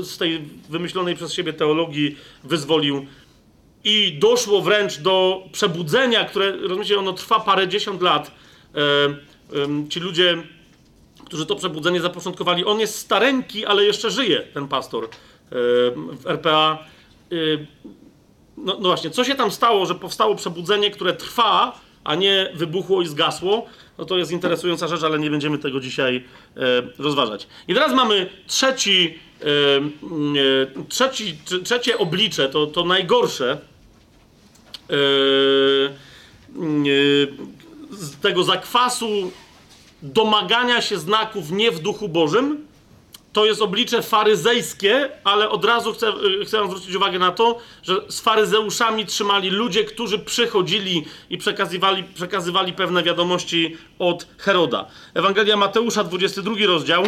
z tej wymyślonej przez siebie teologii wyzwolił i doszło wręcz do przebudzenia, które, rozumiecie, ono trwa parę dziesiąt lat. E, e, ci ludzie, którzy to przebudzenie zapoczątkowali, on jest stareńki, ale jeszcze żyje, ten pastor e, w RPA. E, no, no właśnie, co się tam stało, że powstało przebudzenie, które trwa, a nie wybuchło i zgasło? No to jest interesująca rzecz, ale nie będziemy tego dzisiaj e, rozważać. I teraz mamy trzeci, e, e, trzeci, trze- trzecie oblicze, to, to najgorsze e, e, z tego zakwasu domagania się znaków nie w duchu Bożym, to jest oblicze faryzejskie, ale od razu chcę, y, chcę zwrócić uwagę na to, że z faryzeuszami trzymali ludzie, którzy przychodzili i przekazywali, przekazywali pewne wiadomości od Heroda. Ewangelia Mateusza, 22 rozdział.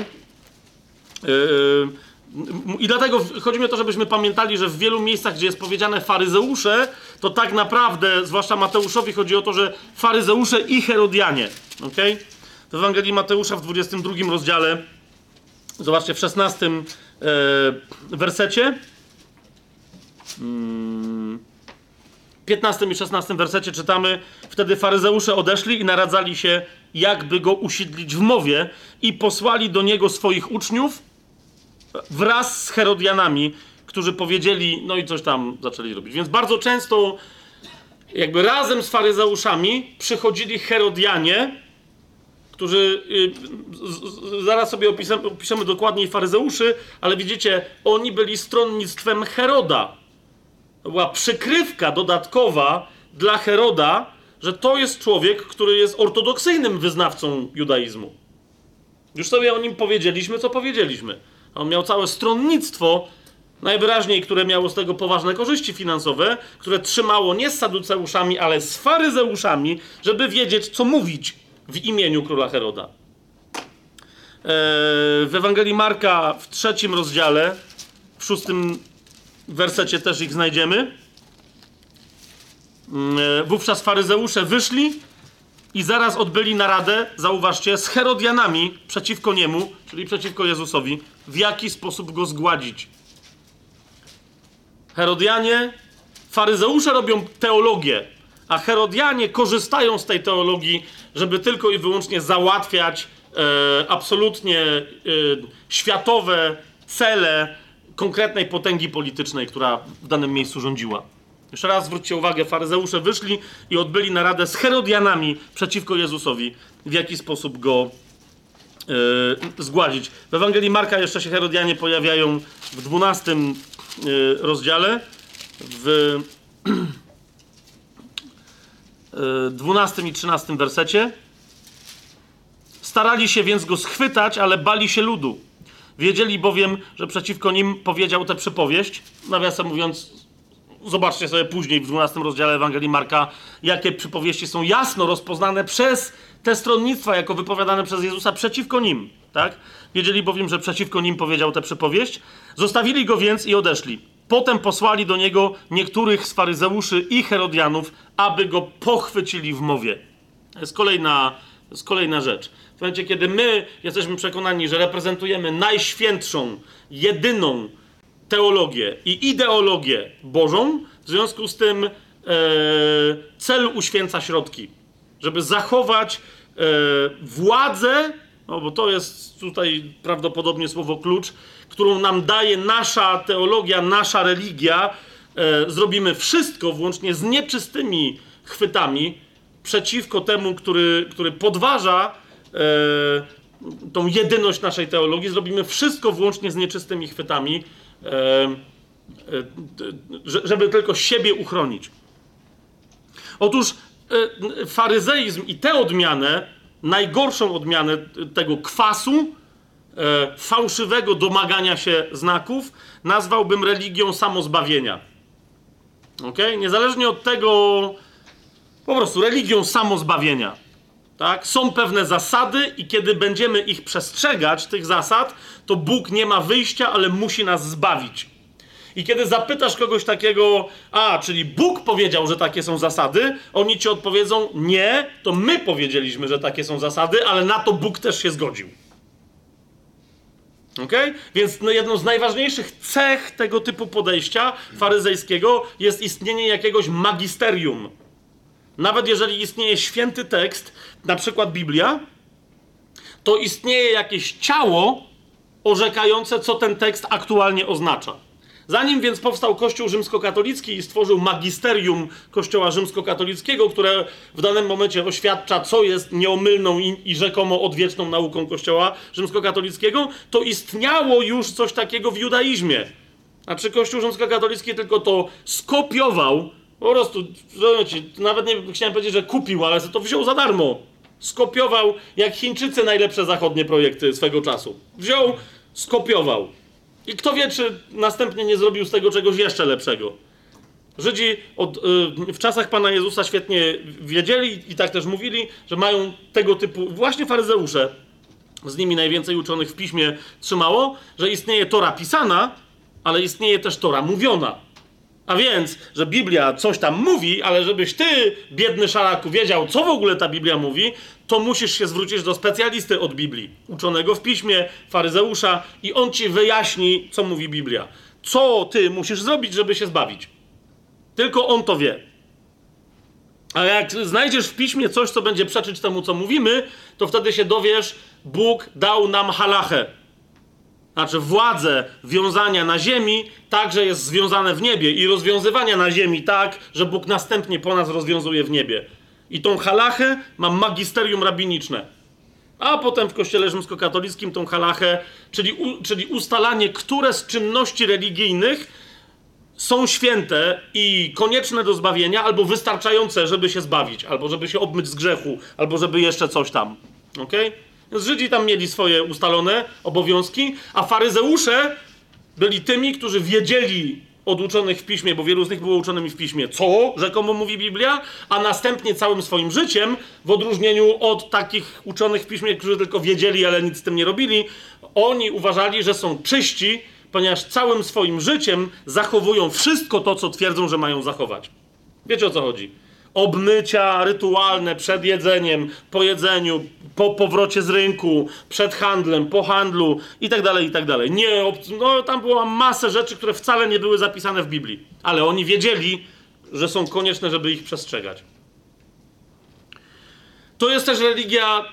Yy, I dlatego chodzi mi o to, żebyśmy pamiętali, że w wielu miejscach, gdzie jest powiedziane faryzeusze, to tak naprawdę, zwłaszcza Mateuszowi, chodzi o to, że faryzeusze i Herodianie. Okay? W Ewangelii Mateusza w 22 rozdziale Zobaczcie w 16 e, wersecie. Mm, 15 i 16 wersecie czytamy: Wtedy faryzeusze odeszli i naradzali się, jakby go usiedlić w mowie, i posłali do niego swoich uczniów wraz z Herodianami, którzy powiedzieli, no i coś tam zaczęli robić. Więc bardzo często, jakby razem z faryzeuszami, przychodzili Herodianie którzy y, zaraz sobie opiszemy, opiszemy dokładniej faryzeuszy, ale widzicie, oni byli stronnictwem Heroda. To była przykrywka dodatkowa dla Heroda, że to jest człowiek, który jest ortodoksyjnym wyznawcą judaizmu. Już sobie o nim powiedzieliśmy, co powiedzieliśmy. On miał całe stronnictwo, najwyraźniej, które miało z tego poważne korzyści finansowe, które trzymało nie z saduceuszami, ale z faryzeuszami, żeby wiedzieć, co mówić w imieniu króla Heroda. Eee, W Ewangelii Marka w trzecim rozdziale, w szóstym wersecie też ich znajdziemy. Eee, Wówczas faryzeusze wyszli i zaraz odbyli naradę, zauważcie, z Herodianami przeciwko niemu, czyli przeciwko Jezusowi, w jaki sposób go zgładzić. Herodianie, faryzeusze robią teologię, a Herodianie korzystają z tej teologii, żeby tylko i wyłącznie załatwiać e, absolutnie e, światowe cele konkretnej potęgi politycznej, która w danym miejscu rządziła. Jeszcze raz zwróćcie uwagę, faryzeusze wyszli i odbyli naradę z Herodianami przeciwko Jezusowi, w jaki sposób go e, zgładzić. W Ewangelii Marka jeszcze się Herodianie pojawiają w 12 e, rozdziale, w 12 i 13 wersecie. Starali się więc go schwytać, ale bali się ludu. Wiedzieli bowiem, że przeciwko nim powiedział tę przypowieść. Nawiasem mówiąc, zobaczcie sobie później w 12 rozdziale Ewangelii Marka, jakie przypowieści są jasno rozpoznane przez te stronnictwa, jako wypowiadane przez Jezusa przeciwko nim. Tak? Wiedzieli bowiem, że przeciwko nim powiedział tę przypowieść. Zostawili go więc i odeszli. Potem posłali do niego niektórych z faryzeuszy i herodianów, aby go pochwycili w mowie. To jest kolejna, to jest kolejna rzecz. W momencie, kiedy my jesteśmy przekonani, że reprezentujemy najświętszą, jedyną teologię i ideologię Bożą, w związku z tym e, cel uświęca środki. Żeby zachować e, władzę, no bo to jest tutaj prawdopodobnie słowo klucz, którą nam daje nasza teologia, nasza religia, e, zrobimy wszystko, włącznie z nieczystymi chwytami, przeciwko temu, który, który podważa e, tą jedyność naszej teologii. Zrobimy wszystko, włącznie z nieczystymi chwytami, e, żeby tylko siebie uchronić. Otóż faryzeizm i tę odmianę, najgorszą odmianę tego kwasu, e, fałszywego domagania się znaków, nazwałbym religią samozbawienia. Ok? Niezależnie od tego, po prostu religią samozbawienia. Tak? Są pewne zasady, i kiedy będziemy ich przestrzegać, tych zasad, to Bóg nie ma wyjścia, ale musi nas zbawić. I kiedy zapytasz kogoś takiego, a, czyli Bóg powiedział, że takie są zasady, oni ci odpowiedzą, nie, to my powiedzieliśmy, że takie są zasady, ale na to Bóg też się zgodził. Ok? Więc no, jedną z najważniejszych cech tego typu podejścia faryzejskiego jest istnienie jakiegoś magisterium. Nawet jeżeli istnieje święty tekst, na przykład Biblia, to istnieje jakieś ciało orzekające, co ten tekst aktualnie oznacza. Zanim więc powstał Kościół rzymskokatolicki i stworzył magisterium Kościoła rzymskokatolickiego, które w danym momencie oświadcza, co jest nieomylną i, rzekomo odwieczną nauką Kościoła rzymskokatolickiego, to istniało już coś takiego w judaizmie. Znaczy Kościół rzymskokatolicki tylko to skopiował, po prostu, nawet nie chciałem powiedzieć, że kupił, ale to wziął za darmo. Skopiował, jak Chińczycy, najlepsze zachodnie projekty swego czasu. Wziął, skopiował i kto wie, czy następnie nie zrobił z tego czegoś jeszcze lepszego. Żydzi od, y, w czasach Pana Jezusa świetnie wiedzieli i tak też mówili, że mają tego typu, właśnie faryzeusze, z nimi najwięcej uczonych w piśmie trzymało, że istnieje Tora pisana, ale istnieje też Tora mówiona. A więc, że Biblia coś tam mówi, ale żebyś ty, biedny szaraku, wiedział, co w ogóle ta Biblia mówi, to musisz się zwrócić do specjalisty od Biblii, uczonego w piśmie, faryzeusza, i on ci wyjaśni, co mówi Biblia. Co ty musisz zrobić, żeby się zbawić. Tylko on to wie. A jak znajdziesz w piśmie coś, co będzie przeczyć temu, co mówimy, to wtedy się dowiesz, Bóg dał nam halachę znaczy władzę wiązania na ziemi, także jest związane w niebie i rozwiązywania na ziemi tak, że Bóg następnie po nas rozwiązuje w niebie. I tą halachę mam magisterium rabiniczne. A potem w kościele rzymskokatolickim tą halachę, czyli, u, czyli ustalanie, które z czynności religijnych są święte i konieczne do zbawienia, albo wystarczające, żeby się zbawić, albo żeby się obmyć z grzechu, albo żeby jeszcze coś tam. Okej? Okay? Żydzi tam mieli swoje ustalone obowiązki, a faryzeusze byli tymi, którzy wiedzieli od uczonych w piśmie, bo wielu z nich było uczonymi w piśmie, co rzekomo mówi Biblia, a następnie całym swoim życiem, w odróżnieniu od takich uczonych w piśmie, którzy tylko wiedzieli, ale nic z tym nie robili, oni uważali, że są czyści, ponieważ całym swoim życiem zachowują wszystko to, co twierdzą, że mają zachować. Wiecie o co chodzi? Obmycia rytualne przed jedzeniem, po jedzeniu, po powrocie z rynku, przed handlem, po handlu i tak dalej, i tak dalej. Nie, no tam była masa rzeczy, które wcale nie były zapisane w Biblii, ale oni wiedzieli, że są konieczne, żeby ich przestrzegać. To jest też religia,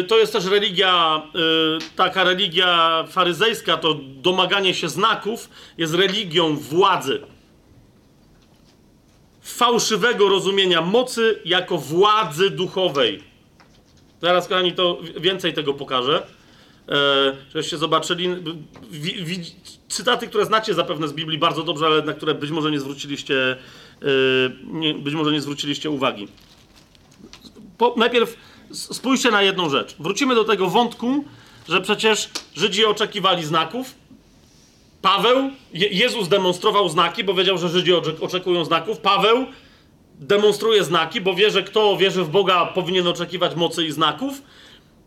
y, to jest też religia, y, taka religia faryzejska, to domaganie się znaków jest religią władzy fałszywego rozumienia mocy jako władzy duchowej. Zaraz, kochani, to więcej tego pokażę. E, żebyście zobaczyli. Cytaty, które znacie zapewne z Biblii bardzo dobrze, ale na które być może nie zwróciliście, e, być może nie zwróciliście uwagi. Najpierw spójrzcie na jedną rzecz. Wrócimy do tego wątku, że przecież Żydzi oczekiwali znaków, Paweł, Je Jezus demonstrował znaki, bo wiedział, że Żydzi oczekują znaków. Paweł demonstruje znaki, bo wie, że kto wierzy w Boga powinien oczekiwać mocy i znaków.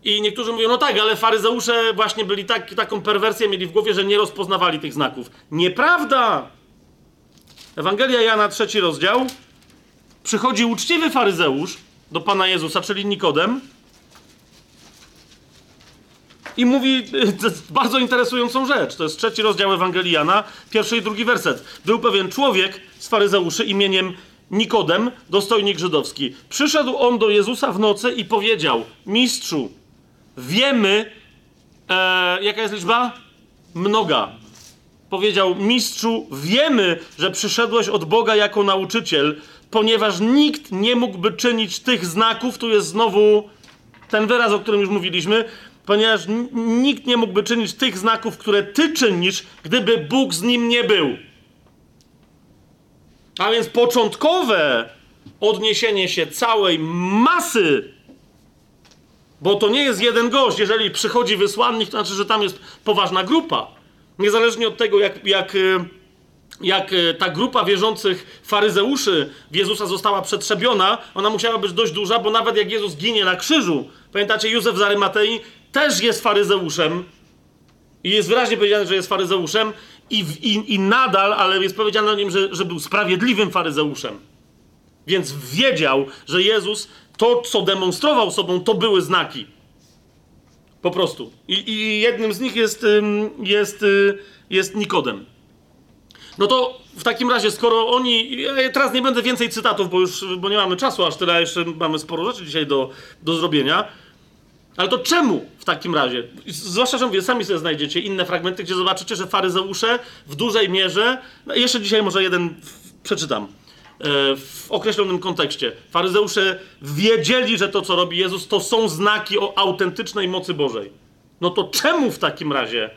I niektórzy mówią, no tak, ale faryzeusze właśnie byli tak, taką perwersję mieli w głowie, że nie rozpoznawali tych znaków. Nieprawda! Ewangelia Jana, trzeci rozdział. Przychodzi uczciwy faryzeusz do Pana Jezusa, czyli Nikodem, i mówi y, bardzo interesującą rzecz. To jest trzeci rozdział Ewangelii Jana, pierwszy i drugi werset. Był pewien człowiek z faryzeuszy imieniem Nikodem, dostojnik żydowski. Przyszedł on do Jezusa w nocy i powiedział: Mistrzu, wiemy, e, jaka jest liczba? Mnoga. Powiedział: Mistrzu, wiemy, że przyszedłeś od Boga jako nauczyciel, ponieważ nikt nie mógłby czynić tych znaków. Tu jest znowu ten wyraz, o którym już mówiliśmy ponieważ nikt nie mógłby czynić tych znaków, które ty czynisz, gdyby Bóg z nim nie był. A więc początkowe odniesienie się całej masy, bo to nie jest jeden gość. Jeżeli przychodzi wysłannik, to znaczy, że tam jest poważna grupa. Niezależnie od tego, jak, jak, jak ta grupa wierzących faryzeuszy w Jezusa została przetrzebiona, ona musiała być dość duża, bo nawet jak Jezus ginie na krzyżu, pamiętacie, Józef z Arymatei też jest faryzeuszem i jest wyraźnie powiedziane, że jest faryzeuszem I, i, I nadal, ale jest powiedziane o nim, że, że był sprawiedliwym faryzeuszem. Więc wiedział, że Jezus, to co demonstrował sobą, to były znaki. Po prostu. I, i jednym z nich jest, jest, y, jest Nikodem. No to w takim razie, skoro oni. Ja teraz nie będę więcej cytatów, bo już bo nie mamy czasu, aż tyle, jeszcze mamy sporo rzeczy dzisiaj do, do zrobienia. Ale to czemu w takim razie? Zwłaszcza, że mówię, sami sobie znajdziecie inne fragmenty, gdzie zobaczycie, że faryzeusze w dużej mierze, no jeszcze dzisiaj może jeden przeczytam, e, w określonym kontekście. Faryzeusze wiedzieli, że to, co robi Jezus, to są znaki o autentycznej mocy Bożej. No to czemu w takim razie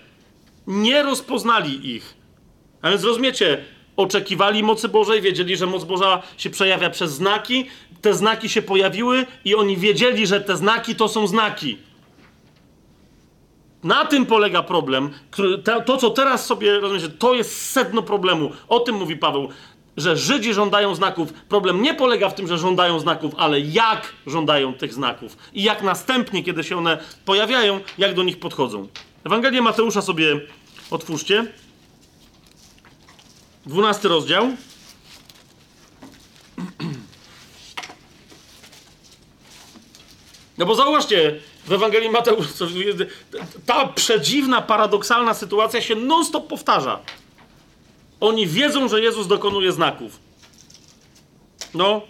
nie rozpoznali ich? A więc rozumiecie, oczekiwali mocy Bożej, wiedzieli, że moc Boża się przejawia przez znaki, te znaki się pojawiły i oni wiedzieli, że te znaki to są znaki. Na tym polega problem. To, co teraz sobie rozumiecie, to jest sedno problemu. O tym mówi Paweł, że Żydzi żądają znaków. Problem nie polega w tym, że żądają znaków, ale jak żądają tych znaków i jak następnie, kiedy się one pojawiają, jak do nich podchodzą. Ewangelię Mateusza sobie otwórzcie. 12 rozdział. No bo zauważcie, w Ewangelii Mateusza ta przedziwna, paradoksalna sytuacja się non-stop powtarza. Oni wiedzą, że Jezus dokonuje znaków. No,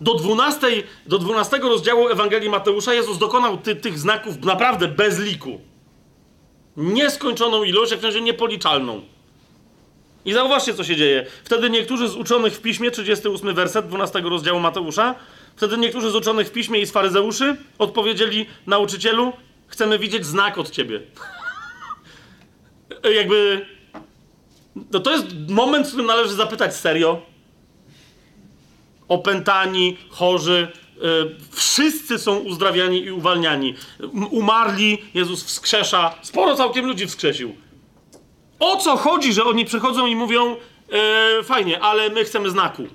do 12, do 12 rozdziału Ewangelii Mateusza Jezus dokonał ty, tych znaków naprawdę bez liku. Nieskończoną ilość, jak w razie niepoliczalną. I zauważcie, co się dzieje. Wtedy niektórzy z uczonych w piśmie, 38 werset 12 rozdziału Mateusza, wtedy niektórzy z uczonych w piśmie i z faryzeuszy odpowiedzieli nauczycielu, chcemy widzieć znak od ciebie. Jakby. No to jest moment, w którym należy zapytać serio. Opętani, chorzy, yy, wszyscy są uzdrawiani i uwalniani. Umarli, Jezus wskrzesza. Sporo całkiem ludzi wskrzesił. O co chodzi, że oni przychodzą i mówią, e, fajnie, ale my chcemy znaku.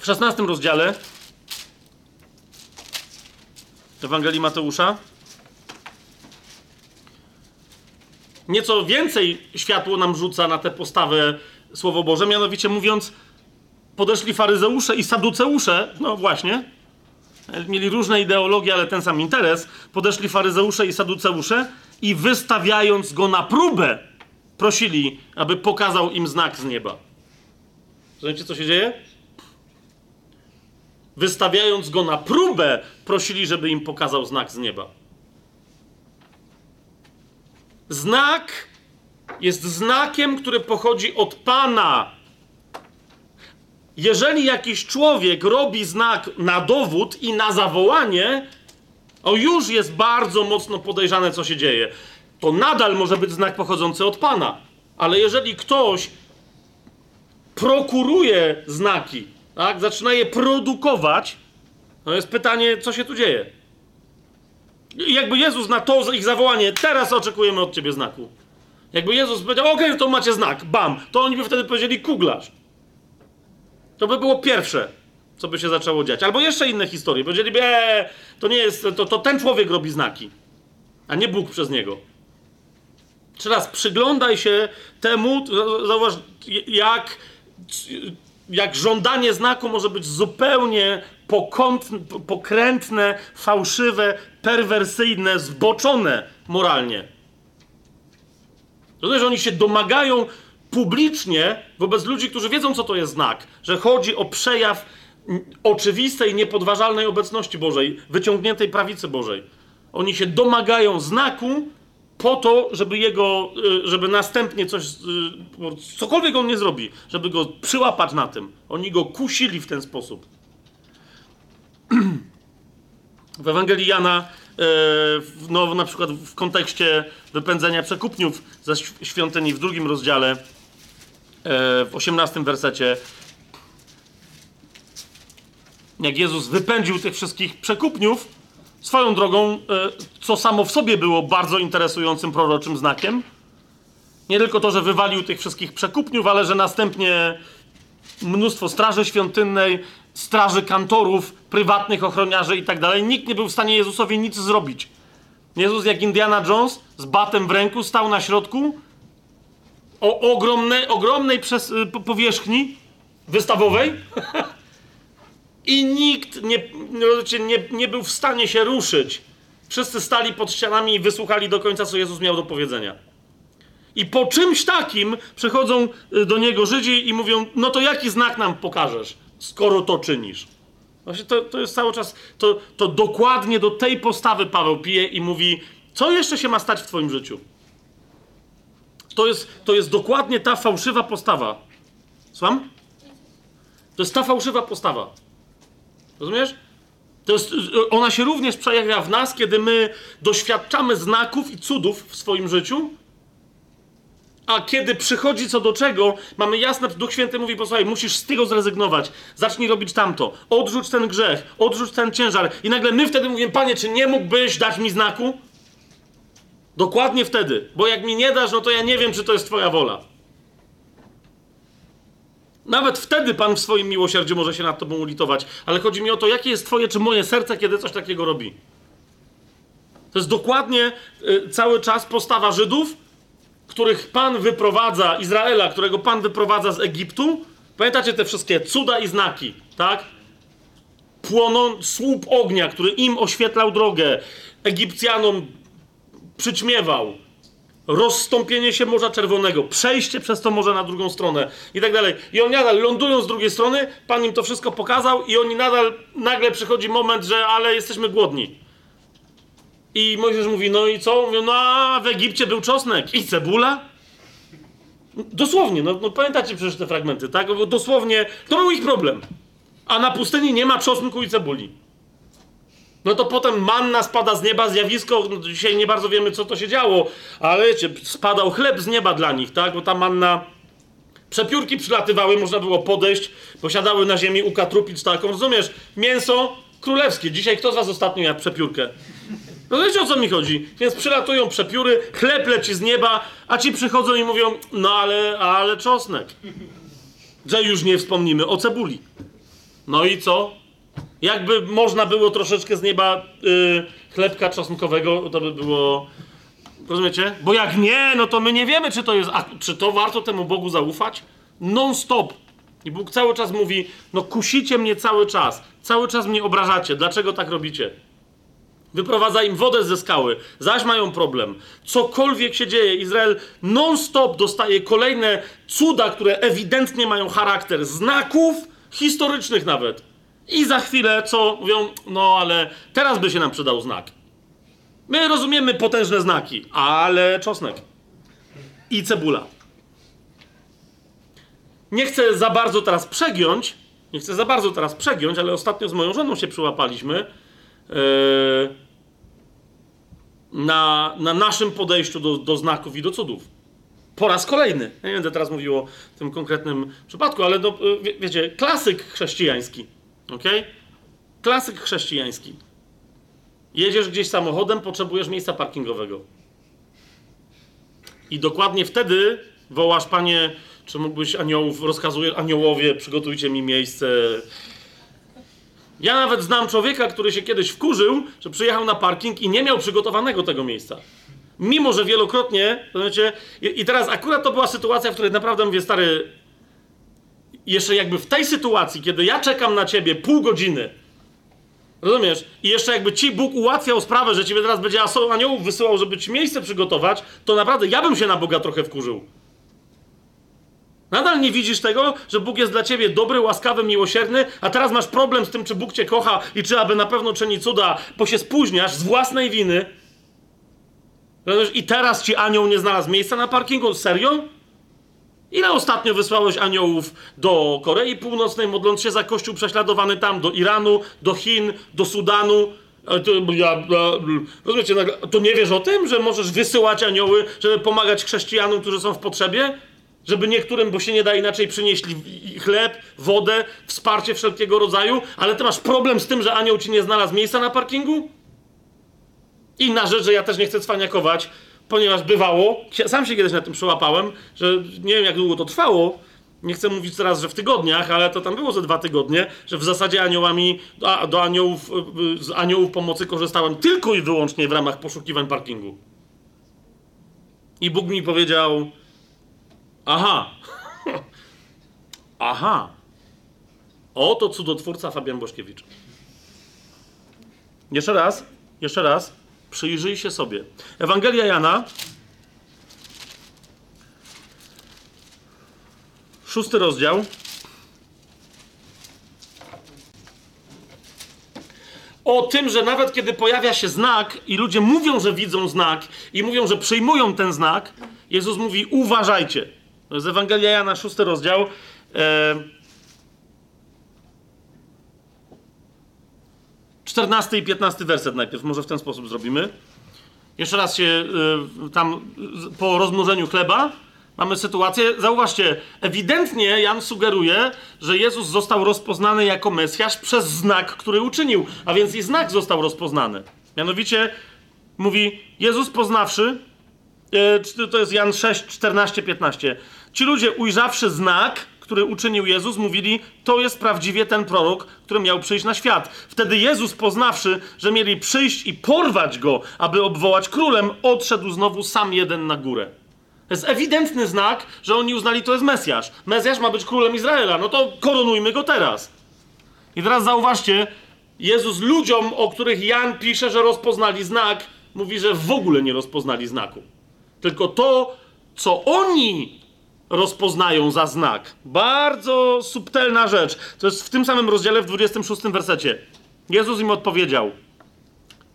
W 16 rozdziale Ewangelii Mateusza nieco więcej światło nam rzuca na tę postawę Słowo Boże, mianowicie mówiąc, podeszli faryzeusze i saduceusze, no właśnie, mieli różne ideologie, ale ten sam interes, podeszli faryzeusze i saduceusze i wystawiając go na próbę, prosili, aby pokazał im znak z nieba. Rozumiecie, co się dzieje? Wystawiając go na próbę, prosili, żeby im pokazał znak z nieba. Znak jest znakiem, który pochodzi od Pana. Jeżeli jakiś człowiek robi znak na dowód i na zawołanie, o już jest bardzo mocno podejrzane, co się dzieje. To nadal może być znak pochodzący od Pana. Ale jeżeli ktoś prokuruje znaki, tak, zaczyna je produkować, to jest pytanie, co się tu dzieje. I jakby Jezus na to ich zawołanie, teraz oczekujemy od ciebie znaku. Jakby Jezus powiedział, okej, to macie znak, bam, to oni by wtedy powiedzieli kuglarz. To by było pierwsze, co by się zaczęło dziać. Albo jeszcze inne historie. Powiedzieliby, eee, to nie jest, to, to ten człowiek robi znaki, a nie Bóg przez niego. Jeszcze przyglądaj się temu, zauważ, jak, jak żądanie znaku może być zupełnie pokrętne, fałszywe, perwersyjne, zboczone moralnie. To znaczy, że oni się domagają publicznie wobec ludzi, którzy wiedzą, co to jest znak, że chodzi o przejaw oczywistej, niepodważalnej obecności Bożej, wyciągniętej prawicy Bożej. Oni się domagają znaku po to, żeby jego, żeby następnie coś, cokolwiek on nie zrobi, żeby go przyłapać na tym. Oni go kusili w ten sposób. W Ewangelii Jana, no na przykład w kontekście wypędzenia przekupniów ze świątyni w drugim rozdziale, w osiemnastym wersecie, jak Jezus wypędził tych wszystkich przekupniów, swoją drogą, co samo w sobie było bardzo interesującym proroczym znakiem. Nie tylko to, że wywalił tych wszystkich przekupniów, ale że następnie mnóstwo straży świątynnej, straży kantorów, prywatnych ochroniarzy i tak dalej. Nikt nie był w stanie Jezusowi nic zrobić. Jezus jak Indiana Jones z batem w ręku stał na środku o ogromnej, ogromnej przez, y, powierzchni wystawowej i nikt nie, nie, nie był w stanie się ruszyć. Wszyscy stali pod ścianami i wysłuchali do końca, co Jezus miał do powiedzenia. I po czymś takim przychodzą y, do niego Żydzi i mówią: No to jaki znak nam pokażesz, skoro to czynisz? Właśnie to, to jest cały czas, to, to dokładnie do tej postawy Paweł pije i mówi: Co jeszcze się ma stać w Twoim życiu? To jest, to jest dokładnie ta fałszywa postawa. Słucham? To jest ta fałszywa postawa. Rozumiesz? Jest, ona się również przejawia w nas, kiedy my doświadczamy znaków i cudów w swoim życiu, a kiedy przychodzi co do czego, mamy jasne, Duch Święty mówi, posłuchaj, musisz z tego zrezygnować, zacznij robić tamto, odrzuć ten grzech, odrzuć ten ciężar. I nagle my wtedy mówimy, Panie, czy nie mógłbyś dać mi znaku? Dokładnie wtedy, bo jak mi nie dasz, no to ja nie wiem, czy to jest Twoja wola. Nawet wtedy Pan w swoim miłosierdziu może się nad Tobą ulitować, ale chodzi mi o to, jakie jest Twoje czy moje serce, kiedy coś takiego robi. To jest dokładnie y, cały czas postawa Żydów, których Pan wyprowadza, Izraela, którego Pan wyprowadza z Egiptu. Pamiętacie te wszystkie cuda i znaki, tak? Płoną, słup ognia, który im oświetlał drogę, Egipcjanom przyćmiewał, rozstąpienie się Morza Czerwonego, przejście przez to morze na drugą stronę i tak dalej. I oni nadal lądują z drugiej strony, Pan im to wszystko pokazał i oni nadal, nagle przychodzi moment, że ale jesteśmy głodni. I Mojżesz mówi, no i co? No a w Egipcie był czosnek i cebula. Dosłownie, no, no pamiętacie przecież te fragmenty, tak? Dosłownie, to był ich problem. A na pustyni nie ma czosnku i cebuli. No to potem manna spada z nieba, zjawisko, no dzisiaj nie bardzo wiemy, co to się działo, ale wiecie, spadał chleb z nieba dla nich, tak? Bo ta manna, przepiórki przylatywały, można było podejść, posiadały na ziemi ukatrupić taką, rozumiesz? Mięso królewskie. Dzisiaj kto z was ostatnio jadł przepiórkę? No wiecie o co mi chodzi? Więc przylatują przepióry, chleb leci z nieba, a ci przychodzą i mówią, no ale, ale czosnek. Że już nie wspomnimy o cebuli. No i co? Jakby można było troszeczkę z nieba yy, chlebka czosnkowego, to by było. Rozumiecie? Bo jak nie, no to my nie wiemy, czy to jest. A czy to warto temu Bogu zaufać? Non-stop. I Bóg cały czas mówi: No, kusicie mnie cały czas. Cały czas mnie obrażacie. Dlaczego tak robicie? Wyprowadza im wodę ze skały, zaś mają problem. Cokolwiek się dzieje, Izrael non-stop dostaje kolejne cuda, które ewidentnie mają charakter znaków historycznych nawet. I za chwilę co mówią, no ale teraz by się nam przydał znak. My rozumiemy potężne znaki, ale czosnek i cebula. Nie chcę za bardzo teraz przegiąć, nie chcę za bardzo teraz przegiąć, ale ostatnio z moją żoną się przyłapaliśmy yy, na, na naszym podejściu do, do znaków i do cudów. Po raz kolejny. Nie będę teraz mówił o tym konkretnym przypadku, ale do, wie, wiecie, klasyk chrześcijański Ok? Klasyk chrześcijański. Jedziesz gdzieś samochodem, potrzebujesz miejsca parkingowego. I dokładnie wtedy wołasz, panie, czy mógłbyś aniołów, rozkazuje aniołowie, przygotujcie mi miejsce. Ja nawet znam człowieka, który się kiedyś wkurzył, że przyjechał na parking i nie miał przygotowanego tego miejsca. Mimo, że wielokrotnie, to znaczy, i teraz akurat to była sytuacja, w której naprawdę mówię, stary, jeszcze jakby w tej sytuacji, kiedy ja czekam na ciebie pół godziny, rozumiesz? I jeszcze jakby ci Bóg ułatwiał sprawę, że ciebie teraz będzie aniołów wysyłał, żeby ci miejsce przygotować, to naprawdę ja bym się na Boga trochę wkurzył. Nadal nie widzisz tego, że Bóg jest dla ciebie dobry, łaskawy, miłosierny, a teraz masz problem z tym, czy Bóg cię kocha i czy aby na pewno czyni cuda, bo się spóźniasz z własnej winy. I teraz ci anioł nie znalazł miejsca na parkingu? Serio? Ile ostatnio wysłałeś aniołów do Korei Północnej, modląc się za kościół prześladowany tam, do Iranu, do Chin, do Sudanu? To, ja, rozumiecie, to nie wiesz o tym, że możesz wysyłać anioły, żeby pomagać chrześcijanom, którzy są w potrzebie? Żeby niektórym, bo się nie da inaczej, przynieśli chleb, wodę, wsparcie wszelkiego rodzaju, ale ty masz problem z tym, że anioł ci nie znalazł miejsca na parkingu? Inna rzecz, że ja też nie chcę cwaniakować, ponieważ bywało, sam się kiedyś na tym przełapałem, że nie wiem jak długo to trwało, nie chcę mówić teraz, że w tygodniach, ale to tam było ze dwa tygodnie, że w zasadzie aniołami, do, aniołów, y, z aniołów pomocy korzystałem tylko i wyłącznie w ramach poszukiwań parkingu. I Bóg mi powiedział: Aha, aha, oto cudotwórca Fabian Boszkiewicz. Jeszcze raz, jeszcze raz, przyjrzyj się sobie. Ewangelia Jana, Szósty rozdział. O tym, że nawet kiedy pojawia się znak i ludzie mówią, że widzą znak i mówią, że przyjmują ten znak, Jezus mówi: uważajcie. To jest Ewangelia Jana, szósty rozdział. E... 14 i 15 werset najpierw, może w ten sposób zrobimy. Jeszcze raz się y, tam y, po rozmnożeniu chleba mamy sytuację. Zauważcie, ewidentnie Jan sugeruje, że Jezus został rozpoznany jako Mesjasz przez znak, który uczynił, a więc i znak został rozpoznany. Mianowicie mówi, Jezus poznawszy, yy, to jest Jan 6, 14, 15. Ci ludzie ujrzawszy znak, który uczynił Jezus, mówili, to jest prawdziwie ten prorok, który miał przyjść na świat. Wtedy Jezus, poznawszy, że mieli przyjść i porwać go, aby obwołać królem, odszedł znowu sam jeden na górę. To jest ewidentny znak, że oni uznali, to jest Mesjasz. Mesjasz ma być królem Izraela. No to koronujmy go teraz. I teraz zauważcie, Jezus ludziom, o których Jan pisze, że rozpoznali znak, mówi, że w ogóle nie rozpoznali znaku. Tylko to, co oni rozpoznają za znak. Bardzo subtelna rzecz. To jest w tym samym rozdziale, w 26 wersecie. Jezus im odpowiedział: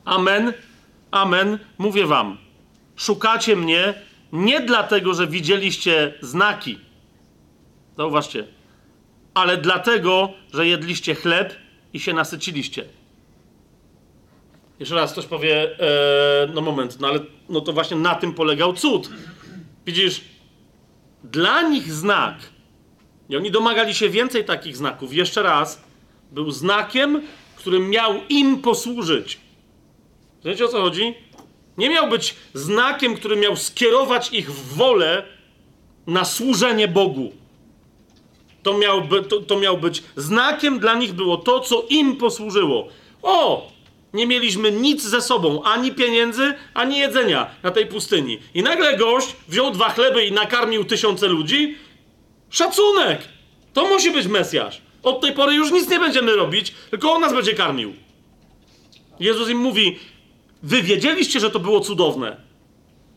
Amen, amen, mówię wam. Szukacie mnie nie dlatego, że widzieliście znaki. Zauważcie. Ale dlatego, że jedliście chleb i się nasyciliście. Jeszcze raz ktoś powie, e, no moment, no ale no to właśnie na tym polegał cud. Widzisz, dla nich znak, i oni domagali się więcej takich znaków, jeszcze raz, był znakiem, którym miał im posłużyć. Wiecie o co chodzi? Nie miał być znakiem, który miał skierować ich w wolę na służenie Bogu. To miał, to, to miał być znakiem dla nich było to, co im posłużyło. O! Nie mieliśmy nic ze sobą, ani pieniędzy, ani jedzenia na tej pustyni. I nagle gość wziął dwa chleby i nakarmił tysiące ludzi. Szacunek! To musi być Mesjasz. Od tej pory już nic nie będziemy robić, tylko on nas będzie karmił. Jezus im mówi: Wy wiedzieliście, że to było cudowne,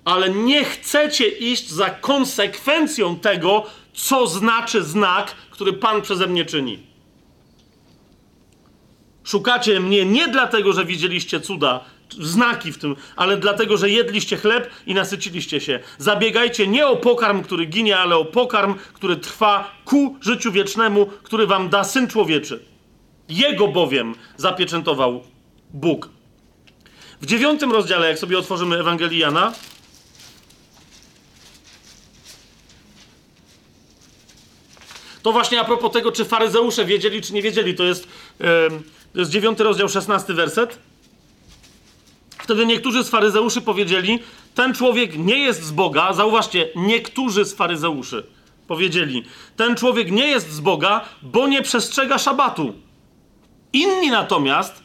ale nie chcecie iść za konsekwencją tego, co znaczy znak, który Pan przeze mnie czyni. Szukacie mnie nie dlatego, że widzieliście cuda, znaki w tym, ale dlatego, że jedliście chleb i nasyciliście się. Zabiegajcie nie o pokarm, który ginie, ale o pokarm, który trwa ku życiu wiecznemu, który wam da Syn Człowieczy. Jego bowiem zapieczętował Bóg. W dziewiątym rozdziale, jak sobie otworzymy Ewangelię Jana, to właśnie a propos tego, czy faryzeusze wiedzieli, czy nie wiedzieli, to jest, yy, to jest dziewiąty rozdział, szesnasty werset. Wtedy niektórzy z faryzeuszy powiedzieli, ten człowiek nie jest z Boga. Zauważcie, niektórzy z faryzeuszy powiedzieli, ten człowiek nie jest z Boga, bo nie przestrzega szabatu. Inni natomiast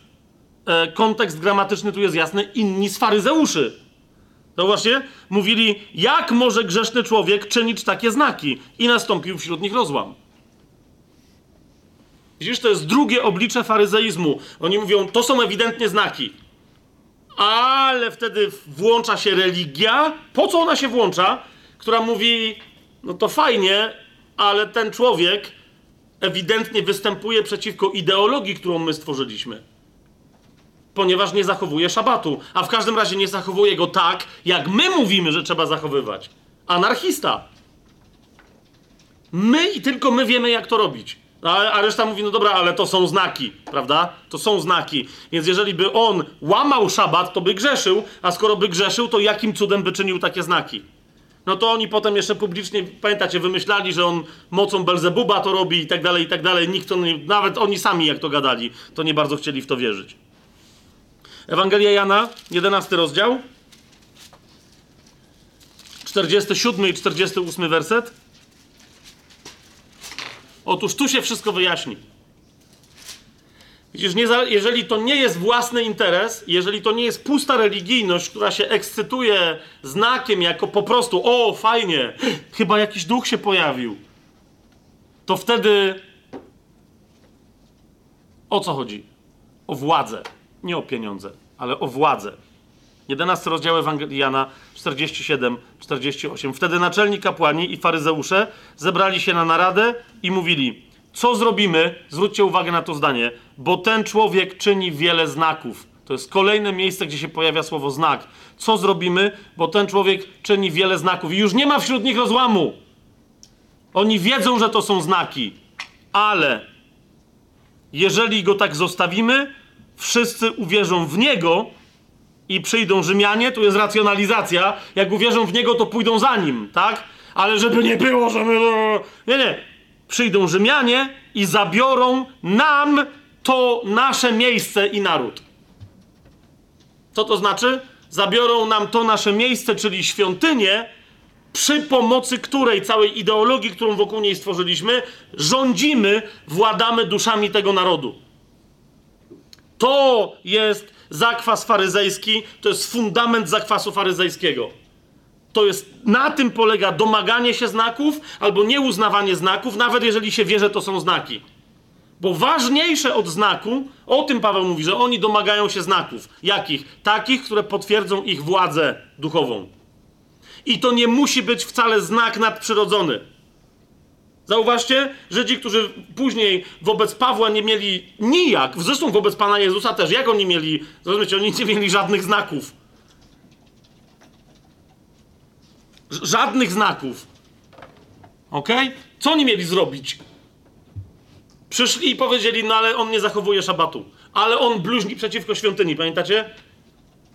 e, kontekst gramatyczny tu jest jasny, inni z faryzeuszy. Zauważcie, mówili, jak może grzeszny człowiek czynić takie znaki? I nastąpił wśród nich rozłam. Widzisz, to jest drugie oblicze faryzeizmu. Oni mówią, to są ewidentnie znaki. Ale wtedy włącza się religia. Po co ona się włącza? Która mówi, no to fajnie, ale ten człowiek ewidentnie występuje przeciwko ideologii, którą my stworzyliśmy ponieważ nie zachowuje szabatu, a w każdym razie nie zachowuje go tak, jak my mówimy, że trzeba zachowywać. Anarchista. My i tylko my wiemy, jak to robić. A, a reszta mówi, no dobra, ale to są znaki, prawda? To są znaki. Więc jeżeli by on łamał szabat, to by grzeszył, a skoro by grzeszył, to jakim cudem by czynił takie znaki? No to oni potem jeszcze publicznie, pamiętacie, wymyślali, że on mocą Belzebuba to robi i tak dalej, i tak dalej. Nikt to nawet oni sami jak to gadali, to nie bardzo chcieli w to wierzyć. Ewangelia Jana, 11 rozdział, 47 i 48 werset. Otóż tu się wszystko wyjaśni. Widzisz, nie, jeżeli to nie jest własny interes, jeżeli to nie jest pusta religijność, która się ekscytuje znakiem jako po prostu, o, fajnie, chyba jakiś duch się pojawił, to wtedy o co chodzi? O władzę. Nie o pieniądze, ale o władzę. 11 rozdział Ewangelii Jana 47, 48. Wtedy naczelni kapłani i faryzeusze zebrali się na naradę i mówili: Co zrobimy? Zwróćcie uwagę na to zdanie, bo ten człowiek czyni wiele znaków. To jest kolejne miejsce, gdzie się pojawia słowo znak. Co zrobimy? Bo ten człowiek czyni wiele znaków i już nie ma wśród nich rozłamu. Oni wiedzą, że to są znaki, ale jeżeli go tak zostawimy, wszyscy uwierzą w niego i przyjdą Rzymianie, tu jest racjonalizacja. Jak uwierzą w niego, to pójdą za nim, tak? Ale żeby nie było, że my. Nie, nie. Przyjdą Rzymianie i zabiorą nam to nasze miejsce i naród. Co to znaczy? Zabiorą nam to nasze miejsce, czyli świątynię, przy pomocy której całej ideologii, którą wokół niej stworzyliśmy, rządzimy, władamy duszami tego narodu. To jest zakwas faryzejski, to jest fundament zakwasu faryzejskiego. To jest, na tym polega domaganie się znaków albo nieuznawanie znaków, nawet jeżeli się wie, że to są znaki. Bo ważniejsze od znaku, o tym Paweł mówi, że oni domagają się znaków. Jakich? Takich, które potwierdzą ich władzę duchową. I to nie musi być wcale znak nadprzyrodzony. Zauważcie, Żydzi, którzy później wobec Pawła nie mieli nijak, zresztą wobec Pana Jezusa też, jak oni mieli, rozumiecie, oni nie mieli żadnych znaków. Żadnych znaków. Ok? Co oni mieli zrobić? Przyszli i powiedzieli, no ale on nie zachowuje szabatu. Ale on bluźni przeciwko świątyni, pamiętacie?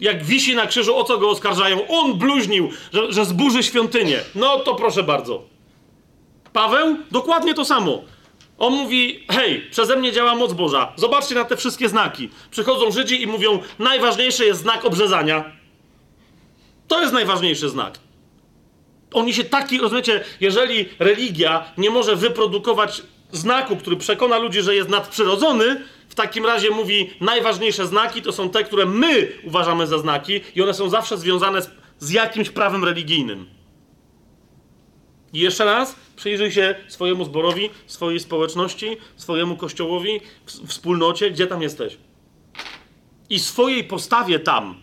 Jak wisi na krzyżu, o co go oskarżają? On bluźnił, że, że zburzy świątynię. No to proszę bardzo. Paweł dokładnie to samo. On mówi: Hej, przeze mnie działa moc Boża. Zobaczcie na te wszystkie znaki. Przychodzą Żydzi i mówią: Najważniejszy jest znak obrzezania. To jest najważniejszy znak. Oni się taki, rozumiecie, jeżeli religia nie może wyprodukować znaku, który przekona ludzi, że jest nadprzyrodzony, w takim razie mówi, najważniejsze znaki to są te, które my uważamy za znaki i one są zawsze związane z, z jakimś prawem religijnym. I jeszcze raz, przyjrzyj się swojemu zborowi, swojej społeczności, swojemu kościołowi, wspólnocie, gdzie tam jesteś. I swojej postawie tam.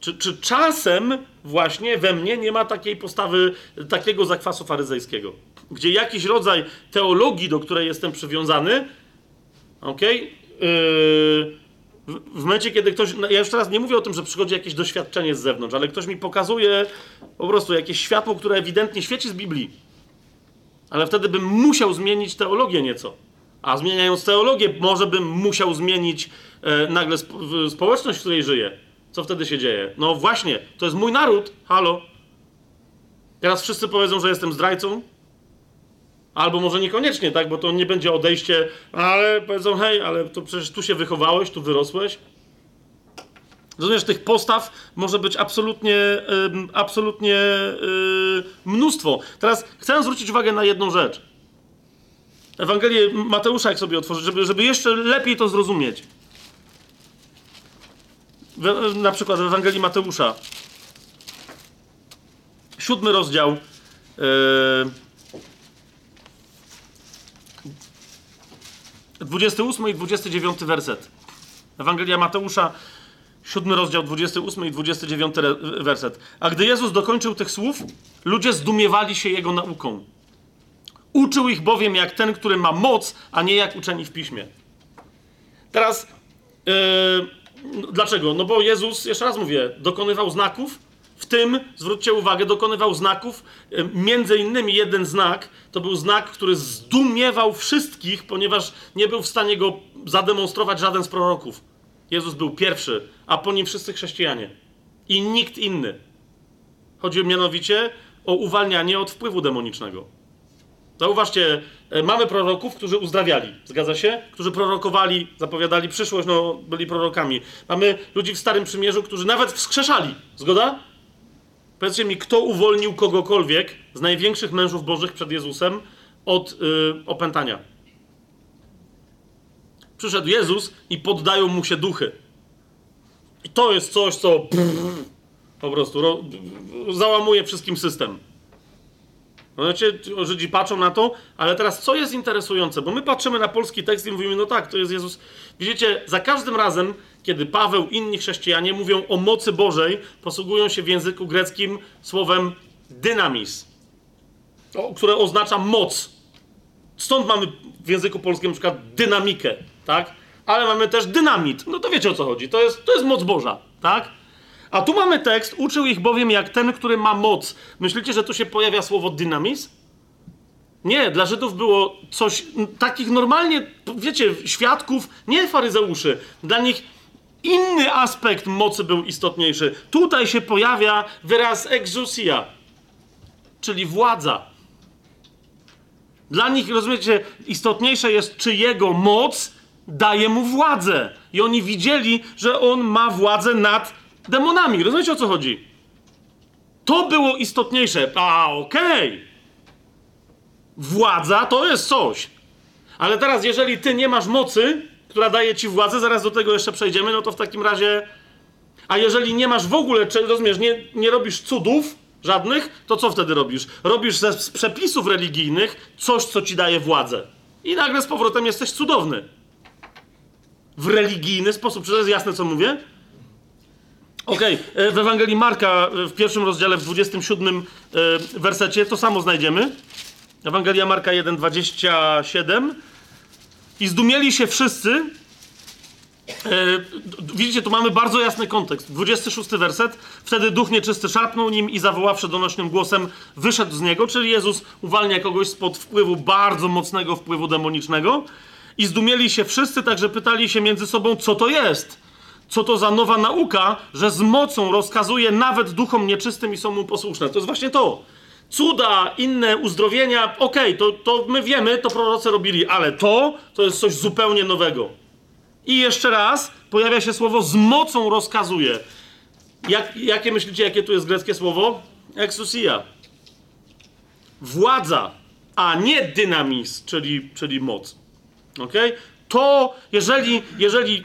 Czy, czy czasem właśnie we mnie nie ma takiej postawy, takiego zakwasu faryzejskiego? Gdzie jakiś rodzaj teologii, do której jestem przywiązany, ok? Yy, w momencie, kiedy ktoś. No ja już teraz nie mówię o tym, że przychodzi jakieś doświadczenie z zewnątrz, ale ktoś mi pokazuje po prostu jakieś światło, które ewidentnie świeci z Biblii. Ale wtedy bym musiał zmienić teologię nieco. A zmieniając teologię, może bym musiał zmienić e, nagle sp społeczność, w której żyję. Co wtedy się dzieje? No właśnie, to jest mój naród. Halo. Teraz wszyscy powiedzą, że jestem zdrajcą. Albo może niekoniecznie, tak, bo to nie będzie odejście, ale powiedzą, hej, ale to przecież tu się wychowałeś, tu wyrosłeś. Rozumiesz, tych postaw może być absolutnie, absolutnie yy, mnóstwo. Teraz chcę zwrócić uwagę na jedną rzecz. Ewangelię Mateusza, jak sobie otworzyć, żeby, żeby jeszcze lepiej to zrozumieć. na przykład w Ewangelii Mateusza. Siódmy rozdział. Yy, 28 i 29 werset. Ewangelia Mateusza, 7 rozdział, 28 i 29 werset. A gdy Jezus dokończył tych słów, ludzie zdumiewali się Jego nauką. Uczył ich bowiem jak ten, który ma moc, a nie jak uczeni w piśmie. Teraz, yy, dlaczego? No bo Jezus, jeszcze raz mówię, dokonywał znaków, w tym, zwróćcie uwagę, dokonywał znaków. E, między innymi jeden znak to był znak, który zdumiewał wszystkich, ponieważ nie był w stanie go zademonstrować żaden z proroków. Jezus był pierwszy, a po nim wszyscy chrześcijanie. I nikt inny. Chodzi mianowicie o uwalnianie od wpływu demonicznego. Zauważcie, e, mamy proroków, którzy uzdrawiali, zgadza się? Którzy prorokowali, zapowiadali przyszłość, no byli prorokami. Mamy ludzi w Starym Przymierzu, którzy nawet wskrzeszali, zgoda? Powiedzcie mi, kto uwolnił kogokolwiek z największych mężów bożych przed Jezusem od y, opętania. Przyszedł Jezus i poddają mu się duchy. I to jest coś, co po prostu ro, załamuje wszystkim system. Wiecie, Żydzi patrzą na to, ale teraz co jest interesujące? Bo my patrzymy na polski tekst i mówimy, no tak, to jest Jezus. Widzicie, za każdym razem, kiedy Paweł i inni chrześcijanie mówią o mocy Bożej, posługują się w języku greckim słowem dynamis, które oznacza moc. Stąd mamy w języku polskim na przykład dynamikę, tak? Ale mamy też dynamit. No to wiecie o co chodzi. To jest, to jest moc Boża, tak? A tu mamy tekst, uczył ich bowiem jak ten, który ma moc. Myślicie, że tu się pojawia słowo dynamis? Nie, dla Żydów było coś takich normalnie, wiecie, świadków, nie faryzeuszy. Dla nich inny aspekt mocy był istotniejszy. Tutaj się pojawia wyraz exousia, czyli władza. Dla nich, rozumiecie, istotniejsze jest, czy jego moc daje mu władzę. I oni widzieli, że on ma władzę nad demonami. Rozumiecie o co chodzi? To było istotniejsze. A, okej. Okay. Władza to jest coś. Ale teraz, jeżeli ty nie masz mocy, która daje ci władzę, zaraz do tego jeszcze przejdziemy, no to w takim razie. A jeżeli nie masz w ogóle, rozumiesz, nie, nie robisz cudów żadnych, to co wtedy robisz? Robisz ze, z przepisów religijnych coś, co ci daje władzę. I nagle z powrotem jesteś cudowny. W religijny sposób. Czy to jest jasne, co mówię? Okej, okay. w Ewangelii Marka w pierwszym rozdziale, w 27 e, wersecie to samo znajdziemy. Ewangelia Marka 1, 27. I zdumieli się wszyscy. E, widzicie, tu mamy bardzo jasny kontekst. 26 werset. Wtedy duch nieczysty szarpnął nim i zawoławszy donośnym głosem wyszedł z niego, czyli Jezus uwalnia kogoś spod wpływu bardzo mocnego wpływu demonicznego. I zdumieli się wszyscy, także pytali się między sobą, co to jest co to za nowa nauka, że z mocą rozkazuje nawet duchom nieczystym i są mu posłuszne. To jest właśnie to. Cuda, inne uzdrowienia, okej, okay, to, to my wiemy, to prorocy robili, ale to, to jest coś zupełnie nowego. I jeszcze raz pojawia się słowo z mocą rozkazuje. Jak, jakie myślicie, jakie tu jest greckie słowo? Exousia. Władza, a nie dynamis, czyli, czyli moc. Ok? To, jeżeli, jeżeli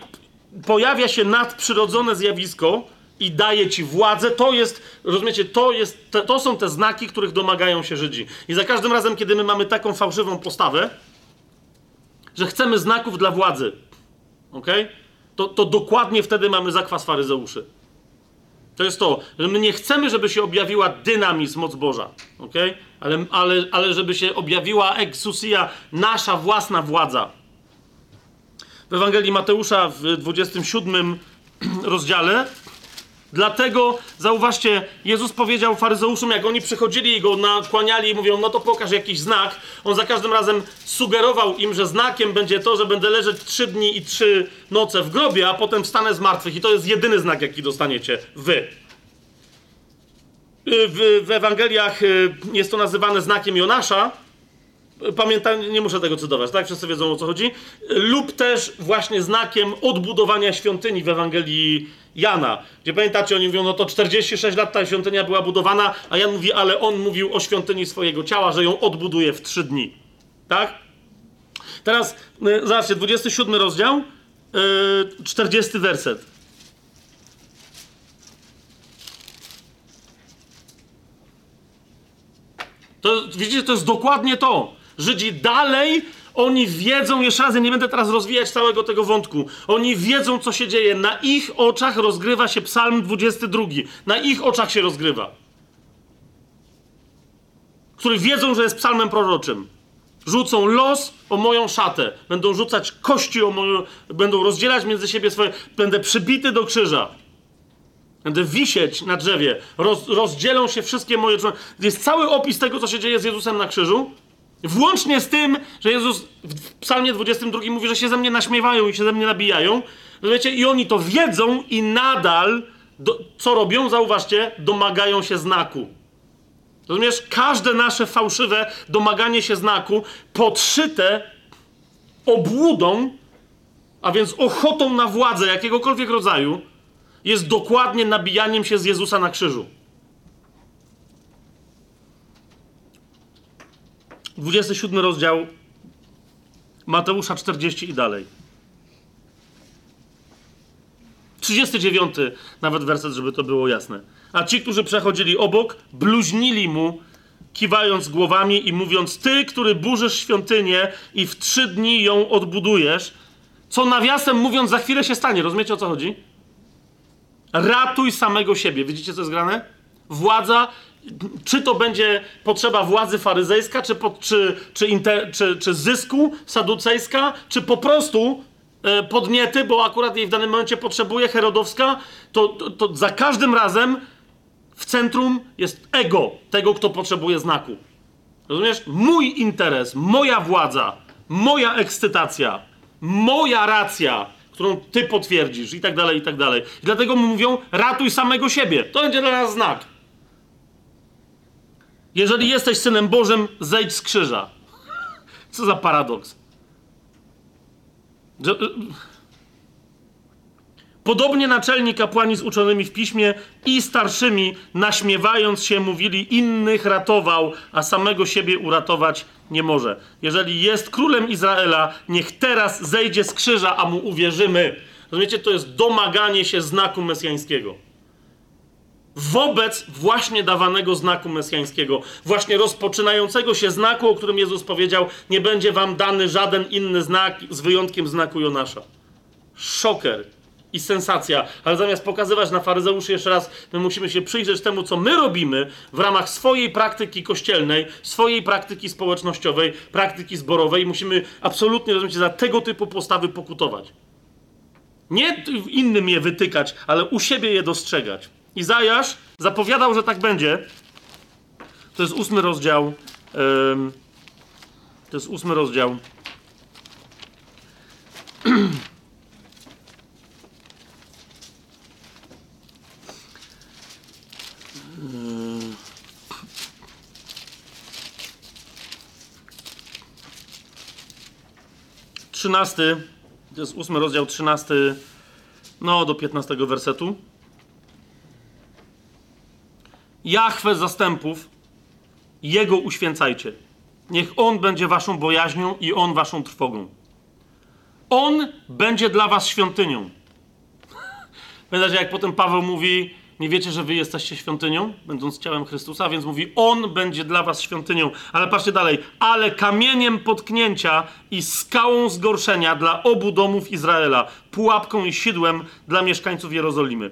pojawia się nadprzyrodzone zjawisko i daje ci władzę, to jest, rozumiecie, to, jest, to, to są te znaki, których domagają się Żydzi. I za każdym razem, kiedy my mamy taką fałszywą postawę, że chcemy znaków dla władzy, ok? To, to dokładnie wtedy mamy zakwas faryzeuszy. To jest to, że my nie chcemy, żeby się objawiła dynamizm, moc Boża, ok? Ale, ale, ale żeby się objawiła exousia, nasza własna władza w Ewangelii Mateusza w 27 rozdziale. Dlatego, zauważcie, Jezus powiedział faryzeuszom, jak oni przychodzili i go nakłaniali i mówią, no to pokaż jakiś znak. On za każdym razem sugerował im, że znakiem będzie to, że będę leżeć trzy dni i trzy noce w grobie, a potem wstanę z martwych. I to jest jedyny znak, jaki dostaniecie wy. W, w Ewangeliach y, jest to nazywane znakiem Jonasza, Pamiętam, nie muszę tego cytować, tak? Wszyscy wiedzą o co chodzi. Lub też właśnie znakiem odbudowania świątyni w Ewangelii Jana, gdzie pamiętacie, oni mówią, no to 46 lat ta świątynia była budowana, a Jan mówi, ale on mówił o świątyni swojego ciała, że ją odbuduje w trzy dni. Tak? Teraz, y, zobaczcie, 27 rozdział, 40 y, werset. To widzicie, to jest dokładnie to. Żydzi dalej, oni wiedzą, jeszcze raz, ja nie będę teraz rozwijać całego tego wątku, oni wiedzą, co się dzieje. Na ich oczach rozgrywa się psalm 22. Na ich oczach się rozgrywa. Który wiedzą, że jest psalmem proroczym. Rzucą los o moją szatę. Będą rzucać kości o moją... Będą rozdzielać między siebie swoje... Będę przybity do krzyża. Będę wisieć na drzewie. Roz, rozdzielą się wszystkie moje... Jest cały opis tego, co się dzieje z Jezusem na krzyżu. Włącznie z tym, że Jezus w psalmie 22 mówi, że się ze mnie naśmiewają i się ze mnie nabijają. Wiecie, i oni to wiedzą i nadal, do, co robią? Zauważcie, domagają się znaku. Rozumiesz? Każde nasze fałszywe domaganie się znaku, podszyte obłudą, a więc ochotą na władzę jakiegokolwiek rodzaju, jest dokładnie nabijaniem się z Jezusa na krzyżu. 27 rozdział Mateusza 40 i dalej. 39 nawet werset, żeby to było jasne. A ci, którzy przechodzili obok, bluźnili mu, kiwając głowami i mówiąc: Ty, który burzysz świątynię i w trzy dni ją odbudujesz, co nawiasem mówiąc, za chwilę się stanie. Rozumiecie o co chodzi? Ratuj samego siebie. Widzicie, co jest grane? Władza, czy to będzie potrzeba władzy faryzejska, czy, czy, czy, inter, czy, czy zysku saducejska, czy po prostu e, podniety, bo akurat jej w danym momencie potrzebuje, herodowska, to, to, to za każdym razem w centrum jest ego tego, kto potrzebuje znaku. Rozumiesz? Mój interes, moja władza, moja ekscytacja, moja racja, którą ty potwierdzisz, i tak dalej, i tak dalej. I dlatego mu mówią, ratuj samego siebie. To będzie dla nas znak. Jeżeli jesteś synem Bożym, zejdź z krzyża. Co za paradoks. Y, Podobnie naczelni kapłani z uczonymi w piśmie i starszymi, naśmiewając się, mówili: Innych ratował, a samego siebie uratować nie może. Jeżeli jest królem Izraela, niech teraz zejdzie z krzyża, a mu uwierzymy. Rozumiecie, to jest domaganie się znaku mesjańskiego. Wobec właśnie dawanego znaku mesjańskiego, właśnie rozpoczynającego się znaku, o którym Jezus powiedział: Nie będzie wam dany żaden inny znak z wyjątkiem znaku Jonasza. Szoker i sensacja, ale zamiast pokazywać na faryzeuszy jeszcze raz, my musimy się przyjrzeć temu, co my robimy w ramach swojej praktyki kościelnej, swojej praktyki społecznościowej, praktyki zborowej. Musimy absolutnie, rozumiecie, za tego typu postawy pokutować. Nie innym je wytykać, ale u siebie je dostrzegać. Izajasz zapowiadał, że tak będzie. To jest ósmy rozdział. Yy, to jest ósmy rozdział. 13, to jest 8 rozdział 13, no do 15 wersetu. Jachwę zastępów, Jego uświęcajcie. Niech On będzie waszą bojaźnią i On waszą trwogą. On będzie dla was świątynią. Pamiętacie, jak potem Paweł mówi, nie wiecie, że wy jesteście świątynią, będąc ciałem Chrystusa, więc mówi, On będzie dla was świątynią. Ale patrzcie dalej. Ale kamieniem potknięcia i skałą zgorszenia dla obu domów Izraela, pułapką i sidłem dla mieszkańców Jerozolimy.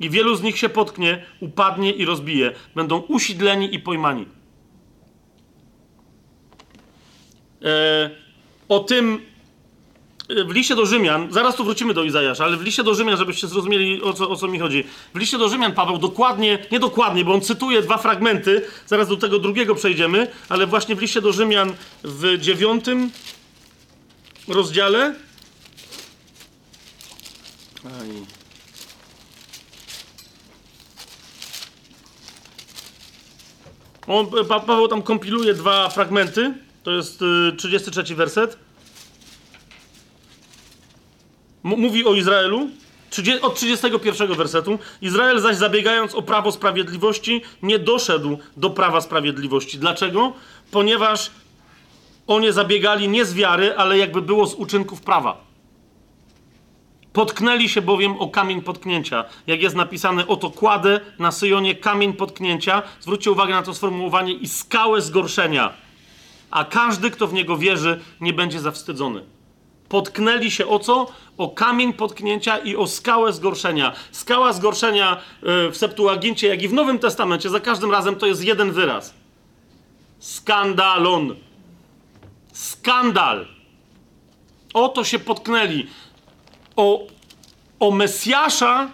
I wielu z nich się potknie, upadnie i rozbije. Będą usidleni i pojmani. E, o tym w liście do Rzymian, zaraz tu wrócimy do Izajasza, ale w liście do Rzymian, żebyście zrozumieli o co, o co mi chodzi. W liście do Rzymian Paweł dokładnie, nie dokładnie, bo on cytuje dwa fragmenty, zaraz do tego drugiego przejdziemy, ale właśnie w liście do Rzymian w dziewiątym rozdziale. Aj. On, pa, Paweł tam kompiluje dwa fragmenty. To jest y, 33 werset. mówi o Izraelu od 31 wersetu. Izrael zaś zabiegając o prawo sprawiedliwości, nie doszedł do prawa sprawiedliwości. Dlaczego? Ponieważ oni zabiegali nie z wiary, ale jakby było z uczynków prawa. Potknęli się bowiem o kamień potknięcia. Jak jest napisane, oto kładę na Syjonie kamień potknięcia. Zwróćcie uwagę na to sformułowanie i skałę zgorszenia. A każdy, kto w niego wierzy, nie będzie zawstydzony. Potknęli się o co? O kamień potknięcia i o skałę zgorszenia. Skała zgorszenia e, w Septuagincie, jak i w Nowym Testamencie, za każdym razem to jest jeden wyraz. Skandalon. Skandal. O to się potknęli. O, o Mesjasza,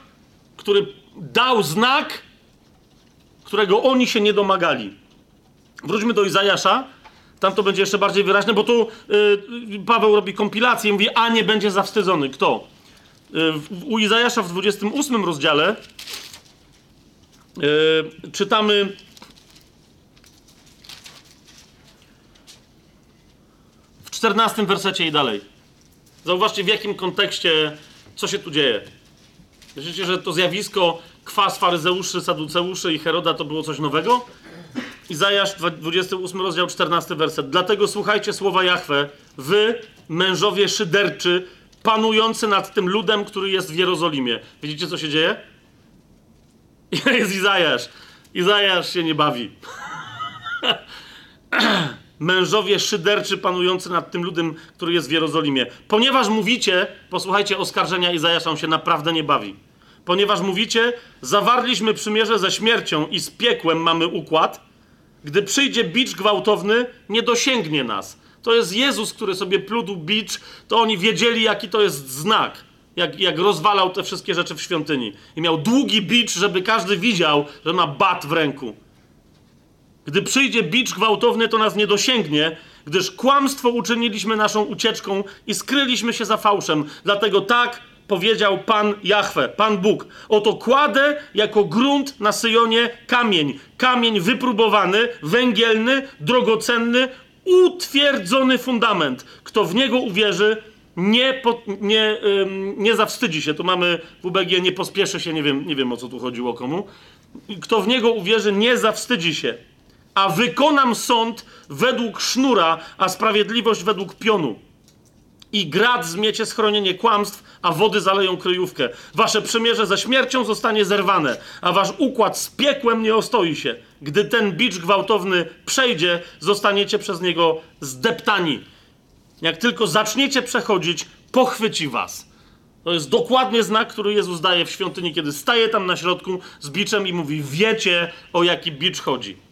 który dał znak, którego oni się nie domagali. Wróćmy do Izajasza, tam to będzie jeszcze bardziej wyraźne, bo tu y, Paweł robi kompilację i mówi, a nie będzie zawstydzony. Kto? Y, u Izajasza w 28 rozdziale y, czytamy w 14 wersecie i dalej. Zauważcie, w jakim kontekście, co się tu dzieje. Myślicie, że to zjawisko kwas faryzeuszy, saduceuszy i Heroda to było coś nowego? Izajasz 28 rozdział 14 werset. Dlatego słuchajcie słowa Jahwe, wy mężowie szyderczy, panujący nad tym ludem, który jest w Jerozolimie. Widzicie co się dzieje? Jest Izajasz. Izajasz się nie bawi. Mężowie szyderczy panujący nad tym ludem, który jest w Jerozolimie. Ponieważ mówicie, posłuchajcie oskarżenia Izajasza, on się naprawdę nie bawi. Ponieważ mówicie, zawarliśmy przymierze ze śmiercią i z piekłem mamy układ, gdy przyjdzie bicz gwałtowny, nie dosięgnie nas. To jest Jezus, który sobie pludł bicz, to oni wiedzieli, jaki to jest znak. Jak, jak rozwalał te wszystkie rzeczy w świątyni. I miał długi bicz, żeby każdy widział, że ma bat w ręku. Gdy przyjdzie bicz gwałtowny, to nas nie dosięgnie, gdyż kłamstwo uczyniliśmy naszą ucieczką i skryliśmy się za fałszem. Dlatego tak powiedział Pan Jahwe, Pan Bóg. Oto kładę jako grunt na Syjonie kamień. Kamień wypróbowany, węgielny, drogocenny, utwierdzony fundament. Kto w niego uwierzy, nie, po, nie, ym, nie zawstydzi się. Tu mamy w UBG, nie pospieszy się, nie wiem, nie wiem o co tu chodziło komu. Kto w niego uwierzy, nie zawstydzi się. A wykonam sąd według sznura, a sprawiedliwość według pionu. I grad zmiecie schronienie kłamstw, a wody zaleją kryjówkę. Wasze przymierze ze śmiercią zostanie zerwane, a wasz układ z piekłem nie ostoi się. Gdy ten bicz gwałtowny przejdzie, zostaniecie przez niego zdeptani. Jak tylko zaczniecie przechodzić, pochwyci was. To jest dokładnie znak, który Jezus daje w świątyni, kiedy staje tam na środku z biczem i mówi: Wiecie, o jaki bicz chodzi.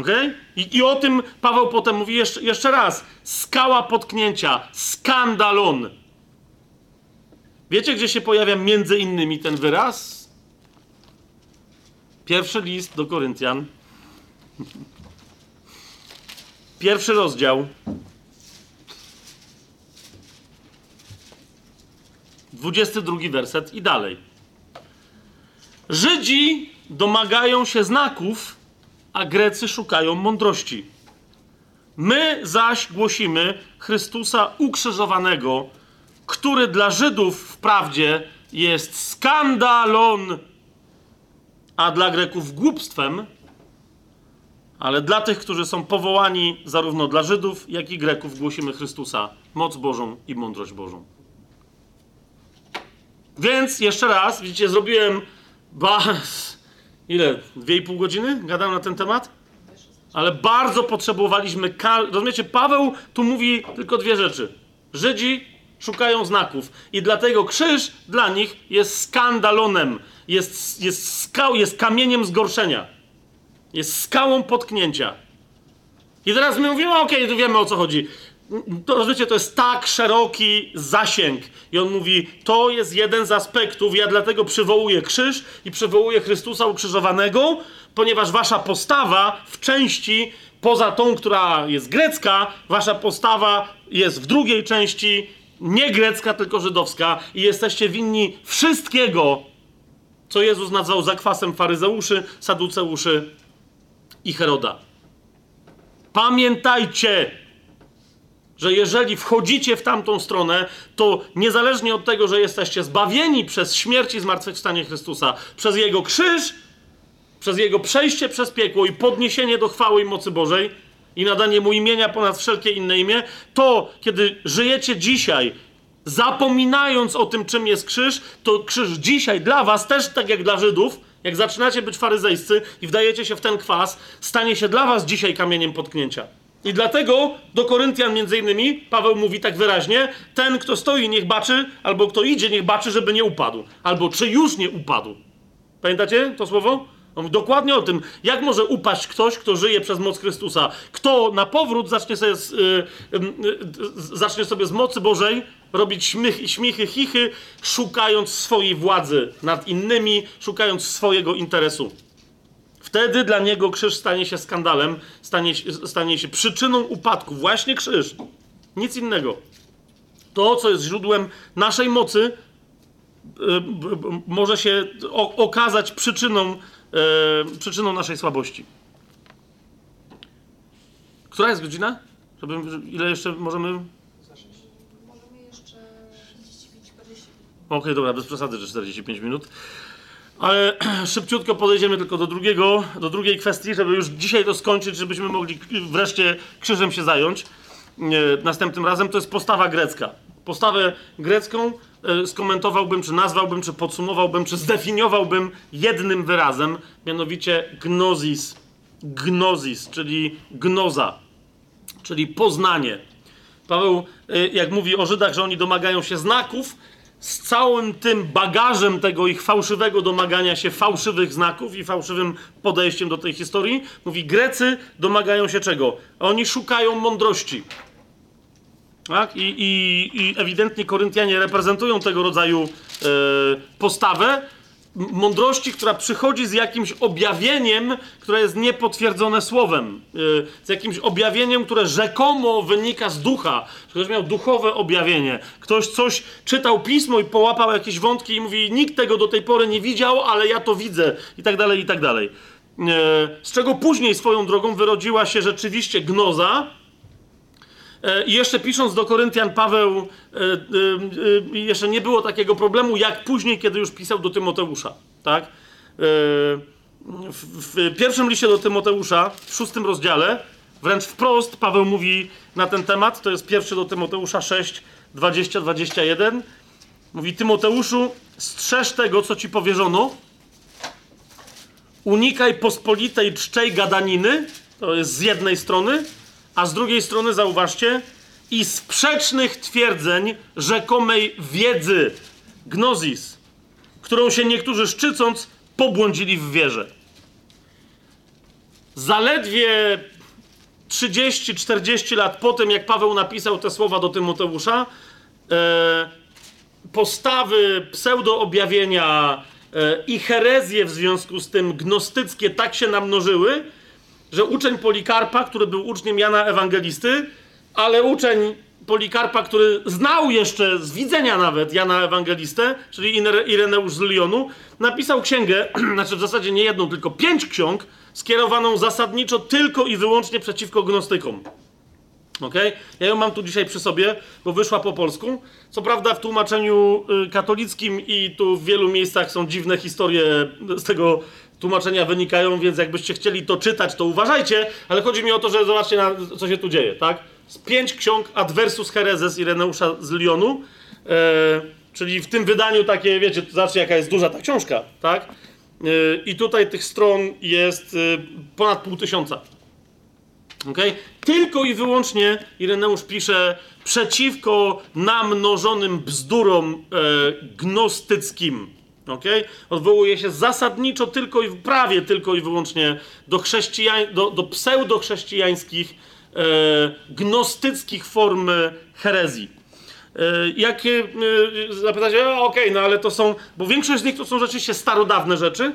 Okay? I, I o tym Paweł potem mówi jeszcze, jeszcze raz. Skała potknięcia, skandalon. Wiecie, gdzie się pojawia między innymi ten wyraz? Pierwszy list do Koryntian. Pierwszy rozdział. 22 werset i dalej. Żydzi domagają się znaków, a Grecy szukają mądrości. My zaś głosimy Chrystusa ukrzyżowanego, który dla Żydów wprawdzie jest skandalon, a dla Greków głupstwem, ale dla tych, którzy są powołani zarówno dla Żydów, jak i Greków, głosimy Chrystusa, moc Bożą i mądrość Bożą. Więc jeszcze raz, widzicie, zrobiłem bas. Ile? Dwie i pół godziny gadam na ten temat? Ale bardzo potrzebowaliśmy. Rozumiecie, Paweł tu mówi tylko dwie rzeczy. Żydzi szukają znaków i dlatego krzyż dla nich jest skandalonem, jest, jest, skał, jest kamieniem zgorszenia, jest skałą potknięcia. I teraz my mówimy, okej, okay, tu wiemy o co chodzi to rozumiecie, to jest tak szeroki zasięg. I on mówi, to jest jeden z aspektów, ja dlatego przywołuję krzyż i przywołuję Chrystusa ukrzyżowanego, ponieważ wasza postawa w części, poza tą, która jest grecka, wasza postawa jest w drugiej części nie grecka, tylko żydowska i jesteście winni wszystkiego, co Jezus nazwał zakwasem faryzeuszy, saduceuszy i Heroda. Pamiętajcie, że jeżeli wchodzicie w tamtą stronę, to niezależnie od tego, że jesteście zbawieni przez śmierć i zmartwychwstanie Chrystusa, przez Jego krzyż, przez Jego przejście przez piekło i podniesienie do chwały i mocy Bożej i nadanie Mu imienia ponad wszelkie inne imię, to kiedy żyjecie dzisiaj, zapominając o tym, czym jest krzyż, to krzyż dzisiaj dla was też, tak jak dla Żydów, jak zaczynacie być faryzejscy i wdajecie się w ten kwas, stanie się dla was dzisiaj kamieniem potknięcia. I dlatego do Koryntian między innymi Paweł mówi tak wyraźnie, ten kto stoi niech baczy, albo kto idzie niech baczy, żeby nie upadł. Albo czy już nie upadł. Pamiętacie to słowo? On mówi dokładnie o tym, jak może upaść ktoś, kto żyje przez moc Chrystusa. Kto na powrót zacznie sobie z, yy, yy, zacznie sobie z mocy Bożej robić śmich, śmichy, chichy, szukając swojej władzy nad innymi, szukając swojego interesu. Wtedy dla niego krzyż stanie się skandalem, stanie, stanie się przyczyną upadku. Właśnie krzyż. Nic innego. To, co jest źródłem naszej mocy, yy, może się okazać przyczyną, yy, przyczyną naszej słabości. Która jest godzina? Żeby, ile jeszcze możemy? Możemy jeszcze 45-40 Okej, okay, dobra, bez przesady, że 45 minut. Ale szybciutko podejdziemy tylko do, drugiego, do drugiej kwestii, żeby już dzisiaj to skończyć, żebyśmy mogli wreszcie krzyżem się zająć. Następnym razem to jest postawa grecka. Postawę grecką e, skomentowałbym, czy nazwałbym, czy podsumowałbym, czy zdefiniowałbym jednym wyrazem, mianowicie gnosis. Gnosis, czyli gnoza, czyli poznanie. Paweł, e, jak mówi o Żydach, że oni domagają się znaków, z całym tym bagażem tego ich fałszywego domagania się fałszywych znaków i fałszywym podejściem do tej historii, mówi: Grecy domagają się czego? Oni szukają mądrości. Tak? I, i, I ewidentnie Koryntianie reprezentują tego rodzaju e, postawę mądrości, która przychodzi z jakimś objawieniem, które jest niepotwierdzone słowem. E, z jakimś objawieniem, które rzekomo wynika z ducha. Ktoś miał duchowe objawienie. Ktoś coś czytał pismo i połapał jakieś wątki i mówi: Nikt tego do tej pory nie widział, ale ja to widzę, i tak dalej, i tak dalej. E, z czego później swoją drogą wyrodziła się rzeczywiście gnoza I jeszcze pisząc do Koryntian, Paweł e, e, jeszcze nie było takiego problemu, jak później, kiedy już pisał do Tymoteusza. Tak? W pierwszym liście do Tymoteusza, w szóstym rozdziale, wręcz wprost Paweł mówi na ten temat, to jest pierwszy do Tymoteusza 6, 20-21. Mówi Tymoteuszu, strzeż tego, co ci powierzono, unikaj pospolitej czczej gadaniny, to jest z jednej strony, a z drugiej strony zauważcie, i sprzecznych twierdzeń rzekomej wiedzy, gnozis, którą się niektórzy szczycąc pobłądzili w wierze. Zaledwie 30-40 lat po tym, jak Paweł napisał te słowa do Tymoteusza, e, postawy pseudo-objawienia e, i herezje w związku z tym gnostyckie tak się namnożyły, że uczeń Polikarpa, który był uczniem Jana Ewangelisty, ale uczeń Polikarpa, który znał jeszcze z widzenia nawet Jana Ewangelistę, czyli Ireneusz z Lyonu, napisał księgę, znaczy w zasadzie nie jedną, tylko pięć ksiąg, skierowaną zasadniczo tylko i wyłącznie przeciwko gnostykom. Ok? Ja ją mam tu dzisiaj przy sobie, bo wyszła po polsku. Co prawda w tłumaczeniu y, katolickim i tu w wielu miejscach są dziwne historie z tego tłumaczenia wynikają, więc jakbyście chcieli to czytać, to uważajcie, ale chodzi mi o to, że zobaczcie, na, co się tu dzieje, tak? Z pięć ksiąg Adversus Herezes Ireneusza z Lyonu, e, czyli w tym wydaniu takie, wiecie, zobaczcie jaka jest duża ta książka, tak? E, I tutaj tych stron jest e, ponad pół tysiąca. Okay? Tylko i wyłącznie Ireneusz pisze przeciwko namnożonym bzdurom gnostyckim Okay? Odwołuje się zasadniczo tylko i prawie tylko i wyłącznie do, chrześcijań, do, do pseudochrześcijańskich, e, gnostyckich form herezji. E, jak e, zapytacie, okej, okay, no ale to są, bo większość z nich to są rzeczywiście starodawne rzeczy,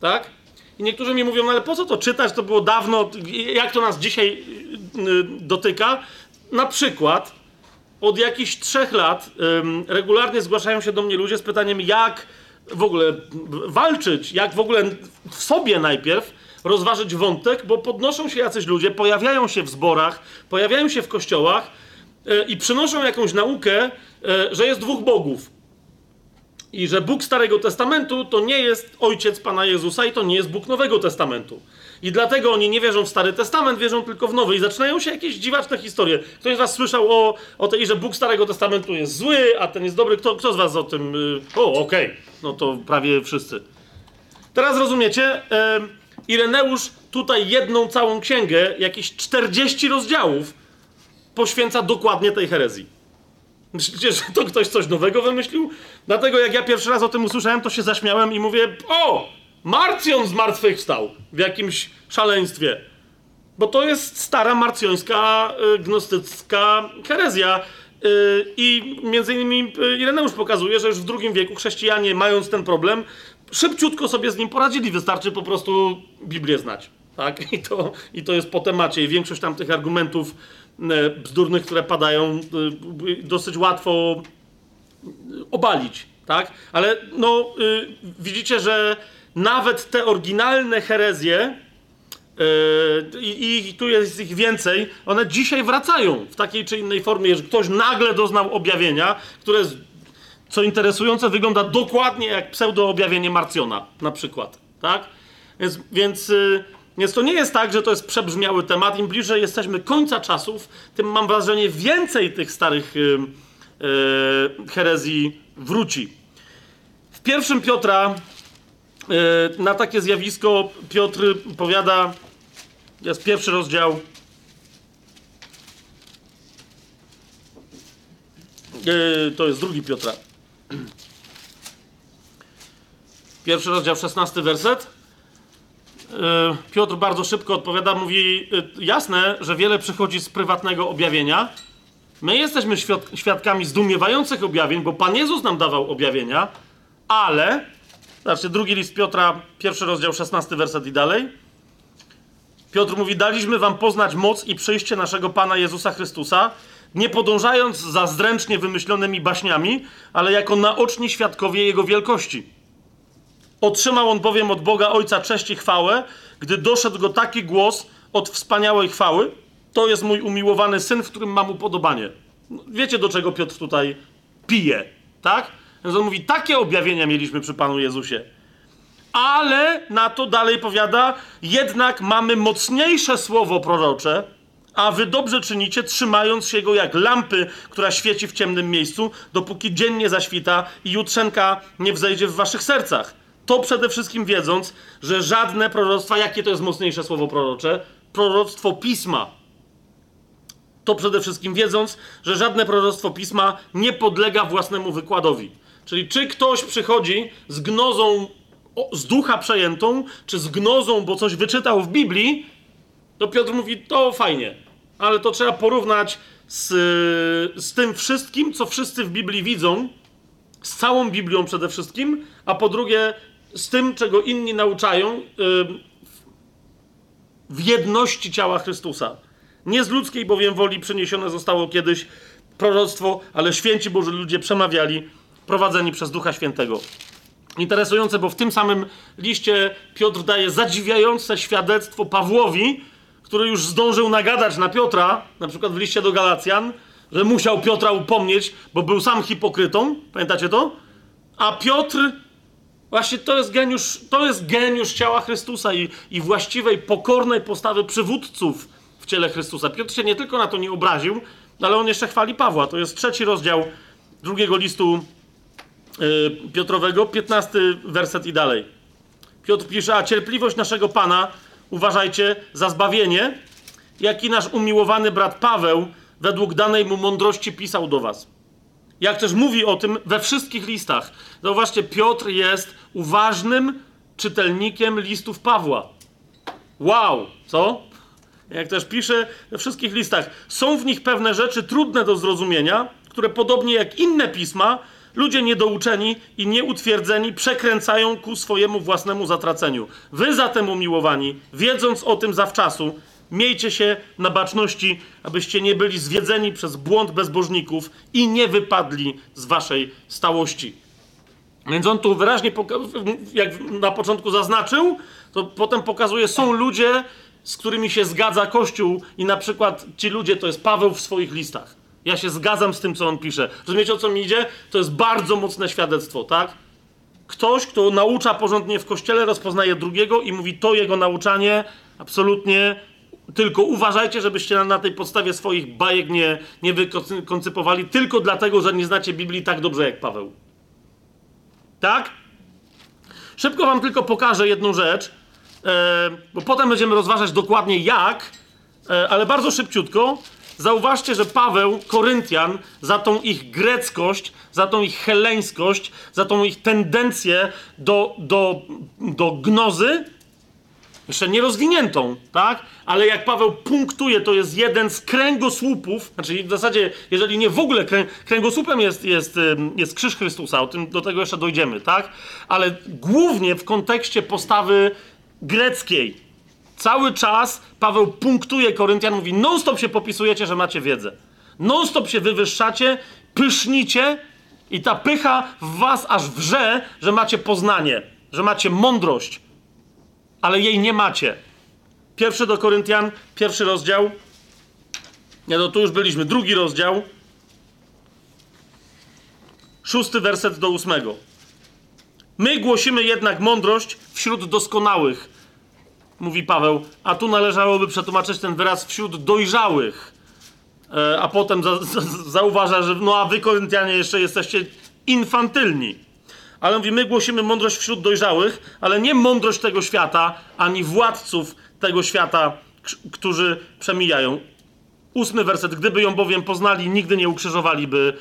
tak? I niektórzy mi mówią, no ale po co to czytać, to było dawno, jak to nas dzisiaj e, dotyka? Na przykład od jakichś trzech lat regularnie zgłaszają się do mnie ludzie z pytaniem, jak w ogóle walczyć, jak w ogóle w sobie najpierw rozważyć wątek, bo podnoszą się jacyś ludzie, pojawiają się w zborach, pojawiają się w kościołach yy, i przynoszą jakąś naukę, yy, że jest dwóch bogów. I że Bóg Starego Testamentu to nie jest ojciec Pana Jezusa i to nie jest Bóg Nowego Testamentu. I dlatego oni nie wierzą w Stary Testament, wierzą tylko w Nowy. I zaczynają się jakieś dziwaczne historie. Ktoś z was słyszał o, o tej, że Bóg Starego Testamentu jest zły, a ten jest dobry. Kto, kto z was o tym... Y, o, okej. Okay. No to prawie wszyscy. Teraz rozumiecie? Ireneusz tutaj jedną całą księgę, jakieś 40 rozdziałów, poświęca dokładnie tej herezji. Myślicie, że to ktoś coś nowego wymyślił? Dlatego jak ja pierwszy raz o tym usłyszałem, to się zaśmiałem i mówię, o, Marcjon zmartwychwstał w jakimś szaleństwie. Bo to jest stara marcjońska, y, gnostycka herezja. Y, I między innymi y, Ireneusz pokazuje, że już w II wieku chrześcijanie, mając ten problem, szybciutko sobie z nim poradzili. Wystarczy po prostu Biblię znać. Tak? I, to, I to jest po temacie. I większość tam tych argumentów bzdurnych, które padają, dosyć łatwo obalić. Tak? Ale no, widzicie, że nawet te oryginalne herezje, yy, i, tu jest ich więcej, one dzisiaj wracają w takiej czy innej formie, że ktoś nagle doznał objawienia, które co interesujące, wygląda dokładnie jak pseudo-objawienie Marcjona, na przykład, tak? Więc, więc, yy, więc to nie jest tak, że to jest przebrzmiały temat. Im bliżej jesteśmy końca czasów, tym mam wrażenie więcej tych starych yy, yy, herezji wróci. W pierwszym Piotra na takie zjawisko Piotr powiada, jest pierwszy rozdział, yy, to jest drugi Piotra. Pierwszy rozdział, szesnasty werset. Yy, Piotr bardzo szybko odpowiada, mówi: Jasne, że wiele przychodzi z prywatnego objawienia. My jesteśmy świadkami zdumiewających objawień, bo Pan Jezus nam dawał objawienia, ale, znaczy drugi list Piotra, pierwszy rozdział, szesnasty werset i dalej. Piotr mówi: Daliśmy wam poznać moc i przyjście naszego Pana Jezusa Chrystusa, nie podążając za zręcznie wymyślonymi baśniami, ale jako naoczni świadkowie Jego wielkości. Otrzymał on bowiem od Boga Ojca cześć i chwałę, gdy doszedł go taki głos od wspaniałej chwały. To jest mój umiłowany syn, w którym mam upodobanie. Wiecie, do czego Piotr tutaj pije, tak? Więc on mówi, takie objawienia mieliśmy przy Panu Jezusie. Ale na to dalej powiada, jednak mamy mocniejsze słowo prorocze, a wy dobrze czynicie, trzymając się go jak lampy, która świeci w ciemnym miejscu, dopóki dzień nie zaświta i jutrzenka nie wzejdzie w waszych sercach. To przede wszystkim wiedząc, że żadne proroctwa, jakie to jest mocniejsze słowo prorocze? Proroctwo pisma. To przede wszystkim wiedząc, że żadne proroctwo pisma nie podlega własnemu wykładowi. Czyli czy ktoś przychodzi z gnozą, z ducha przejętą, czy z gnozą, bo coś wyczytał w Biblii, to Piotr mówi, to fajnie, ale to trzeba porównać z, z tym wszystkim, co wszyscy w Biblii widzą, z całą Biblią przede wszystkim, a po drugie z tym, czego inni nauczają w jedności ciała Chrystusa. Nie z ludzkiej bowiem woli przeniesione zostało kiedyś proroctwo, ale święci Boży ludzie przemawiali, prowadzeni przez Ducha Świętego. Interesujące, bo w tym samym liście Piotr daje zadziwiające świadectwo Pawłowi, który już zdążył nagadać na Piotra, na przykład w liście do Galacjan, że musiał Piotra upomnieć, bo był sam hipokrytą. Pamiętacie to? A Piotr, właśnie to jest geniusz, to jest geniusz ciała Chrystusa i, i właściwej, pokornej postawy przywódców w ciele Chrystusa. Piotr się nie tylko na to nie obraził, ale on jeszcze chwali Pawła. To jest trzeci rozdział drugiego listu Piotrowego, piętnasty werset i dalej. Piotr pisze, a cierpliwość naszego Pana uważajcie, za zbawienie, jaki nasz umiłowany brat Paweł według danej mu mądrości pisał do was. Jak też mówi o tym we wszystkich listach. Zauważcie, Piotr jest uważnym czytelnikiem listów Pawła. Wow, co? Jak też pisze we wszystkich listach, są w nich pewne rzeczy trudne do zrozumienia, które podobnie jak inne pisma, ludzie niedouczeni i nieutwierdzeni przekręcają ku swojemu własnemu zatraceniu. Wy zatem, umiłowani, wiedząc o tym zawczasu, miejcie się na baczności, abyście nie byli zwiedzeni przez błąd bezbożników i nie wypadli z waszej stałości. Więc on tu wyraźnie, jak na początku zaznaczył, to potem pokazuje, są ludzie, z którymi się zgadza Kościół i na przykład ci ludzie to jest Paweł w swoich listach. Ja się zgadzam z tym, co on pisze. Rozumiecie, o co mi idzie? To jest bardzo mocne świadectwo, tak? Ktoś, kto naucza porządnie w kościele, rozpoznaje drugiego i mówi, to jego nauczanie absolutnie tylko uważajcie, żebyście na, tej podstawie swoich bajek nie, nie wykoncypowali tylko dlatego, że nie znacie Biblii tak dobrze jak Paweł. Tak? Szybko wam tylko pokażę jedną rzecz, e, bo potem będziemy rozważać dokładnie jak, e, ale bardzo szybciutko. Zauważcie, że Paweł, Koryntian, za tą ich greckość, za tą ich heleńskość, za tą ich tendencję do, do, do gnozy, jeszcze nie rozwiniętą, tak? Ale jak Paweł punktuje, to jest jeden z kręgosłupów, znaczy w zasadzie, jeżeli nie w ogóle, krę, kręgosłupem jest, jest, jest krzyż Chrystusa, o tym, do tego jeszcze dojdziemy, tak? Ale głównie w kontekście postawy greckiej, Cały czas Paweł punktuje Koryntian, mówi: non-stop się popisujecie, że macie wiedzę. Non-stop się wywyższacie, pysznicie i ta pycha w was aż wrze, że macie poznanie, że macie mądrość, ale jej nie macie. Pierwszy do Koryntian, pierwszy rozdział. Nie, no tu już byliśmy. Drugi rozdział. szósty werset do ósmego. My głosimy jednak mądrość wśród doskonałych, mówi Paweł, a tu należałoby przetłumaczyć ten wyraz wśród dojrzałych. E, a potem za, za, zauważa, że no a wy, Koryntianie, jeszcze jesteście infantylni. Ale mówi, my głosimy mądrość wśród dojrzałych, ale nie mądrość tego świata, ani władców tego świata, którzy przemijają. Ósmy werset. Gdyby ją bowiem poznali, nigdy nie ukrzyżowaliby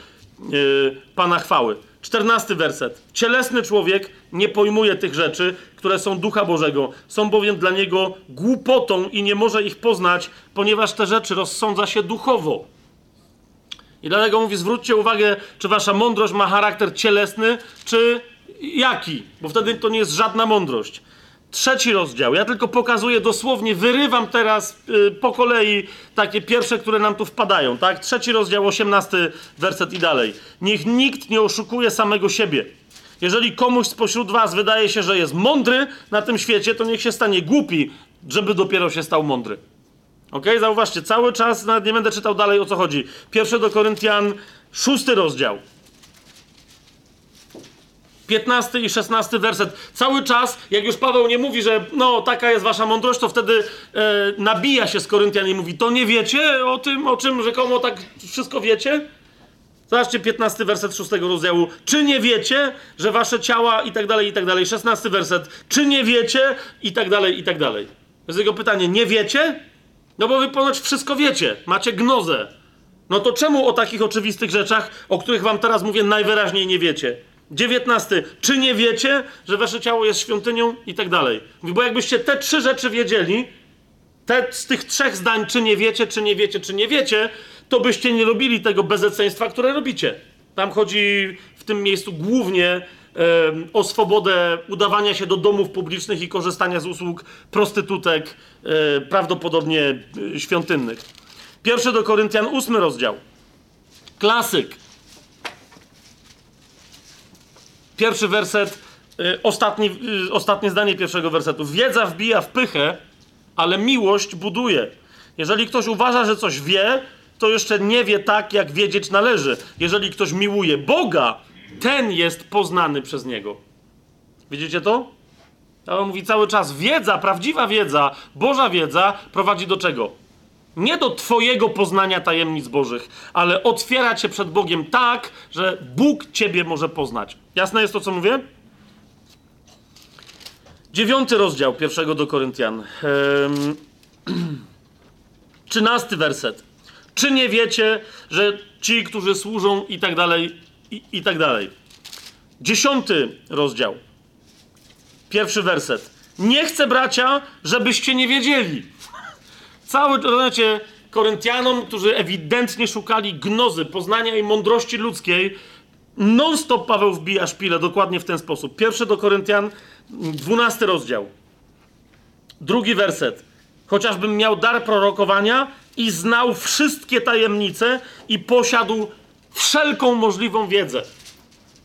yy, Pana chwały. Czternasty werset. Cielesny człowiek nie pojmuje tych rzeczy, które są ducha Bożego. Są bowiem dla niego głupotą i nie może ich poznać, ponieważ te rzeczy rozsądza się duchowo. I dlatego mówi, zwróćcie uwagę, czy wasza mądrość ma charakter cielesny, czy jaki, bo wtedy to nie jest żadna mądrość. Trzeci rozdział. Ja tylko pokazuję dosłownie, wyrywam teraz y, po kolei takie pierwsze, które nam tu wpadają, tak? Trzeci rozdział, osiemnasty werset i dalej. Niech nikt nie oszukuje samego siebie. Jeżeli komuś spośród was wydaje się, że jest mądry na tym świecie, to niech się stanie głupi, żeby dopiero się stał mądry. Ok? Zauważcie, cały czas, nawet nie będę czytał dalej o co chodzi. Pierwszy do Koryntian, szósty rozdział. 15 i 16 werset. Cały czas, jak już Paweł nie mówi, że no, taka jest wasza mądrość, to wtedy e, nabija się z Koryntian i mówi, to nie wiecie o tym, o czym rzekomo tak wszystko wiecie? Zobaczcie 15 werset 6 rozdziału. Czy nie wiecie, że wasze ciała i tak dalej, i tak dalej. 16 werset. Czy nie wiecie? I tak dalej, i tak dalej. Jest jego pytanie. Nie wiecie? No bo wy ponoć wszystko wiecie. Macie gnozę. No to czemu o takich oczywistych rzeczach, o których wam teraz mówię, najwyraźniej nie wiecie? 19. Czy nie wiecie, że wasze ciało jest świątynią? I tak dalej. Bo jakbyście te trzy rzeczy wiedzieli, te z tych trzech zdań, czy nie wiecie, czy nie wiecie, czy nie wiecie, to byście nie robili tego bezeceństwa, które robicie. Tam chodzi w tym miejscu głównie e, o swobodę udawania się do domów publicznych i korzystania z usług prostytutek, e, prawdopodobnie e, świątynnych. Pierwszy do Koryntian, ósmy rozdział. Klasyk. Pierwszy werset, y, ostatni, y, ostatnie zdanie pierwszego wersetu. Wiedza wbija w pychę, ale miłość buduje. Jeżeli ktoś uważa, że coś wie, to jeszcze nie wie tak, jak wiedzieć należy. Jeżeli ktoś miłuje Boga, ten jest poznany przez niego. Widzicie to? On mówi cały czas: wiedza, prawdziwa wiedza, Boża wiedza prowadzi do czego? Nie do Twojego poznania tajemnic Bożych, ale otwiera Cię przed Bogiem tak, że Bóg Ciebie może poznać. Jasne jest to, co mówię? Dziewiąty rozdział pierwszego do Koryntian. Trzynasty werset. Czy nie wiecie, że ci, którzy służą i tak dalej, i, i tak dalej. Dziesiąty rozdział. Pierwszy werset. Nie chcę, bracia, żebyście nie wiedzieli. Cały, rozumiecie, Koryntianom, którzy ewidentnie szukali gnozy, poznania i mądrości ludzkiej, non-stop Paweł wbija szpilę dokładnie w ten sposób. Pierwszy do Koryntian, dwunasty rozdział. Drugi werset. Chociażbym miał dar prorokowania i znał wszystkie tajemnice i posiadł wszelką możliwą wiedzę.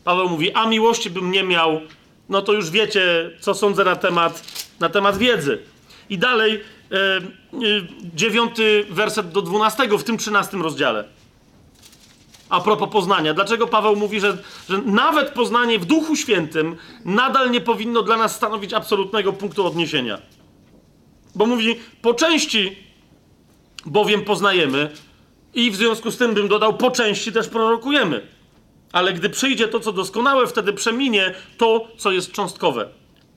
Paweł mówi, a miłości bym nie miał, no to już wiecie, co sądzę na temat, na temat wiedzy. I dalej, dziewiąty werset do dwunastego w tym trzynastym rozdziale a propos poznania. Dlaczego Paweł mówi, że, że nawet poznanie w Duchu Świętym nadal nie powinno dla nas stanowić absolutnego punktu odniesienia? Bo mówi, po części bowiem poznajemy i w związku z tym bym dodał, po części też prorokujemy. Ale gdy przyjdzie to, co doskonałe, wtedy przeminie to, co jest cząstkowe.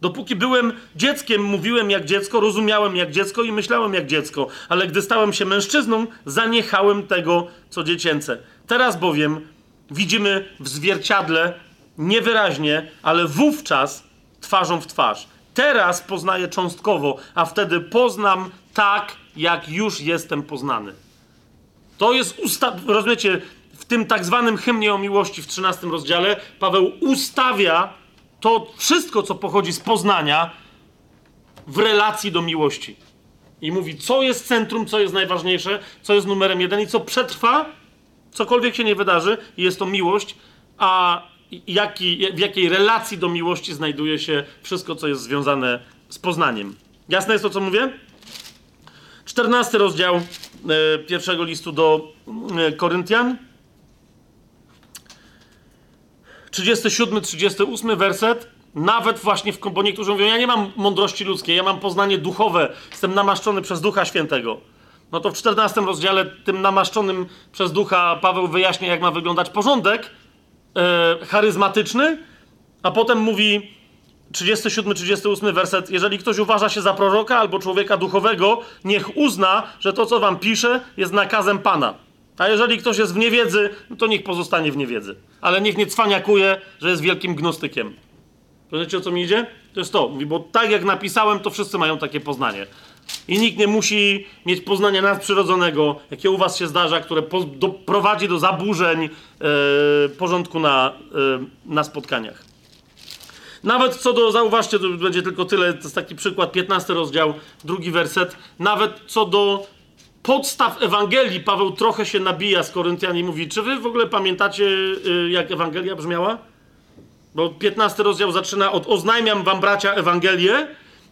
Dopóki byłem dzieckiem, mówiłem jak dziecko, rozumiałem jak dziecko i myślałem jak dziecko, ale gdy stałem się mężczyzną, zaniechałem tego, co dziecięce. Teraz bowiem widzimy w zwierciadle niewyraźnie, ale wówczas twarzą w twarz. Teraz poznaję cząstkowo, a wtedy poznam tak, jak już jestem poznany. To jest usta... Rozumiecie, w tym tak zwanym hymnie o miłości w 13 rozdziale Paweł ustawia to wszystko, co pochodzi z poznania, w relacji do miłości. I mówi, co jest centrum, co jest najważniejsze, co jest numerem jeden i co przetrwa, cokolwiek się nie wydarzy, jest to miłość, a jaki, w jakiej relacji do miłości znajduje się wszystko, co jest związane z poznaniem. Jasne jest to, co mówię? 14 rozdział e, pierwszego listu do e, Koryntian. 37, 38 werset, nawet właśnie w, bo niektórzy mówią, ja nie mam mądrości ludzkiej, ja mam poznanie duchowe, jestem namaszczony przez Ducha Świętego. No to w 14 rozdziale tym namaszczonym przez Ducha Paweł wyjaśnia, jak ma wyglądać porządek e, charyzmatyczny, a potem mówi 37-38 werset, jeżeli ktoś uważa się za proroka albo człowieka duchowego, niech uzna, że to, co wam pisze, jest nakazem Pana. A jeżeli ktoś jest w niewiedzy, no to niech pozostanie w niewiedzy. Ale niech nie cwaniakuje, że jest wielkim gnostykiem. Rozumiecie, o co mi idzie? To jest to. Mówi, bo tak jak napisałem, to wszyscy mają takie poznanie. I nikt nie musi mieć poznania nadprzyrodzonego, jakie u was się zdarza, które po, do, zaburzeń e, porządku na, e, na spotkaniach. Nawet co do, zauważcie, to będzie tylko tyle, to jest taki przykład, 15 rozdział, drugi werset. Nawet co do podstaw Ewangelii, Paweł trochę się nabija z Koryntian i mówi, czy wy w ogóle pamiętacie, y, jak Ewangelia brzmiała? Bo 15 rozdział zaczyna od oznajmiam wam bracia Ewangelię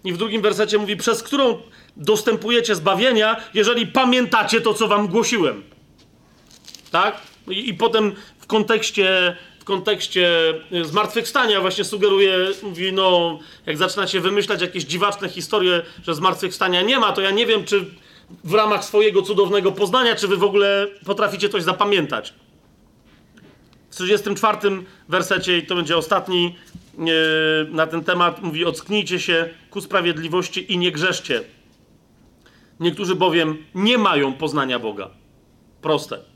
i w drugim wersecie mówi, przez którą dostępujecie zbawienia, jeżeli pamiętacie to, co wam głosiłem. Tak? I, i potem w kontekście w kontekście y, zmartwychwstania właśnie sugeruje, mówi, no, jak zaczynacie wymyślać jakieś dziwaczne historie, że zmartwychwstania nie ma, to ja nie wiem, czy w ramach swojego cudownego poznania, czy wy w ogóle potraficie coś zapamiętać. W 34 wersecie, i to będzie ostatni yy, na ten temat, mówi: Ocknijcie się ku sprawiedliwości i nie grzeszcie. Niektórzy bowiem nie mają poznania Boga. Proste.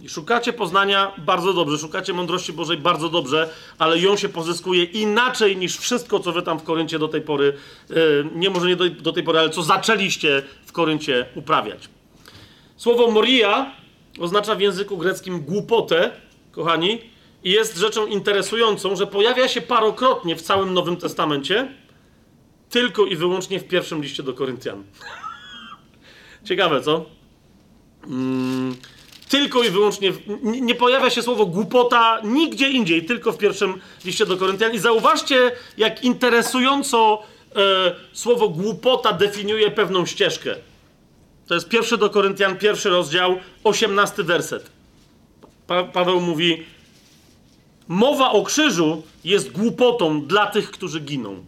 I szukacie poznania bardzo dobrze, szukacie mądrości Bożej bardzo dobrze, ale ją się pozyskuje inaczej niż wszystko, co wy tam w Koryncie do tej pory, yy, nie może nie do, do, tej pory, ale co zaczęliście w Koryncie uprawiać. Słowo moria oznacza w języku greckim głupotę, kochani, i jest rzeczą interesującą, że pojawia się parokrotnie w całym Nowym Testamencie, tylko i wyłącznie w pierwszym liście do Koryntian. Ciekawe, co? Mm tylko i wyłącznie, nie pojawia się słowo głupota nigdzie indziej, tylko w pierwszym liście do Koryntian. I zauważcie, jak interesująco e, słowo głupota definiuje pewną ścieżkę. To jest pierwszy do Koryntian, pierwszy rozdział, osiemnasty werset. Pa Paweł mówi: Mowa o krzyżu jest głupotą dla tych, którzy giną.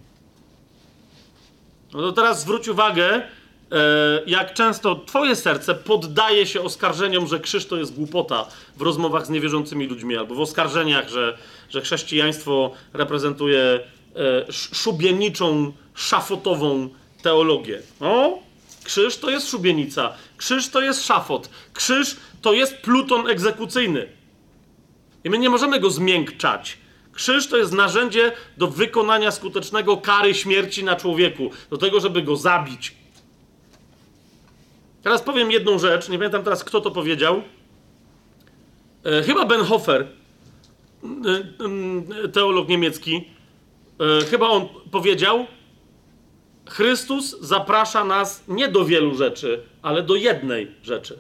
No to teraz zwróć uwagę, jak często twoje serce poddaje się oskarżeniom, że krzyż to jest głupota w rozmowach z niewierzącymi ludźmi, albo w oskarżeniach, że, że chrześcijaństwo reprezentuje e, szubieniczą, szafotową teologię. O, krzyż to jest szubienica, krzyż to jest szafot, krzyż to jest pluton egzekucyjny. I my nie możemy go zmiękczać. Krzyż to jest narzędzie do wykonania skutecznego kary śmierci na człowieku, do tego, żeby go zabić. Teraz powiem jedną rzecz, nie pamiętam teraz kto to powiedział. E, chyba Benhofer, e, e, teolog niemiecki, e, chyba on powiedział: Chrystus zaprasza nas nie do wielu rzeczy, ale do jednej rzeczy.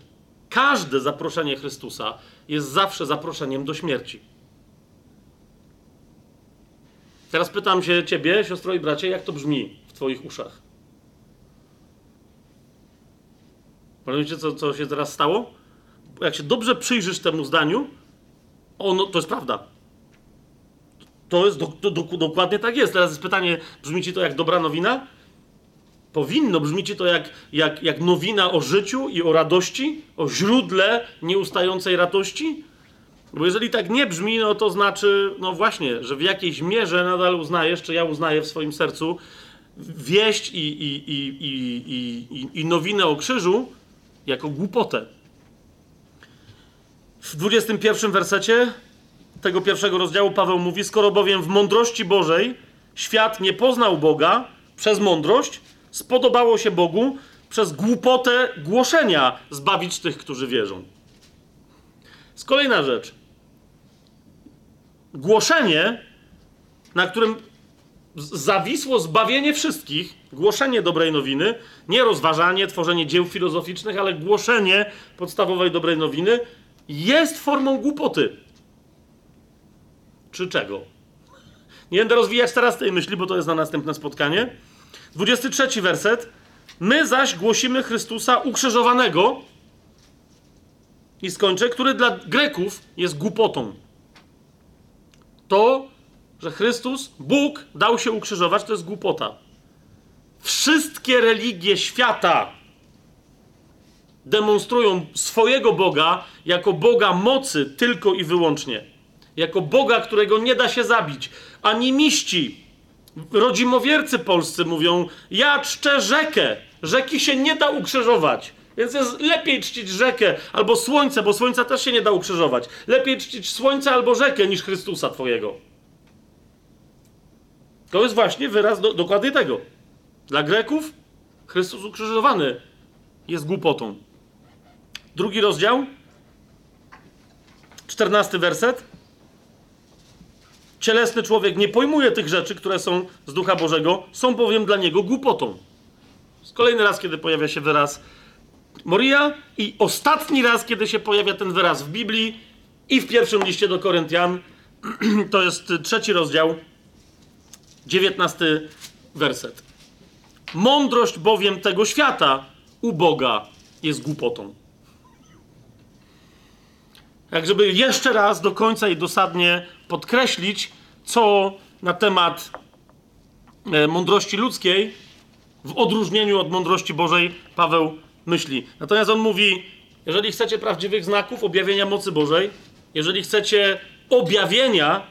Każde zaproszenie Chrystusa jest zawsze zaproszeniem do śmierci. Teraz pytam się ciebie, siostro i bracie, jak to brzmi w twoich uszach? Pamiętacie, co, co się teraz stało? Jak się dobrze przyjrzysz temu zdaniu, ono, to jest prawda. To jest do, do, do, dokładnie tak jest. Teraz jest pytanie, brzmi ci to jak dobra nowina? Powinno brzmi ci to jak, jak, jak nowina o życiu i o radości, o źródle nieustającej radości? Bo jeżeli tak nie brzmi, no to znaczy, no właśnie, że w jakiejś mierze nadal uznajesz, czy ja uznaję w swoim sercu, wieść i, i, i, i, i, i nowinę o krzyżu jako głupotę. W 21 wersecie tego pierwszego rozdziału Paweł mówi: Skoro bowiem w mądrości Bożej świat nie poznał Boga przez mądrość, spodobało się Bogu przez głupotę głoszenia zbawić tych, którzy wierzą. Z kolejna rzecz. Głoszenie, na którym zawisło zbawienie wszystkich, głoszenie dobrej nowiny, nie rozważanie, tworzenie dzieł filozoficznych, ale głoszenie podstawowej dobrej nowiny jest formą głupoty. Czy czego? Nie będę rozwijać teraz tej myśli, bo to jest na następne spotkanie. 23 werset. My zaś głosimy Chrystusa ukrzyżowanego i skończę, który dla Greków jest głupotą. To, że Chrystus, Bóg dał się ukrzyżować, to jest głupota. Wszystkie religie świata demonstrują swojego Boga jako Boga mocy tylko i wyłącznie. Jako Boga, którego nie da się zabić. Animiści, rodzimowiercy polscy mówią: Ja czczę rzekę. Rzeki się nie da ukrzyżować. Więc jest lepiej czcić rzekę albo słońce, bo słońca też się nie da ukrzyżować. Lepiej czcić słońce albo rzekę niż Chrystusa Twojego. To jest właśnie wyraz do, dokładnie tego. Dla Greków Chrystus ukrzyżowany jest głupotą. Drugi rozdział, czternasty werset. Cielesny człowiek nie pojmuje tych rzeczy, które są z Ducha Bożego, są bowiem dla niego głupotą. kolejny raz, kiedy pojawia się wyraz Moria i ostatni raz, kiedy się pojawia ten wyraz w Biblii i w pierwszym liście do Koryntian, to jest trzeci rozdział, dziewiętnasty werset. Mądrość bowiem tego świata u Boga jest głupotą. Jak żeby jeszcze raz do końca i dosadnie podkreślić, co na temat e, mądrości ludzkiej, w odróżnieniu od mądrości Bożej, Paweł myśli. Natomiast on mówi: jeżeli chcecie prawdziwych znaków objawienia mocy Bożej, jeżeli chcecie objawienia,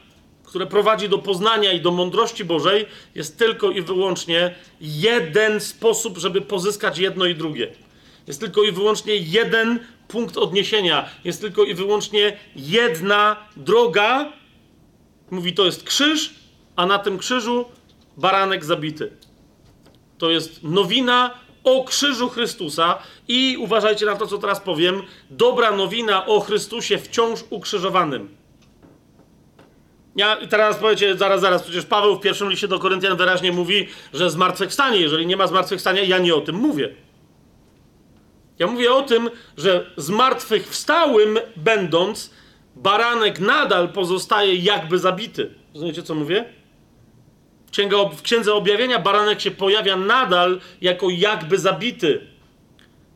które prowadzi do poznania i do mądrości Bożej, jest tylko i wyłącznie jeden sposób, żeby pozyskać jedno i drugie. Jest tylko i wyłącznie jeden punkt odniesienia. Jest tylko i wyłącznie jedna droga. Mówi, to jest krzyż, a na tym krzyżu baranek zabity. To jest nowina o krzyżu Chrystusa i uważajcie na to, co teraz powiem. Dobra nowina o Chrystusie wciąż ukrzyżowanym. Ja teraz powiecie, zaraz, zaraz, przecież Paweł w pierwszym liście do Koryntian wyraźnie mówi, że zmartwychwstanie. Jeżeli nie ma zmartwychwstania, ja nie o tym mówię. Ja mówię o tym, że zmartwychwstałym będąc, baranek nadal pozostaje jakby zabity. Rozumiecie, co mówię? W Księdze Objawienia baranek się pojawia nadal jako jakby zabity.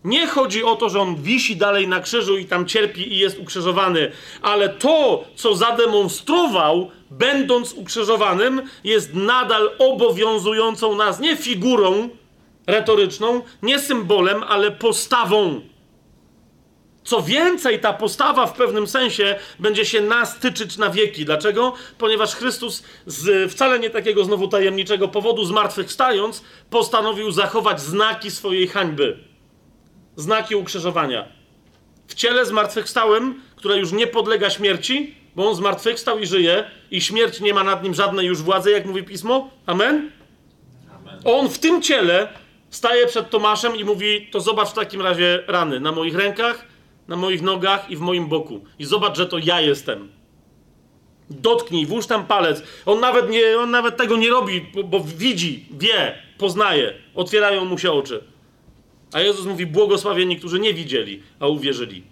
Nie chodzi o to, że on wisi dalej na krzyżu i tam cierpi i jest ukrzyżowany, ale to, co zademonstrował, będąc ukrzyżowanym, jest nadal obowiązującą nas nie figurą retoryczną, nie symbolem, ale postawą. Co więcej, ta postawa w pewnym sensie będzie się nas tyczyć na wieki. Dlaczego? Ponieważ Chrystus z wcale nie takiego znowu tajemniczego powodu, zmartwychwstając, postanowił zachować znaki swojej hańby. Znaki ukrzyżowania. W ciele zmartwychwstałym, które już nie podlega śmierci, bo on zmartwychwstał i żyje, i śmierć nie ma nad nim żadnej już władzy, jak mówi pismo. Amen? Amen. On w tym ciele staje przed Tomaszem i mówi: To zobacz w takim razie rany na moich rękach, na moich nogach i w moim boku. I zobacz, że to ja jestem. Dotknij, włóż tam palec. On nawet, nie, on nawet tego nie robi, bo, bo widzi, wie, poznaje. Otwierają mu się oczy. A Jezus mówi: Błogosławieni, którzy nie widzieli, a uwierzyli.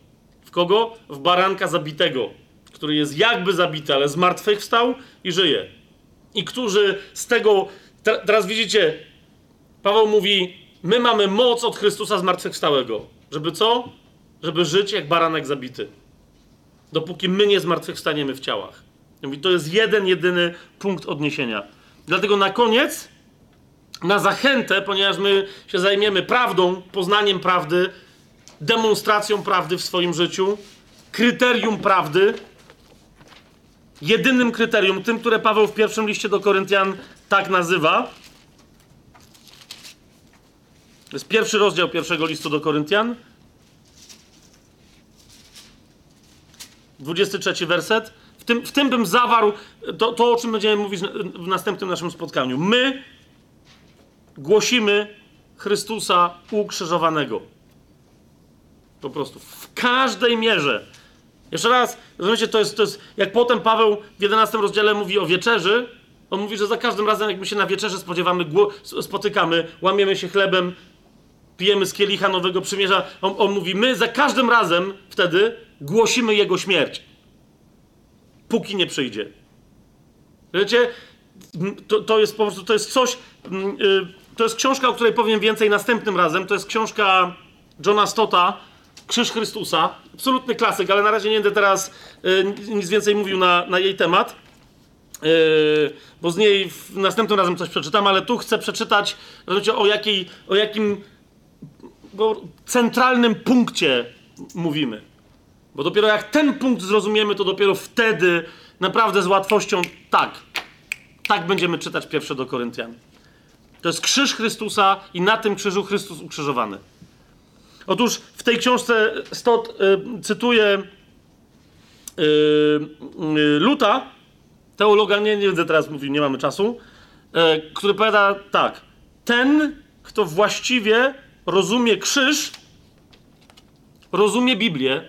W kogo? W baranka zabitego, który jest jakby zabity, ale zmartwychwstał i żyje. I którzy z tego. Teraz widzicie, Paweł mówi: My mamy moc od Chrystusa zmartwychwstałego. Żeby co? Żeby żyć jak baranek zabity. Dopóki my nie zmartwychwstaniemy w ciałach. Mówi, to jest jeden, jedyny punkt odniesienia. Dlatego na koniec, na zachętę, ponieważ my się zajmiemy prawdą, poznaniem prawdy, demonstracją prawdy w swoim życiu, kryterium prawdy, jedynym kryterium, tym, które Paweł w pierwszym liście do Koryntian tak nazywa, to jest pierwszy rozdział pierwszego listu do Koryntian. 23 werset. W tym, w tym bym zawarł to, to, o czym będziemy mówić w następnym naszym spotkaniu. My głosimy Chrystusa ukrzyżowanego. Po prostu. W każdej mierze. Jeszcze raz, rozumiecie, to jest, to jest, jak potem Paweł w 11 rozdziale mówi o wieczerzy, on mówi, że za każdym razem, jak my się na wieczerzy spodziewamy, spotykamy, łamiemy się chlebem, pijemy z kielicha Nowego Przymierza. On, on mówi, my za każdym razem wtedy głosimy Jego śmierć. Póki nie przyjdzie. Wiecie, to, to jest po prostu, to jest coś, mm, y, to jest książka, o której powiem więcej następnym razem. To jest książka Johna Stota, Krzyż Chrystusa. Absolutny klasyk, ale na razie nie będę teraz y, nic więcej mówił na, na jej temat. Yy, bo z niej w, następnym razem coś przeczytam, ale tu chcę przeczytać rozumiecie, o, jakiej, o jakim bo centralnym punkcie mówimy. Bo dopiero jak ten punkt zrozumiemy, to dopiero wtedy naprawdę z łatwością tak, tak będziemy czytać pierwsze do Koryntian. To jest krzyż Chrystusa i na tym krzyżu Chrystus ukrzyżowany. Otóż w tej książce Stott y, cytuję y, y, Luta, teologa, nie, nie będę teraz mówił, nie mamy czasu, y, który powiada tak. Ten, kto właściwie rozumie krzyż, rozumie Biblię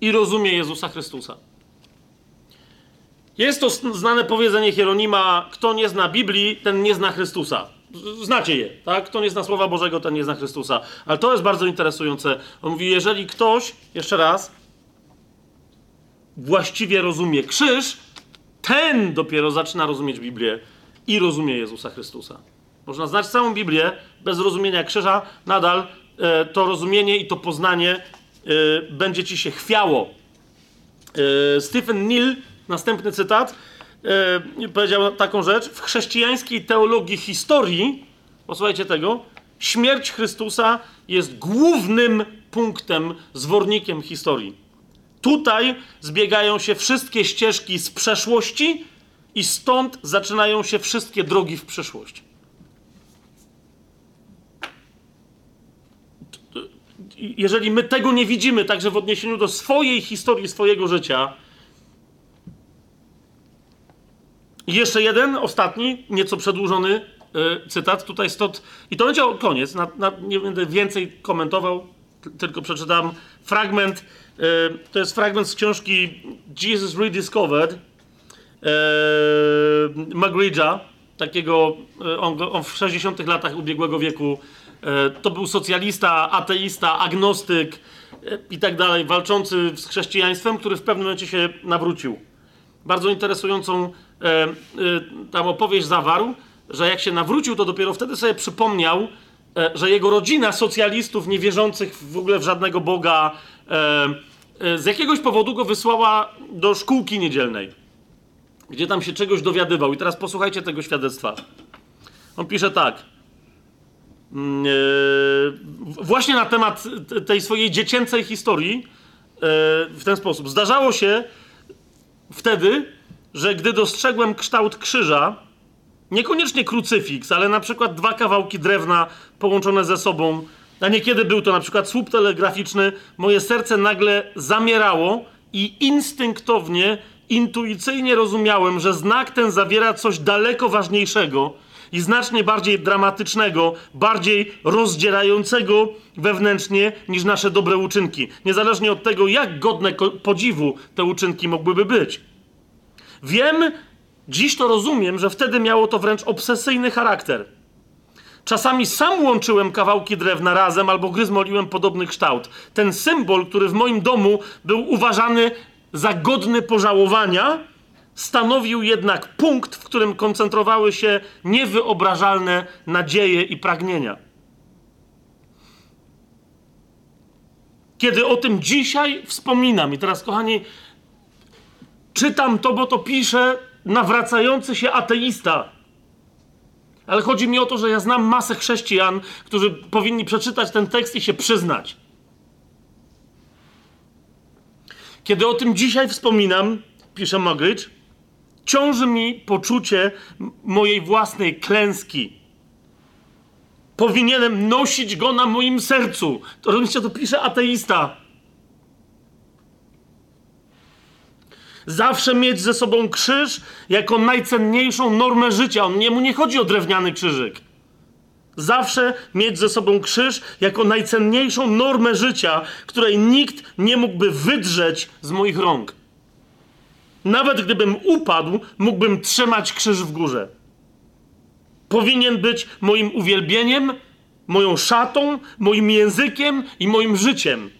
i rozumie Jezusa Chrystusa. Jest to znane powiedzenie Hieronima, kto nie zna Biblii, ten nie zna Chrystusa. Znacie je, tak? Kto nie zna Słowa Bożego, ten nie zna Chrystusa. Ale to jest bardzo interesujące. On mówi, jeżeli ktoś, jeszcze raz, właściwie rozumie krzyż, ten dopiero zaczyna rozumieć Biblię i rozumie Jezusa Chrystusa. Można znać całą Biblię bez rozumienia krzyża, nadal e, to rozumienie i to poznanie e, będzie ci się chwiało. E, Stephen Neal, następny cytat, e, powiedział taką rzecz. W chrześcijańskiej teologii historii, posłuchajcie tego, śmierć Chrystusa jest głównym punktem, zwornikiem historii. Tutaj zbiegają się wszystkie ścieżki z przeszłości i stąd zaczynają się wszystkie drogi w przyszłość. jeżeli my tego nie widzimy, także w odniesieniu do swojej historii, swojego życia. I jeszcze jeden, ostatni, nieco przedłużony yy, cytat. Tutaj stot. I to będzie koniec. Na, na, nie będę więcej komentował, tylko przeczytam fragment. Yy, to jest fragment z książki Jesus Rediscovered yy, Magride'a, takiego, on, on w 60 latach ubiegłego wieku E, to był socjalista, ateista, agnostyk e, i tak dalej, walczący z chrześcijaństwem, który w pewnym momencie się nawrócił. Bardzo interesującą e, tam opowieść zawarł, że jak się nawrócił, to dopiero wtedy sobie przypomniał, że jego rodzina socjalistów, niewierzących w ogóle w żadnego Boga, z jakiegoś powodu go wysłała do szkółki niedzielnej, gdzie tam się czegoś dowiadywał. I teraz posłuchajcie tego świadectwa. On pisze tak. Mm, e, właśnie na temat tej swojej dziecięcej historii e, w ten sposób. Zdarzało się wtedy, że gdy dostrzegłem kształt krzyża, niekoniecznie krucyfiks, ale na przykład dwa kawałki drewna połączone ze sobą, a niekiedy był to na przykład słup telegraficzny, moje serce nagle zamierało i instynktownie, intuicyjnie rozumiałem, że znak ten zawiera coś daleko ważniejszego i znacznie bardziej dramatycznego, bardziej rozdzierającego wewnętrznie niż nasze dobre uczynki. Niezależnie od tego, jak godne podziwu te uczynki mogłyby być. Wiem, dziś to rozumiem, że wtedy miało to wręcz obsesyjny charakter. Czasami sam łączyłem kawałki drewna razem albo gryzmoliłem podobny kształt. Ten symbol, który w moim domu był uważany za godny pożałowania, stanowił jednak punkt, w którym koncentrowały się niewyobrażalne nadzieje i pragnienia. Kiedy o tym dzisiaj wspominam, i teraz, kochani, czytam to, bo to pisze nawracający się ateista. Ale chodzi mi o to, że ja znam masę chrześcijan, którzy powinni przeczytać ten tekst i się przyznać. Kiedy o tym dzisiaj wspominam, pisze Mogridge, Ciąży mi poczucie mojej własnej klęski. Powinienem nosić go na moim sercu. To rozumiecie, to pisze ateista. Zawsze mieć ze sobą krzyż jako najcenniejszą normę życia. On, mu nie chodzi o drewniany krzyżyk. Zawsze mieć ze sobą krzyż jako najcenniejszą normę życia, której nikt nie mógłby wydrzeć z moich rąk. Nawet gdybym upadł, mógłbym trzymać krzyż w górze. Powinien być moim uwielbieniem, moją szatą, moim językiem i moim życiem.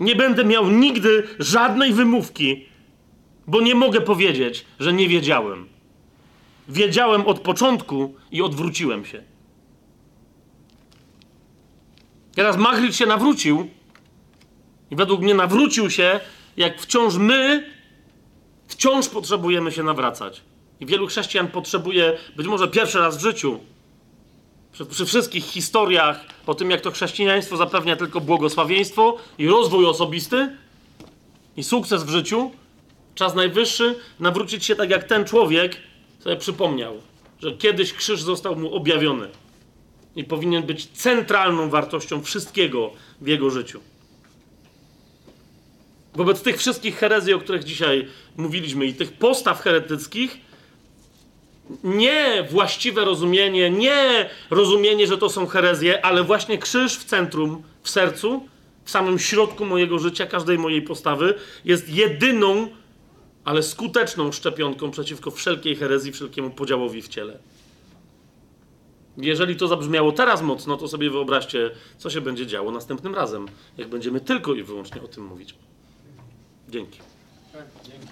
Nie będę miał nigdy żadnej wymówki, bo nie mogę powiedzieć, że nie wiedziałem. Wiedziałem od początku i odwróciłem się. Teraz Magritte się nawrócił i według mnie nawrócił się jak wciąż my Wciąż potrzebujemy się nawracać. I wielu chrześcijan potrzebuje, być może pierwszy raz w życiu, przy, wszystkich historiach o tym, jak to chrześcijaństwo zapewnia tylko błogosławieństwo i rozwój osobisty i sukces w życiu, czas najwyższy nawrócić się tak jak ten człowiek sobie przypomniał, że kiedyś krzyż został mu objawiony i powinien być centralną wartością wszystkiego w jego życiu. Wobec tych wszystkich herezji, o których dzisiaj mówiliśmy, i tych postaw heretyckich, nie właściwe rozumienie, nie rozumienie, że to są herezje, ale właśnie krzyż w centrum, w sercu, w samym środku mojego życia, każdej mojej postawy, jest jedyną, ale skuteczną szczepionką przeciwko wszelkiej herezji, wszelkiemu podziałowi w ciele. Jeżeli to zabrzmiało teraz mocno, to sobie wyobraźcie, co się będzie działo następnym razem, jak będziemy tylko i wyłącznie o tym mówić. Dzięki. Tak, dzięki.